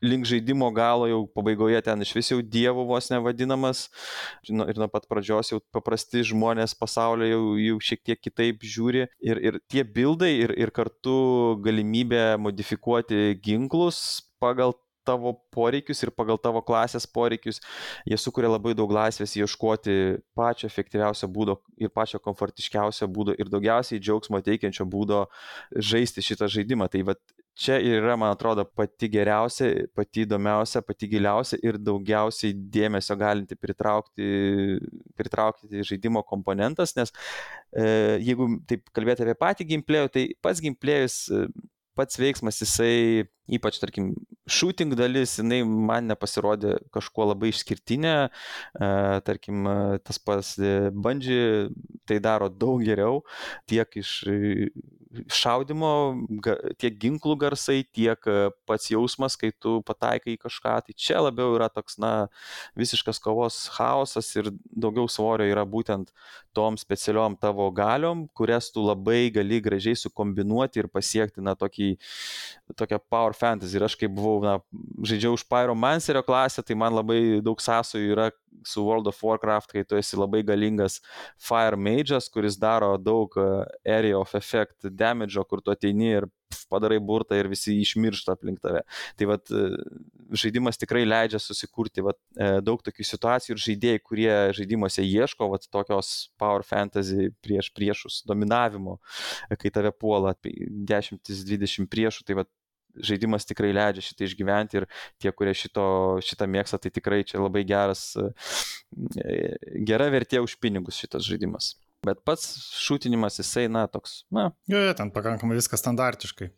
link žaidimo galo jau pabaigoje ten iš vis jau dievų vos nevadinamas. Ir nuo pat pradžios jau paprasti žmonės pasaulio jau, jau šiek tiek kitaip žiūri. Ir, ir tie bildai ir, ir kartu galimybė modifikuoti ginklus pagal tavo poreikius ir pagal tavo klasės poreikius, jie sukuria labai daug laisvės ieškoti pačio efektyviausio būdo ir pačio komfortiškiausio būdo ir daugiausiai džiaugsmo teikiančio būdo žaisti šitą žaidimą. Tai va čia yra, man atrodo, pati geriausia, pati įdomiausia, pati giliausia ir daugiausiai dėmesio galinti pritraukti, pritraukti žaidimo komponentas, nes e, jeigu taip kalbėti apie patį gameplayų, tai pats gameplayus pats veiksmas, jisai, ypač, tarkim, shooting dalis, jinai man nepasirodė kažkuo labai išskirtinė, e, tarkim, tas pas bandži tai daro daug geriau, tiek iš šaudimo, tiek ginklų garsai, tiek e, pats jausmas, kai tu pataikai į kažką, tai čia labiau yra toks, na, visiškas kovos chaosas ir daugiau svorio yra būtent tom specialiom tavo galiom, kurias tu labai gali gražiai sukombinuoti ir pasiekti, na, tokį, tokią power fantasy. Ir aš kaip buvau, na, žaidžiau už Pyromancerio klasę, tai man labai daug sąsojų yra su World of Warcraft, kai tu esi labai galingas Fire Mage'as, kuris daro daug e, Area of Effect damage, kur tu ateini ir padarai burtą ir visi išmiršta aplink tave. Tai vad e, žaidimas tikrai leidžia susikurti vat, e, daug tokių situacijų ir žaidėjai, kurie žaidimuose ieško vat, tokios power fantasy prieš priešus, dominavimo, kai tave puola 10-20 priešų, tai vat, žaidimas tikrai leidžia šitą išgyventi ir tie, kurie šito, šitą mėgsta, tai tikrai čia labai geras, e, gera vertė už pinigus šitas žaidimas. Bet pats šūtinimas jisai, na, toks, na. Jo, jo, ten pakankamai viskas standartiškai.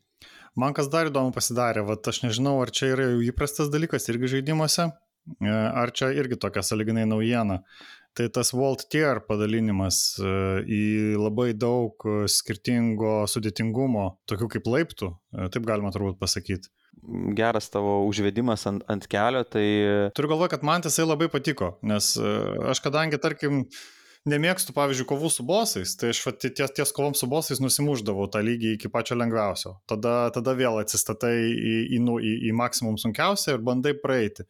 Man kas dar įdomu pasidarė, va, aš nežinau, ar čia yra jau įprastas dalykas irgi žaidimuose, e, ar čia irgi tokia saliginai naujiena. Tai tas Vault Tier padalinimas e, į labai daug skirtingo sudėtingumo, tokių kaip laiptų, e, taip galima turbūt pasakyti geras tavo užvedimas ant, ant kelio, tai... Turiu galvoje, kad man tasai labai patiko, nes aš kadangi, tarkim, nemėgstu, pavyzdžiui, kovų su bosais, tai aš ties, ties kovom su bosais nusimuždavau tą lygį iki pačio lengviausio. Tada, tada vėl atsistatai į, į, nu, į, į maksimum sunkiausią ir bandai praeiti.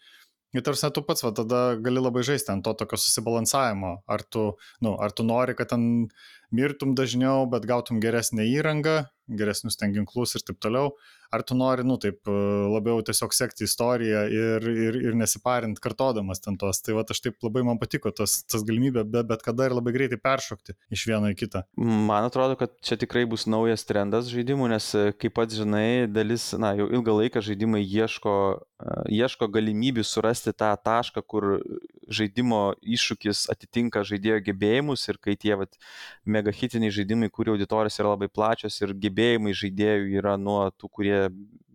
Ir tarsi tu pats, va, tada gali labai žaisti ant to tokio susibalansavimo. Ar tu, nu, ar tu nori, kad ten mirtum dažniau, bet gautum geresnę įrangą, geresnius ten ginklus ir taip toliau, ar tu nori, nu, taip labiau tiesiog sekti istoriją ir, ir, ir nesiparint kartodamas ten tos. Tai va, aš taip labai man patiko tas, tas galimybė, bet, bet kada ir labai greitai peršokti iš vieno į kitą. Man atrodo, kad čia tikrai bus naujas trendas žaidimų, nes kaip pats žinai, dalis, na, jau ilgą laiką žaidimai ieško, ieško galimybių surasti tą tašką, kur žaidimo iššūkis atitinka žaidėjo gebėjimus ir kai tie vat, megahitiniai žaidimai, kurių auditorijos yra labai plačios ir gebėjimai žaidėjų yra nuo tų, kurie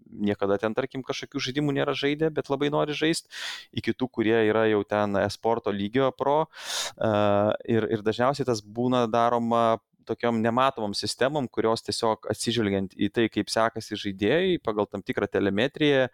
niekada ten, tarkim, kažkokių žaidimų nėra žaidę, bet labai nori žaisti, iki tų, kurie yra jau ten esporto lygio pro. Ir, ir dažniausiai tas būna daroma tokiom nematomom sistemom, kurios tiesiog atsižvelgiant į tai, kaip sekasi žaidėjai pagal tam tikrą telemetriją,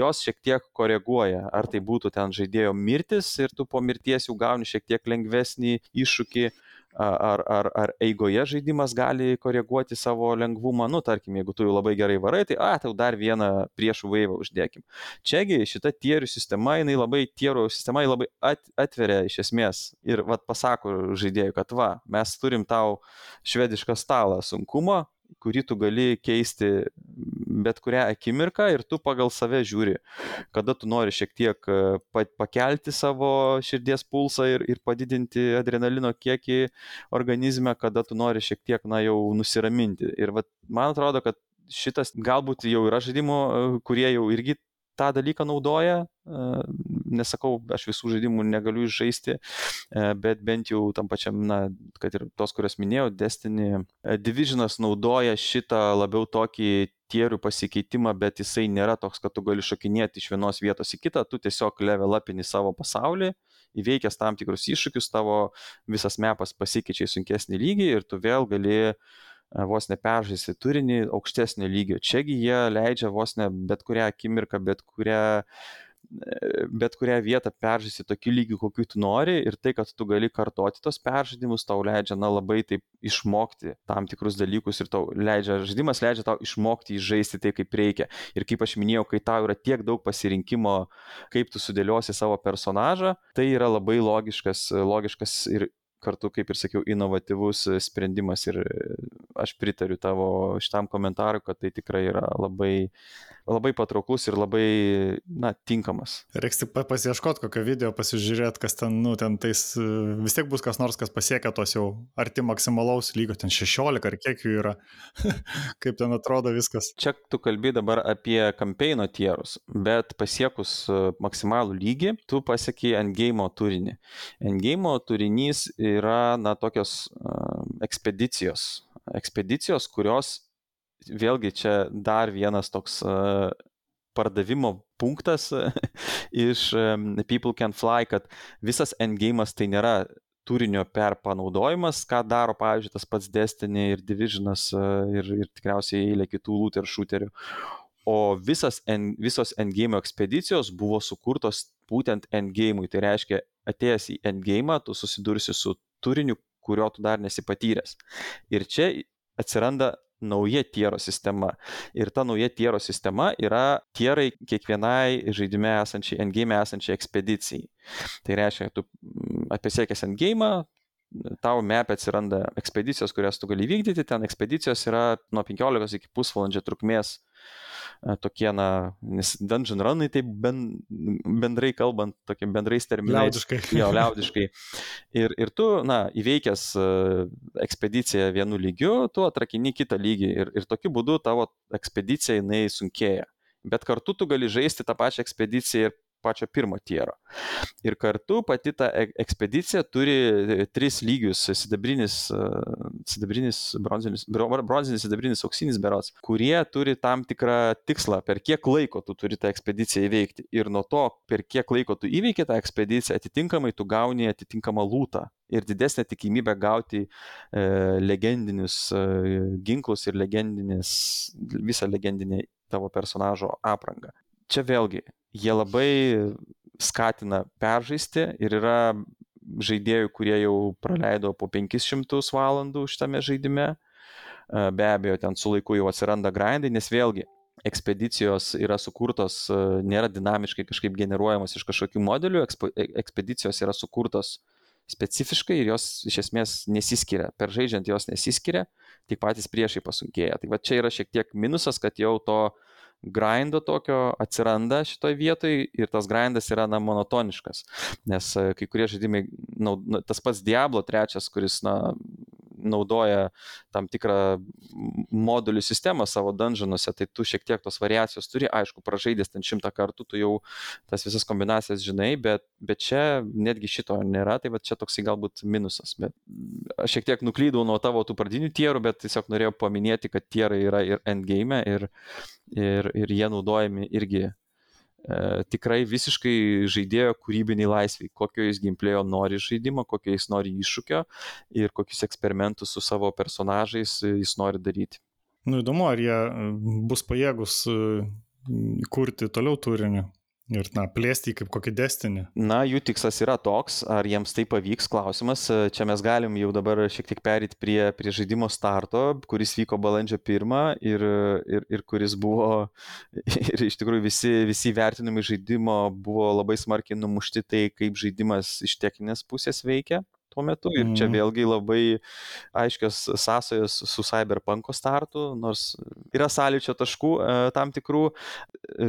jos šiek tiek koreguoja. Ar tai būtų ten žaidėjo mirtis ir tu po mirties jau gauni šiek tiek lengvesnį iššūkį, ar, ar, ar eigoje žaidimas gali koreguoti savo lengvumą, nu, tarkim, jeigu tu jau labai gerai varai, tai, a, tau dar vieną priešų vaivą uždėkim. Čiagi šita tierių sistema, jinai labai, tierių sistema jinai labai at, atveria iš esmės ir, vad, pasako žaidėjui, kad, va, mes turim tau švedišką stalą sunkumo, kurį tu gali keisti bet kurią akimirką ir tu pagal save žiūri, kada tu nori šiek tiek e, pakelti savo širdies pulsą ir, ir padidinti adrenalino kiekį organizme, kada tu nori šiek tiek, na, jau nusiraminti. Ir vat, man atrodo, kad šitas galbūt jau yra žaidimų, e, kurie jau irgi tą dalyką naudoja. Nesakau, aš visų žaidimų negaliu žaisti, bet bent jau tam pačiam, na, kad ir tos, kurias minėjau, Destiny Divisionas naudoja šitą labiau tokį tierių pasikeitimą, bet jisai nėra toks, kad tu gali šokinėti iš vienos vietos į kitą, tu tiesiog level upini savo pasaulį, įveikęs tam tikrus iššūkius, tavo visas mepas pasikeičia į sunkesnį lygį ir tu vėl gali uh, vos ne peržaisti turinį aukštesnio lygio. Čiagi jie leidžia vos ne bet kurią akimirką, bet kurią e, bet kurią vietą peržaisti tokiu lygiu, kokiu tu nori ir tai, kad tu gali kartoti tos peržaidimus, tau leidžia, na, labai taip išmokti tam tikrus dalykus ir tau leidžia, žaidimas leidžia tau išmokti įžaisti tai, kaip reikia. Ir kaip aš minėjau, kai tau yra tiek daug pasirinkimo, kaip tu sudėliosi savo personažą, tai yra labai logiškas, logiškas ir kartu, kaip ir sakiau, inovatyvus sprendimas ir aš pritariu tavo šitam komentarui, kad tai tikrai yra labai, labai patrauklus ir labai, na, tinkamas. Reiks tik pasieškoti kokio video, pasižiūrėti, kas ten, nu, ten tais, vis tiek bus kas nors, kas pasiekia tos jau arti maksimalaus lygio, ten 16 ar kiek jų yra, kaip ten atrodo viskas. Čia tu kalbi dabar apie kampeino tierus, bet pasiekus maksimalų lygį, tu pasieki endgame turinį. Endgame turinys yra, na, tokios uh, ekspedicijos, ekspedicijos, kurios vėlgi čia dar vienas toks uh, pardavimo punktas iš um, People Can Fly, kad visas endgame'as tai nėra turinio perpanaudojimas, ką daro, pavyzdžiui, tas pats Destiny ir Divisionas ir, ir tikriausiai eilė kitų looter shooterių. O visas, en, visos endgame ekspedicijos buvo sukurtos būtent endgame'ui. Tai reiškia, atėjęs į endgame'ą, tu susidursi su turiniu, kurio tu dar nesi patyręs. Ir čia atsiranda nauja tiero sistema. Ir ta nauja tiero sistema yra tierai kiekvienai žaidime esančiai, endgame esančiai ekspedicijai. Tai reiškia, tu mm, apisiekęs endgame, tau mep atsiranda ekspedicijos, kurias tu gali vykdyti, ten ekspedicijos yra nuo 15 iki pusvalandžio trukmės tokie, na, nes dungeon runai, tai ben, bendrai kalbant, tokie bendrais terminais. Liaudiškai. Jo, liaudiškai. Ir, ir tu, na, įveikęs ekspediciją vienu lygiu, tu atrakini kitą lygį ir, ir tokiu būdu tavo ekspedicija jinai sunkėja. Bet kartu tu gali žaisti tą pačią ekspediciją ir pačio pirmo tiero. Ir kartu pati ta ekspedicija turi e, tris lygius - sidabrinis, e, sidabrinis bronzinis, bronzinis, sidabrinis, auksinis berots, kurie turi tam tikrą tikslą, per kiek laiko tu turi tą ekspediciją įveikti. Ir nuo to, per kiek laiko tu įveiki tą ekspediciją, atitinkamai tu gauni atitinkamą lūtą ir didesnė tikimybė gauti e, legendinius e, ginklus ir legendinės, visą legendinę tavo personažo aprangą. Čia vėlgi jie labai skatina peržaisti ir yra žaidėjų, kurie jau praleido po 500 valandų šitame žaidime. Be abejo, ten su laiku jau atsiranda grindai, nes vėlgi ekspedicijos yra sukurtos, nėra dinamiškai kažkaip generuojamos iš kažkokių modelių, ekspedicijos yra sukurtos specifiškai ir jos iš esmės nesiskiria. Per žaidžiant jos nesiskiria, tik patys priešai pasunkėja. Tai va čia yra šiek tiek minusas, kad jau to grindo tokio atsiranda šitoj vietoj ir tas grindas yra na monotoniškas. Nes kai kurie žaidimai, na, tas pats Diablo trečias, kuris na, naudoja tam tikrą modulių sistemą savo dungeonuose, tai tu šiek tiek tos variacijos turi, aišku, pražaidęs ten šimtą kartų, tu jau tas visas kombinacijas žinai, bet, bet čia netgi šito nėra, tai va čia toksai galbūt minusas. Bet aš šiek tiek nuklydau nuo tavo tų pradinių tierų, bet tiesiog norėjau paminėti, kad tierai yra ir endgame ir, ir, ir jie naudojami irgi E, tikrai visiškai žaidėjo kūrybiniai laisviai, kokio jis gimplėjo nori žaidimo, kokio jis nori iššūkio ir kokius eksperimentus su savo personažais jis nori daryti. Nu įdomu, ar jie bus pajėgus e, kurti toliau turinį. Ir, na, plėsti kaip kokį destinį. Na, jų tikslas yra toks, ar jiems tai pavyks, klausimas. Čia mes galim jau dabar šiek tiek perėti prie, prie žaidimo starto, kuris vyko balandžio 1 ir, ir, ir kuris buvo, ir iš tikrųjų visi, visi vertinimai žaidimo buvo labai smarkiai numušti tai, kaip žaidimas iš techninės pusės veikia tuo metu ir čia mhm. vėlgi labai aiškios sąsajos su Cyberpunko startu, nors yra sąlyčio taškų e, tam tikrų.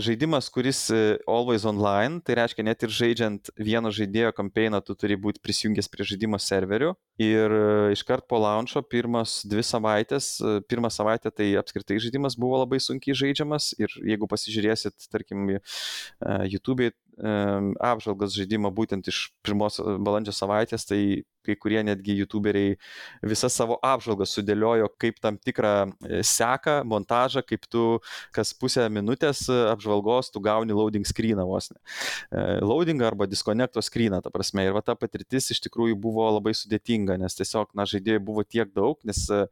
Žaidimas, kuris e, always online, tai reiškia net ir žaidžiant vieno žaidėjo kampeiną, tu turi būti prisijungęs prie žaidimo serverių ir e, iškart po launcho pirmas dvi savaitės, pirmą savaitę tai apskritai žaidimas buvo labai sunkiai žaidžiamas ir jeigu pasižiūrėsit, tarkim, YouTube'e apžvalgas žaidimo būtent iš pirmos balandžio savaitės, tai kai kurie netgi youtuberiai visas savo apžvalgas sudėliojo kaip tam tikrą e, seką, montažą, kaip tu kas pusę minutės apžvalgos tu gauni loading screeną vos ne. E, loading arba disconnecto screeną, ta prasme. Ir va ta patirtis iš tikrųjų buvo labai sudėtinga, nes tiesiog, na, žaidėjų buvo tiek daug, nes e,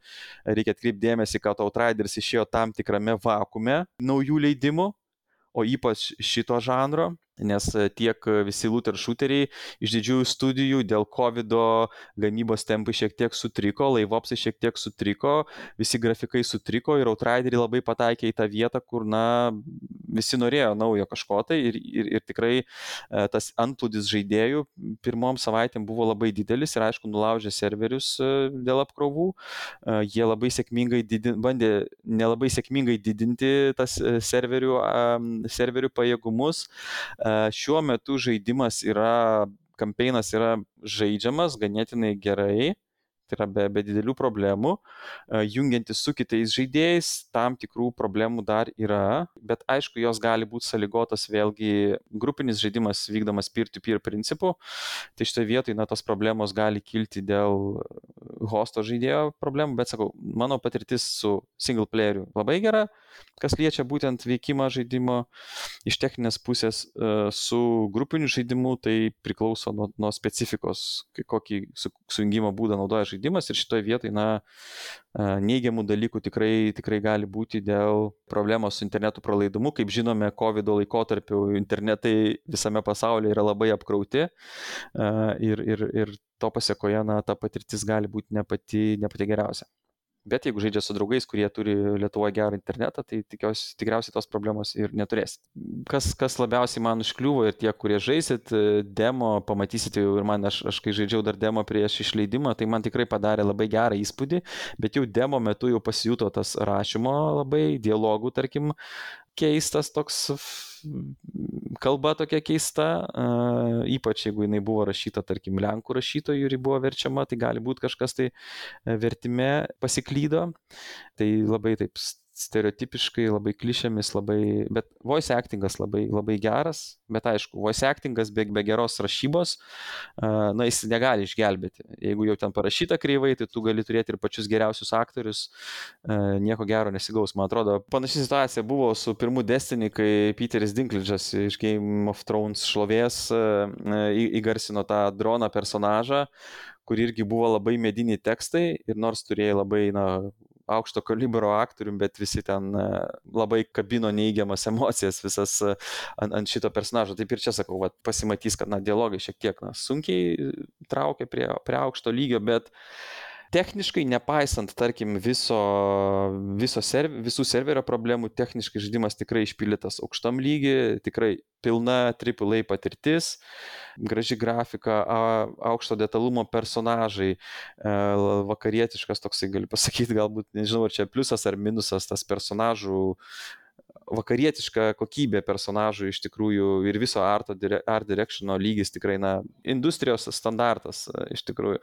reikia atkreipdėmėsi, kad Outriders išėjo tam tikrame vakume naujų leidimų, o ypač šito žanro nes e, tiek e, visi looter shooteriai iš didžiųjų studijų dėl COVID gamybos tempai šiek tiek sutriko, laivopsai šiek tiek sutriko, visi grafikai sutriko ir Outrideriai labai pataikė į tą vietą, kur, na, visi norėjo naujo kažko tai ir, ir, ir tikrai e, tas antplūdis žaidėjų pirmom savaitėm buvo labai didelis ir aišku, nulaužė serverius dėl apkrovų. Jie labai sėkmingai didin, bandė nelabai sėkmingai didinti tas serverių, serverių pajėgumus Šiuo metu žaidimas yra, kampeinas yra žaidžiamas ganėtinai gerai, tai yra be, be didelių problemų. Jungiantis su kitais žaidėjais, tam tikrų problemų dar yra, bet aišku, jos gali būti saligotas vėlgi grupinis žaidimas vykdomas peer-to-peer principu. Tai šitoje vietoje, na, tos problemos gali kilti dėl hosto žaidėjo problemų, bet sakau, mano patirtis su single playeriu labai gera, kas liečia būtent veikimą žaidimo iš techninės pusės e, su grupiniu žaidimu, tai priklauso nuo, nuo specifikos, kokį sujungimo būdą naudoja žaidimas ir šitoje vietoje, na, e, neigiamų dalykų tikrai, tikrai gali būti dėl problemos su internetu pralaidumu. Kaip žinome, COVID laikotarpiu internetai visame pasaulyje yra labai apkrauti e, ir, ir, ir to pasiekoje, na, ta patirtis gali būti ne pati, ne pati geriausia. Bet jeigu žaidžia su draugais, kurie turi Lietuvoje gerą internetą, tai tikiuosi, tikriausiai tos problemos ir neturės. Kas, kas labiausiai man užkliuvo ir tie, kurie žaisit demo, pamatysite jau ir man, aš, aš kai žaidžiau dar demo prieš išleidimą, tai man tikrai padarė labai gerą įspūdį, bet jau demo metu jau pasijuto tas rašymo labai, dialogų, tarkim, keistas toks kalba tokia keista, ypač jeigu jinai buvo rašyta, tarkim, lenkų rašytojų ir buvo verčiama, tai gali būti kažkas tai vertime pasiklydo. Tai labai taip stereotipiškai, labai klišėmis, labai, bet voice actingas labai, labai geras, bet aišku, voice actingas be, be geros rašybos, uh, na, jis negali išgelbėti. Jeigu jau ten parašyta kreivai, tai tu gali turėti ir pačius geriausius aktorius, uh, nieko gero nesigaus. Man atrodo, panaši situacija buvo su pirmu Destiny, kai Peteris Dinklidžas iš Game of Thrones šlovės uh, įgarsino tą droną personažą kur irgi buvo labai mediniai tekstai ir nors turėjai labai, na, aukšto kalibro aktorium, bet visi ten e, labai kabino neigiamas emocijas visas e, ant, ant šito personažo. Taip ir čia sakau, va, pasimatys, kad na, dialogai šiek tiek na, sunkiai traukia prie, prie aukšto lygio, bet techniškai, nepaisant, tarkim, viso, viso serv, visų serverio problemų, techniškai žaidimas tikrai išpildytas aukštam lygiui, tikrai pilna AAA patirtis, graži grafika, aukšto detalumo personažai, e, vakarietiškas toksai, galiu pasakyti, galbūt, nežinau, ar čia pliusas ar minusas tas personažų vakarietiška kokybė personažų iš tikrųjų ir viso art, art directiono lygis tikrai, na, industrijos standartas iš tikrųjų,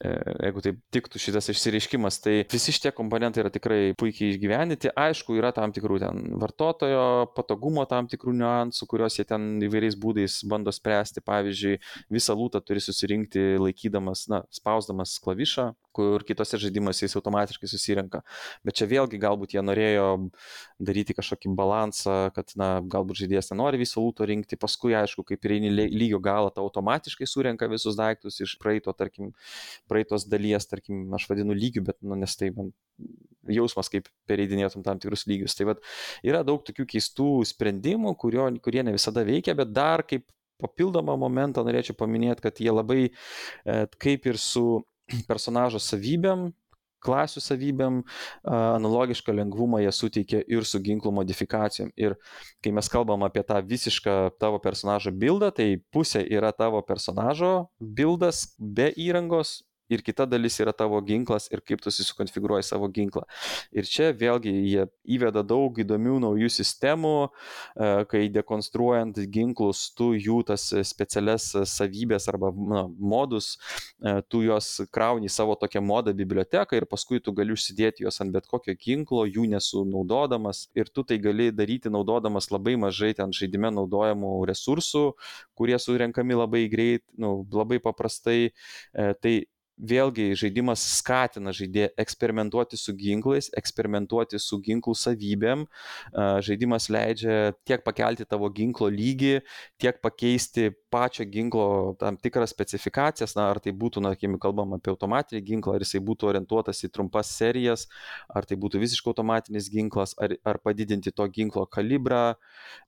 e, jeigu taip tiktų šitas išsireiškimas. Tai visi šitie komponentai yra tikrai puikiai išgyvenyti. Aišku, yra tam tikrų ten vartotojo patogumo tam tikrų niuansų, kuriuos jie ten įvairiais būdais bando spręsti. Pavyzdžiui, visą lūtą turi susirinkti laikydamas, na, spausdamas klavišą, kur kitose žaidimuose jis automatiškai susirenka. Bet čia vėlgi galbūt jie norėjo daryti kažkokį balansą, kad, na, galbūt žaidėjas nenori viso lūto rinkti, paskui, aišku, kaip ir eini lygio galą, ta automatiškai surenka visus daiktus iš praeito, tarkim, praeitos dalies, tarkim, aš vadinu lygių, bet, nu, nes tai man jausmas, kaip pereidinėtum tam tikrus lygius. Tai vad yra daug tokių keistų sprendimų, kurio, kurie ne visada veikia, bet dar kaip papildomą momentą norėčiau paminėti, kad jie labai, e, kaip ir su personažo savybėm, klasių savybėm, analogišką lengvumą jie suteikia ir su ginklų modifikacijom. Ir kai mes kalbam apie tą visišką tavo personažo bildą, tai pusė yra tavo personažo bildas be įrangos, ir kita dalis yra tavo ginklas ir kaip tu susikonfigūruoji savo ginklą. Ir čia vėlgi jie įveda daug įdomių naujų sistemų, e, kai dekonstruojant ginklus, tu jų tas specialias savybės arba na, modus, e, tu juos krauni savo tokią modą biblioteką ir paskui tu gali užsidėti juos ant bet kokio ginklo, jų nesunaudodamas ir tu tai gali daryti naudodamas labai mažai ten žaidime naudojamų resursų, kurie surenkami labai greit, nu, labai paprastai. E, tai vėlgi žaidimas skatina žaidėją eksperimentuoti su ginklais, eksperimentuoti su ginklų savybėm. Žaidimas leidžia tiek pakelti tavo ginklo lygį, tiek pakeisti pačio ginklo tam tikras specifikacijas, na, ar tai būtų, na, kai kalbam apie automatinį ginklą, ar jisai būtų orientuotas į trumpas serijas, ar tai būtų visiškai automatinis ginklas, ar, ar padidinti to ginklo kalibrą.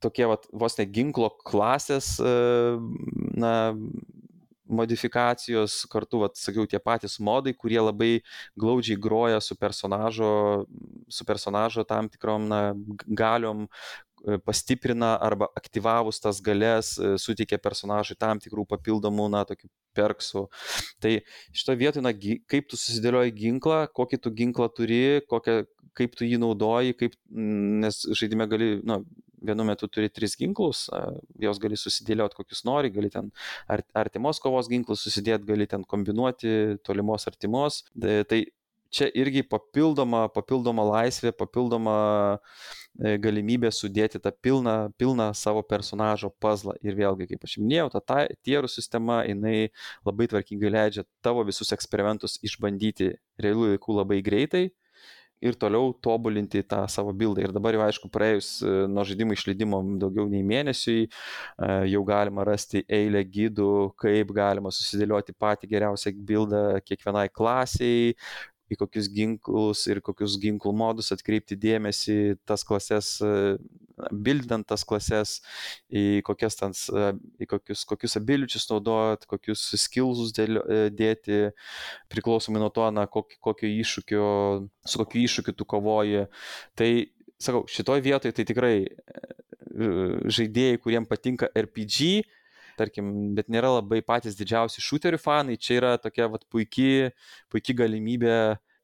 Tokie, vat, vos ne ginklo klasės, na, modifikacijos, kartu, vat, sakiau, tie patys modai, kurie labai glaudžiai groja su personažo, su personažo tam tikrom na, galiom, e, pastiprina arba aktyvavus tas galės e, suteikia personažui tam tikrų papildomų, na, tokių perksų. Tai šito vietoje, na, kaip tu susidėlioji ginklą, kokį tu ginklą turi, kokią, kaip tu jį naudoji, kaip, nes žaidime gali, na, vienu metu turi tris ginklus, juos gali susidėlioti kokius nori, gali ten artimos kovos ginklus susidėti, gali ten kombinuoti tolimos artimos. Tai čia irgi papildoma, papildoma laisvė, papildoma e, galimybė sudėti tą pilną, pilną savo personažo puzzlą. Ir vėlgi, kaip aš minėjau, ta tierų sistema, jinai labai tvarkingai leidžia tavo visus eksperimentus išbandyti realių laikų labai greitai ir toliau tobulinti tą savo bildą. Ir dabar jau aišku, praėjus e, nuo žaidimo išleidimo daugiau nei mėnesiui, e, jau galima rasti eilę gydų, kaip galima susidėlioti patį geriausią bildą kiekvienai klasiai, į kokius ginklus ir kokius ginklų modus atkreipti dėmesį, tas klases, bildant tas klases, į kokias ten, į kokius, kokius abiličius naudot, kokius skillsus dėti, priklausomai nuo to, na, kokio, kokio iššūkio, su kokiu iššūkiu tu kovoji. Tai, sakau, šitoj vietoje tai tikrai žaidėjai, kuriems patinka RPG, tarkim, bet nėra labai patys didžiausi šūterių fanai, čia yra tokia vat, puikiai puiki galimybė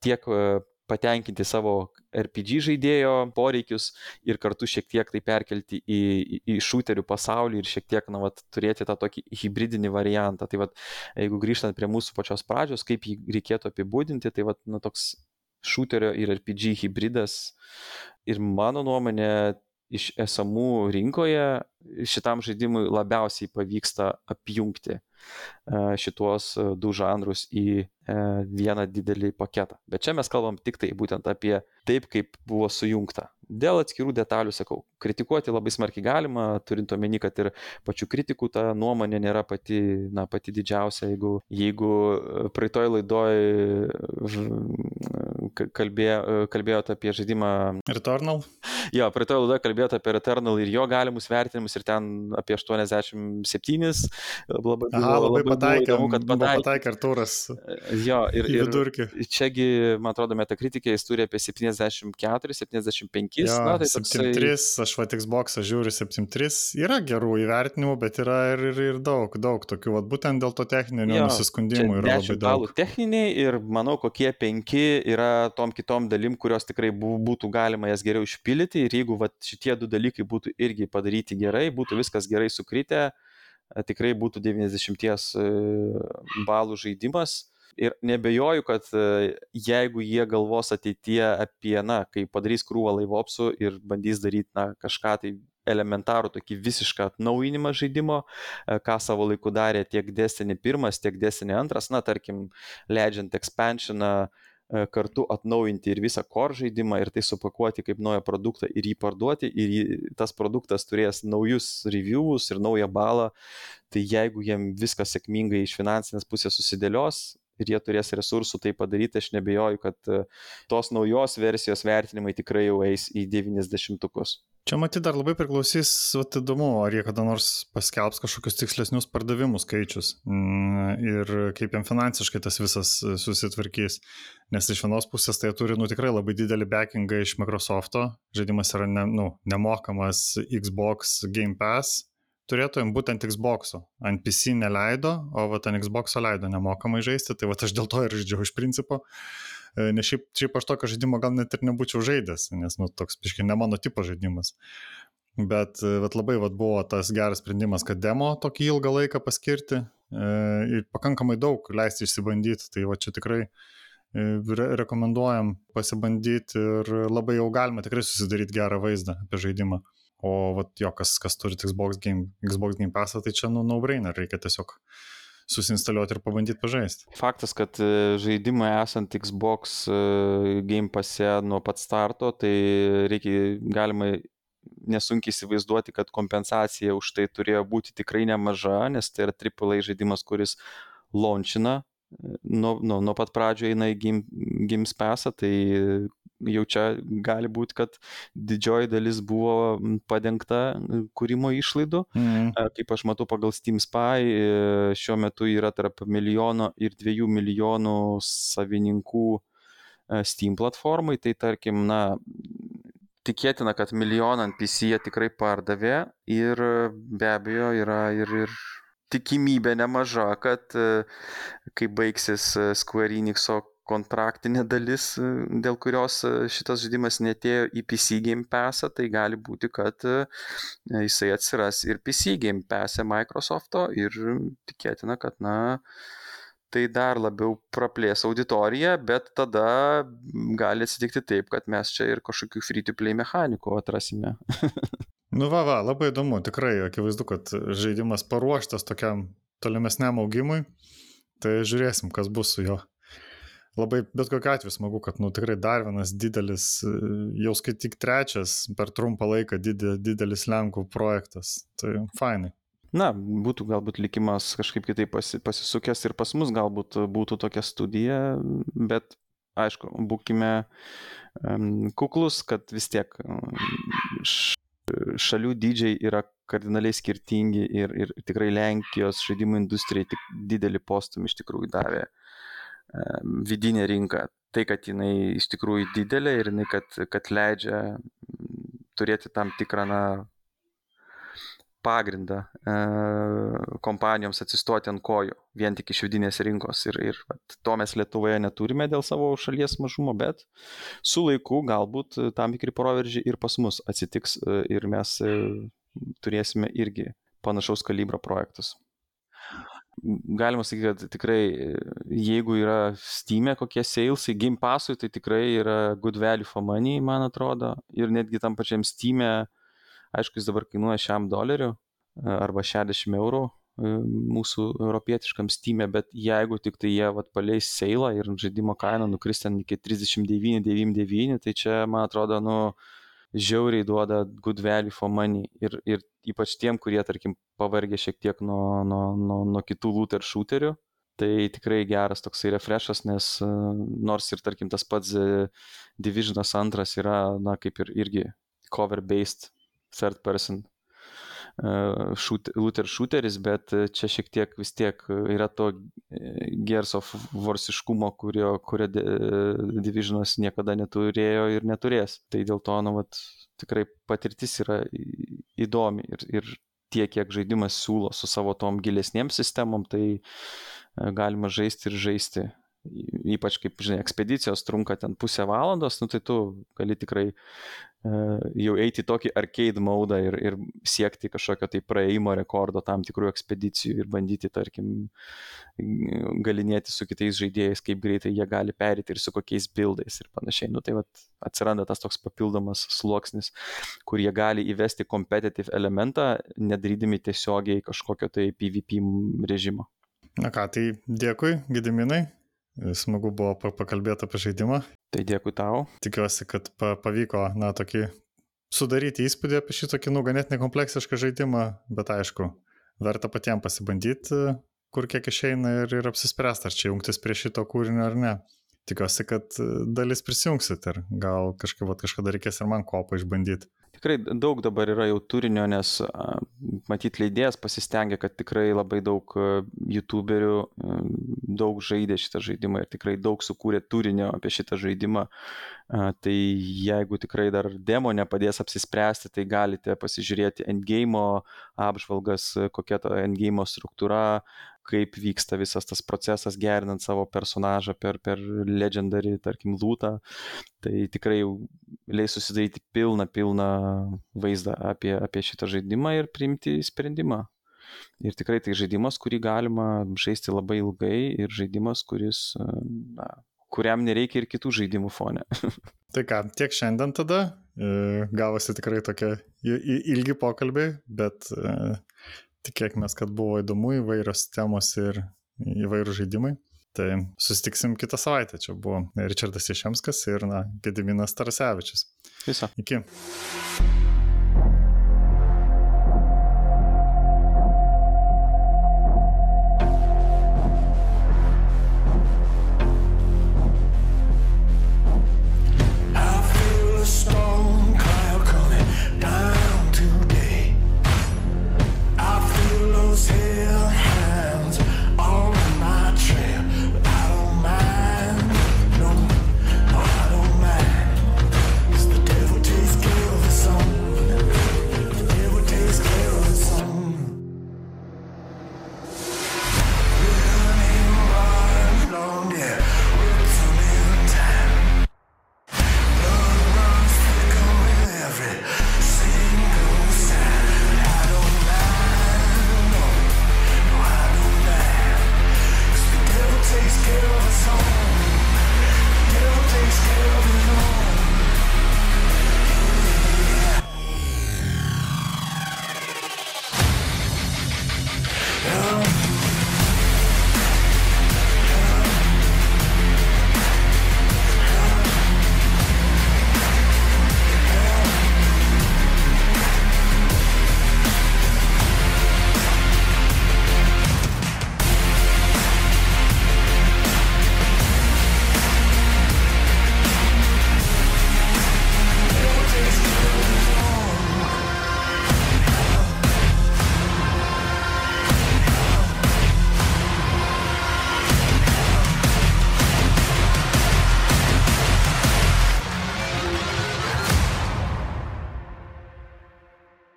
tiek e, patenkinti savo RPG žaidėjo poreikius ir kartu šiek tiek tai perkelti į, į, į šūterių pasaulį ir šiek tiek, na, vat, turėti tą tokį hybridinį variantą. Tai vat, jeigu grįžtant prie mūsų pačios pradžios, kaip jį reikėtų apibūdinti, tai vat, na, toks šūterio ir RPG hybridas ir mano nuomonė iš esamų rinkoje šitam žaidimui labiausiai pavyksta apjungti šituos du žanrus į vieną didelį paketą. Bet čia mes kalbam tik tai būtent apie taip, kaip buvo sujungta. Dėl atskirų detalių sakau, kritikuoti labai smarkiai galima, turint omeny, kad ir pačių kritikų ta nuomonė nėra pati, na, pati didžiausia, jeigu, jeigu praeitoj laidoj kalbėjo, kalbėjote apie žaidimą Returnal. Jo, praeitoj laidoje kalbėjote apie Returnal ir jo galimus vertinimus ir ten apie 87 labai Aha, labai, labai pataikė, įdomu, kad pataikė, pataikė Arturas. Jo, ir, į vidurkį. Ir čiagi, man atrodo, metakritikė jis turi apie 74, 75. Jo, na, tai 73, toksai... aš va Xbox žiūriu 73, yra gerų įvertinimų, bet yra ir, ir, ir daug, daug tokių, va, būtent dėl to techninio nusiskundimų yra labai daug. Techniniai ir manau, kokie 5 yra tom kitom dalim, kurios tikrai būtų galima jas geriau išpildyti ir jeigu va, šitie du dalykai būtų irgi padaryti gerai, būtų viskas gerai sukritę, tikrai būtų 90 e, balų žaidimas. Ir nebejoju, kad e, jeigu jie galvos ateityje apie, na, kai padarys krūvą laivopsų ir bandys daryti, na, kažką tai elementarų tokį visišką atnaujinimą žaidimo, e, ką savo laiku darė tiek Destiny 1, tiek Destiny 2, na, tarkim, Legend Expansioną, kartu atnaujinti ir visą core žaidimą ir tai supakuoti kaip naują produktą ir jį parduoti ir jį, tas produktas turės naujus reviewus ir naują balą, tai jeigu jiem viskas sėkmingai iš finansinės pusės susidėlios, ir jie turės resursų tai padaryti, aš nebejoju, kad e, tos naujos versijos vertinimai tikrai jau eis į 90-ukus. Čia matyti dar labai priklausys, vat, įdomu, ar jie kada nors paskelbs kažkokius tikslesnius pardavimų skaičius mm, ir kaip jiem finansiškai tas visas e, susitvarkys. Nes iš vienos pusės tai turi nu, tikrai labai didelį backingą iš Microsoft'o, žaidimas yra ne, nu, nemokamas Xbox Game Pass turėtumėm būtent Xbox'o. Ant PC neleido, o vat ant Xbox'o leido nemokamai žaisti, tai vat aš dėl to ir žaidžiau iš principo. E, nes šiaip, šiaip aš tokio žaidimo gal net ir nebūčiau žaidęs, nes nu, toks, biškai, ne mano tipo žaidimas. Bet e, vat, labai vat, buvo tas geras sprendimas, kad demo tokį ilgą laiką paskirti e, ir pakankamai daug leisti išsibandyti. Tai va čia tikrai re rekomenduojam pasibandyti ir labai jau galima tikrai susidaryti gerą vaizdą apie žaidimą. O vat, jo, kas, kas turi Xbox Game, Xbox Game Passą, tai čia nu no-brainer, reikia tiesiog susinstaliuoti ir pabandyti pažaisti. Faktas, kad e, žaidimai esant Xbox e, Game Passe nuo pat starto, tai reikia, galima nesunkiai įsivaizduoti, kad kompensacija už tai turėjo būti tikrai nemaža, nes tai yra AAA žaidimas, kuris launchina e, nuo, nuo, nuo pat pradžio eina į Games Passą, tai jau čia gali būti, kad didžioji dalis buvo padengta kūrimo išlaidų. Mm. Kaip aš matau pagal Steam Spy, e, šiuo metu yra tarp milijono ir dviejų milijonų savininkų e, Steam platformai, tai tarkim, na, tikėtina, kad milijoną ant PC jie tikrai pardavė ir be abejo yra ir, ir tikimybė nemaža, kad e, kai baigsis Square Enixo kontraktinė dalis, e, dėl kurios e, šitas žaidimas netėjo į PC Game Passą, tai gali būti, kad e, jisai atsiras ir PC Game Pass'e Microsoft'o ir tikėtina, kad, na, tai dar labiau praplės auditoriją, bet tada gali atsitikti taip, kad mes čia ir kažkokių free-to-play mechanikų atrasime. nu va, va, labai įdomu, tikrai akivaizdu, kad žaidimas paruoštas tokiam tolimesniam augimui, tai žiūrėsim, kas bus su juo labai bet kokiu atveju smagu, kad nu, tikrai dar vienas didelis, jau skaityk trečias per trumpą laiką didelis Lenkų projektas. Tai fainai. Na, būtų galbūt likimas kažkaip kitaip pasi, pasisukęs ir pas mus galbūt būtų tokia studija, bet aišku, būkime um, kuklus, kad vis tiek šalių dydžiai yra kardinaliai skirtingi ir, ir tikrai Lenkijos žaidimų industrijai tik didelį postumį iš tikrųjų davė vidinė rinka. Tai, kad jinai iš tikrųjų didelė ir jinai, kad, kad leidžia turėti tam tikrą na, pagrindą e, kompanijoms atsistoti ant kojų vien tik iš vidinės rinkos. Ir, ir vat, to mes Lietuvoje neturime dėl savo šalies mažumo, bet su laiku galbūt tam tikri proveržiai ir pas mus atsitiks e, ir mes e, turėsime irgi panašaus kalibro projektus galima sakyti, kad tikrai, jeigu yra Steam'e kokie salesai, Game Pass'ui, tai tikrai yra good value for money, man atrodo. Ir netgi tam pačiam Steam'e, aišku, jis dabar kainuoja šiam doleriu arba 60 eurų mūsų europietiškam Steam'e, bet jeigu tik tai jie vat, paleis seilą ir žaidimo kaina nukris ten iki 39,99, tai čia, man atrodo, nu, žiauriai duoda good value for money. Ir, ir ypač tiem, kurie, tarkim, pavargė šiek tiek nuo, nuo, nuo, nuo kitų looter shooterių. Tai tikrai geras toksai refreshas, nes nors ir, tarkim, tas pats e, Divisionas antras yra, na, kaip ir irgi cover-based third person shoot, looter shooteris, bet čia šiek tiek vis tiek yra to Gears of Warsiškumo, kurio, kurio Divisionas niekada neturėjo ir neturės. Tai dėl to, nu, vat, tikrai patirtis yra įdomi ir, ir tiek, kiek žaidimas siūlo su savo tom gilesniem sistemom, tai galima žaisti ir žaisti ypač kaip, žinai, ekspedicijos trunka ten pusę valandos, nu tai tu gali tikrai uh, jau eiti į tokį arcade modą ir, ir siekti kažkokio tai praeimo rekordo tam tikrų ekspedicijų ir bandyti, tarkim, galinėti su kitais žaidėjais, kaip greitai jie gali perėti ir su kokiais bildais ir panašiai. Nu tai vat, atsiranda tas toks papildomas sluoksnis, kur jie gali įvesti competitive elementą, nedarydami tiesiogiai kažkokio tai PvP režimo. Na ką, tai dėkui, Gediminai, Smagu buvo pakalbėti apie žaidimą. Tai dėkui tau. Tikiuosi, kad pavyko, na, tokį sudaryti įspūdį apie šitokį, nu, ganėtinai kompleksišką žaidimą, bet aišku, verta patiems pasibandyti, kur kiek išeina ir, ir apsispręsti, ar čia jungtis prie šito kūrinio ar ne. Tikiuosi, kad dalis prisijungsit ir gal kažkaip, kažkada reikės ir man kopą išbandyti tikrai daug dabar yra jau turinio, nes matyt leidėjas pasistengia, kad tikrai labai daug youtuberių daug žaidė šitą žaidimą ir tikrai daug sukūrė turinio apie šitą žaidimą. Tai jeigu tikrai dar demo nepadės apsispręsti, tai galite pasižiūrėti endgame apžvalgas, kokia ta endgame struktūra, kaip vyksta visas tas procesas gerinant savo personažą per, per legendary, tarkim, lūtą. Tai tikrai leis susidaryti pilną, pilną vaizdą apie, apie šitą žaidimą ir priimti sprendimą. Ir tikrai tai žaidimas, kurį galima žaisti labai ilgai ir žaidimas, kuris, na, kuriam nereikia ir kitų žaidimų fone. tai ką, tiek šiandien tada. E, gavosi tikrai tokie ilgi pokalbiai, bet e, Tikėkime, kad buvo įdomu įvairios temos ir įvairių žaidimai. Tai susitiksim kitą savaitę. Čia buvo Richardas Ješemskas ir, na, Gediminas Tarasevičius. Viso. Iki.